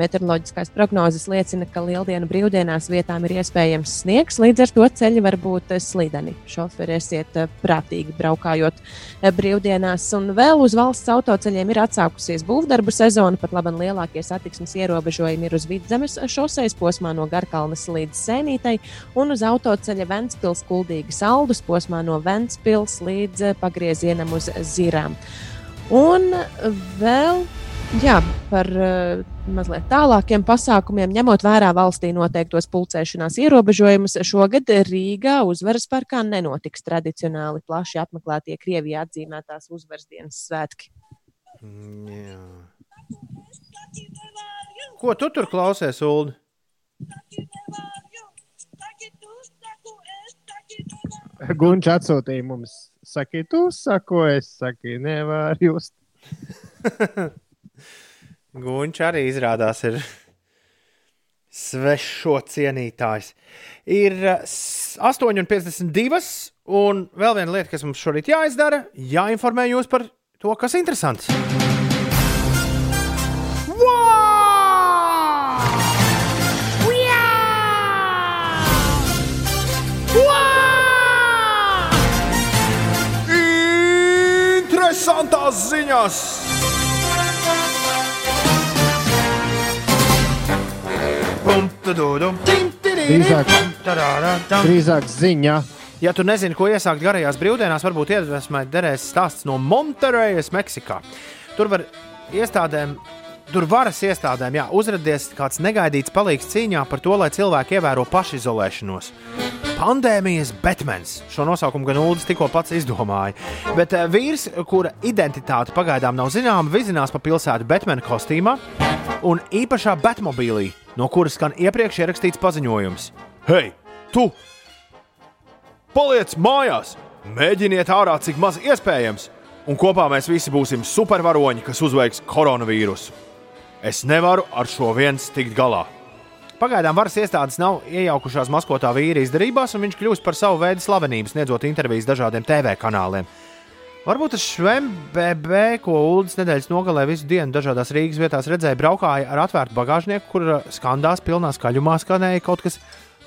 Meteoroloģiskās prognozes liecina, ka lieldienu brīvdienās vietām ir iespējams sniegs, līdz ar to ceļi var būt slideni. Šoferi esiet prātīgi braukājot brīvdienās, un vēl uz valsts autoceļiem ir atsākusies būvdarbu sezona. Pat labi, lielākie satiksmes ierobežojumi ir uz vidzemes šoseis posmā no Garkalnes līdz Sēnītei un uz autoceļa Ventspils kuldīgi saldus posmā no Ventspils līdz eh, pagriezienam uz Zirām. Un vēl Jā, par uh, mazliet tālākiem pasākumiem, ņemot vērā valstī noteiktos pulcēšanās ierobežojumus, šogad Rīgā uzvaras parkā nenotiks tradicionāli plaši apmeklētie Krievijā atzīmētās uzvaras dienas svētki. Jā. Ko tu tur klausies, Ulu? Gunčs atsūtīja mums, saka, tu sako, es saku, nevaru just. <laughs> Gunčs arī izrādās ir svešo cienītājs. Ir eh, s- 8,52. Un vēl viena lieta, kas mums šorīt jāizdara, jāinformē jūs par to, kas ir interesants. Interesantās ziņas! Drīzāk, drīzāk ziņa. Ja tu nezini, ko iesākt garajās brīvdienās, varbūt iedvesmē derēs stāsts no Monterejas, Meksikā. Tur var iestādēm, tur varas iestādēm jā, uzrādīties kāds negaidīts palīgs cīņā par to, lai cilvēki ievēro pašizolēšanos. Pandēmijas Batmans. Šo nosaukumu gan Ulas tikko pats izdomāja. Bet uh, vīrs, kura identitāte pagaidām nav zināma, vizinās pa pilsētu Batmana kostīmā un īpašā Batmobilī, no kuras skan iepriekš ierakstīts paziņojums: Hei, tu! Paliec mājās! Mēģiniet ārā, cik maz iespējams, un kopā mēs visi būsim supervaroņi, kas uzveiks koronavīrusu. Es nevaru ar šo viens tikt galā. Pagaidām varas iestādes nav iejaukušās maskotā vīra izdarībās, un viņš kļūst par savu veidu slavenību, sniedzot intervijas dažādiem TV kanāliem. Varbūt tas švembb, ko Ulas nedēļas nogalē visu dienu dažādās Rīgas vietās redzēja, braukāja ar atvērtu bagāžnieku, kur skandās pilnā skaļumā skanēja kaut kas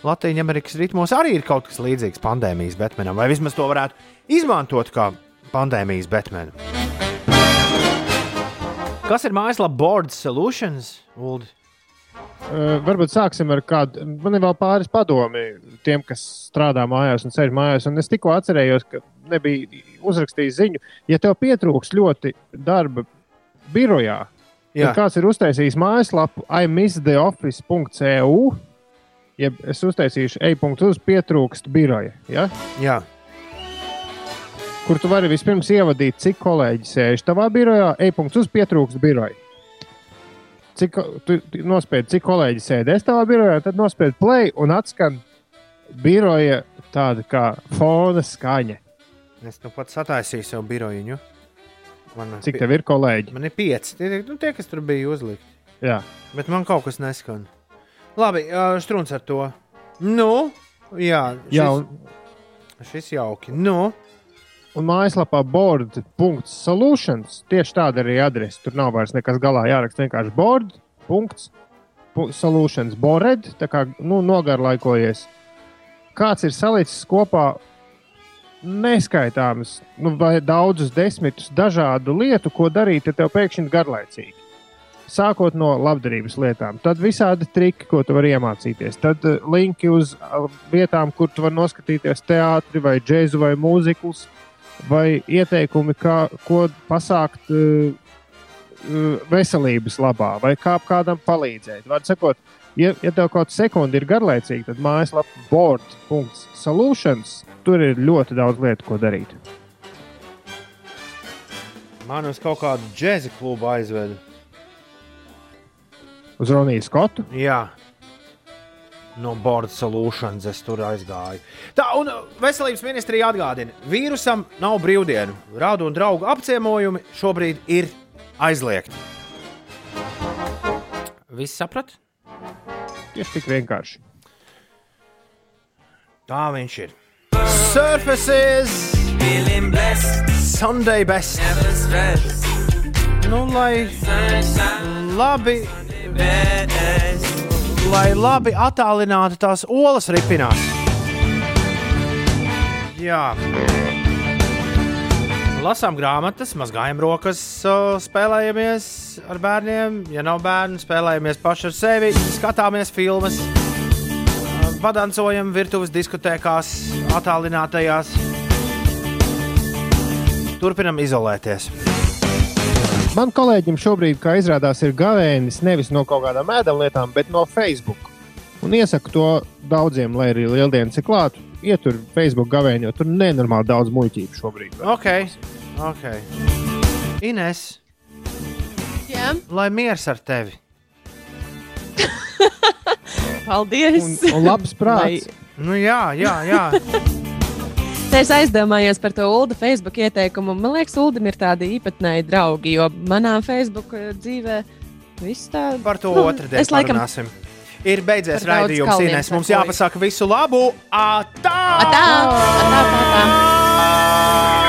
Latvijas Amerikas ritmos. Arī ir kaut kas līdzīgs pandēmijas Batmanam, vai vismaz to varētu izmantot kā pandēmijas Batmanu. Kas ir mājaslapa Board Solutions? Uldi? Uh, varbūt sāksim ar kādu. Man ir vēl pāris padomi tiem, kas strādā mājās un sēž mājās. Un es tikko atcerējos, ka nebija uzrakstījis ziņu, ja tev pietrūks ļoti darba birojā. Jā. Ja kāds ir uztaisījis mājaslapu imisstheoffice.eu, jeb es uztaisīšu e-punktu uz pietrūkst biroja. Ja? Jā. Kur tu vari vispirms ievadīt, cik kolēģi sēž tavā birojā, e-punkts uz pietrūkst biroja. Cik tu nospied, cik kolēģi sēdēs tavā birojā, tad nospied play un atskan biroja tāda kā fona skaņa. Es nu pats sataisīju sev birojiņu. Man Cik tev ir kolēģi? Man ir pieci. Tie, nu, tie kas tur bija uzlikti. Jā. Bet man kaut kas neskan. Labi, ā, strūns ar to. Nu, jā, šis, Jā, un, šis jauki. Nu, un mājaslapā board.solutions tieši tāda arī adrese. Tur nav vairs nekas galā jāraksta vienkārši board.solutions. Bored, tā kā nu, nogarlaikojies. Kāds ir salicis kopā neskaitāmas, nu, vai daudzus desmitus dažādu lietu, ko darīt, ja tev pēkšņi garlaicīgi. Sākot no labdarības lietām, tad visādi triki, ko tu vari iemācīties. Tad uh, linki uz uh, vietām, kur tu vari noskatīties teātri, vai džēzu, vai mūziklus, vai ieteikumi, kā, ko pasākt uh, veselības labā, vai kā kādam palīdzēt. Var sakot, ja, ja tev kaut kāda sekunde ir garlaicīga, tad mājaslapā board.solutions tur ir ļoti daudz lietu, ko darīt. man uz kaut kādu džēzi klubu aizveda. Uz Roniju Skotu. Jā. No Board Solutions es tur aizgāju. Tā, un veselības ministrija atgādina, ka vīrusam nav brīvdienu. Rādu un draugu apciemojumi šobrīd ir aizliegti. Viss saprat? Tieši tik vienkārši. Tā viņš ir. Surfaces, Sunday best. Nu, lai labi, Best. Lai labi attālinātu tās olas ripinās. Jā. Lasām grāmatas, mazgājam rokas, spēlējamies ar bērniem. Ja nav bērnu, spēlējamies paši ar sevi, skatāmies filmas, padancojam virtuves diskotēkās, attālinātajās. Turpinam izolēties. Man kolēģim šobrīd, kā izrādās, ir gavēnis nevis no kaut kādām ēdamlietām, bet no Facebook. Un iesaku to daudziem, lai arī lieldienas ir klāta. Ietur Facebook gavēni, jo tur nenormāli daudz muļķību šobrīd. Ok, ok. Ines, Jā, lai miers ar tevi. <laughs> paldies. Un, un labs prāts. Nu, jā, jā, jā. <laughs> Es aizdomājos par to Ulu Facebook ieteikumu. Man liekas, Ulim ir tādi īpatnēji draugi, jo manā Facebook dzīvē viss tā. Par to Nu, otru dienu es laikam- parunāsim. Ir beidzies raidījums, Ines. Mums jāpasaka visu labu! Atā! Atā! Atā, atā, atā.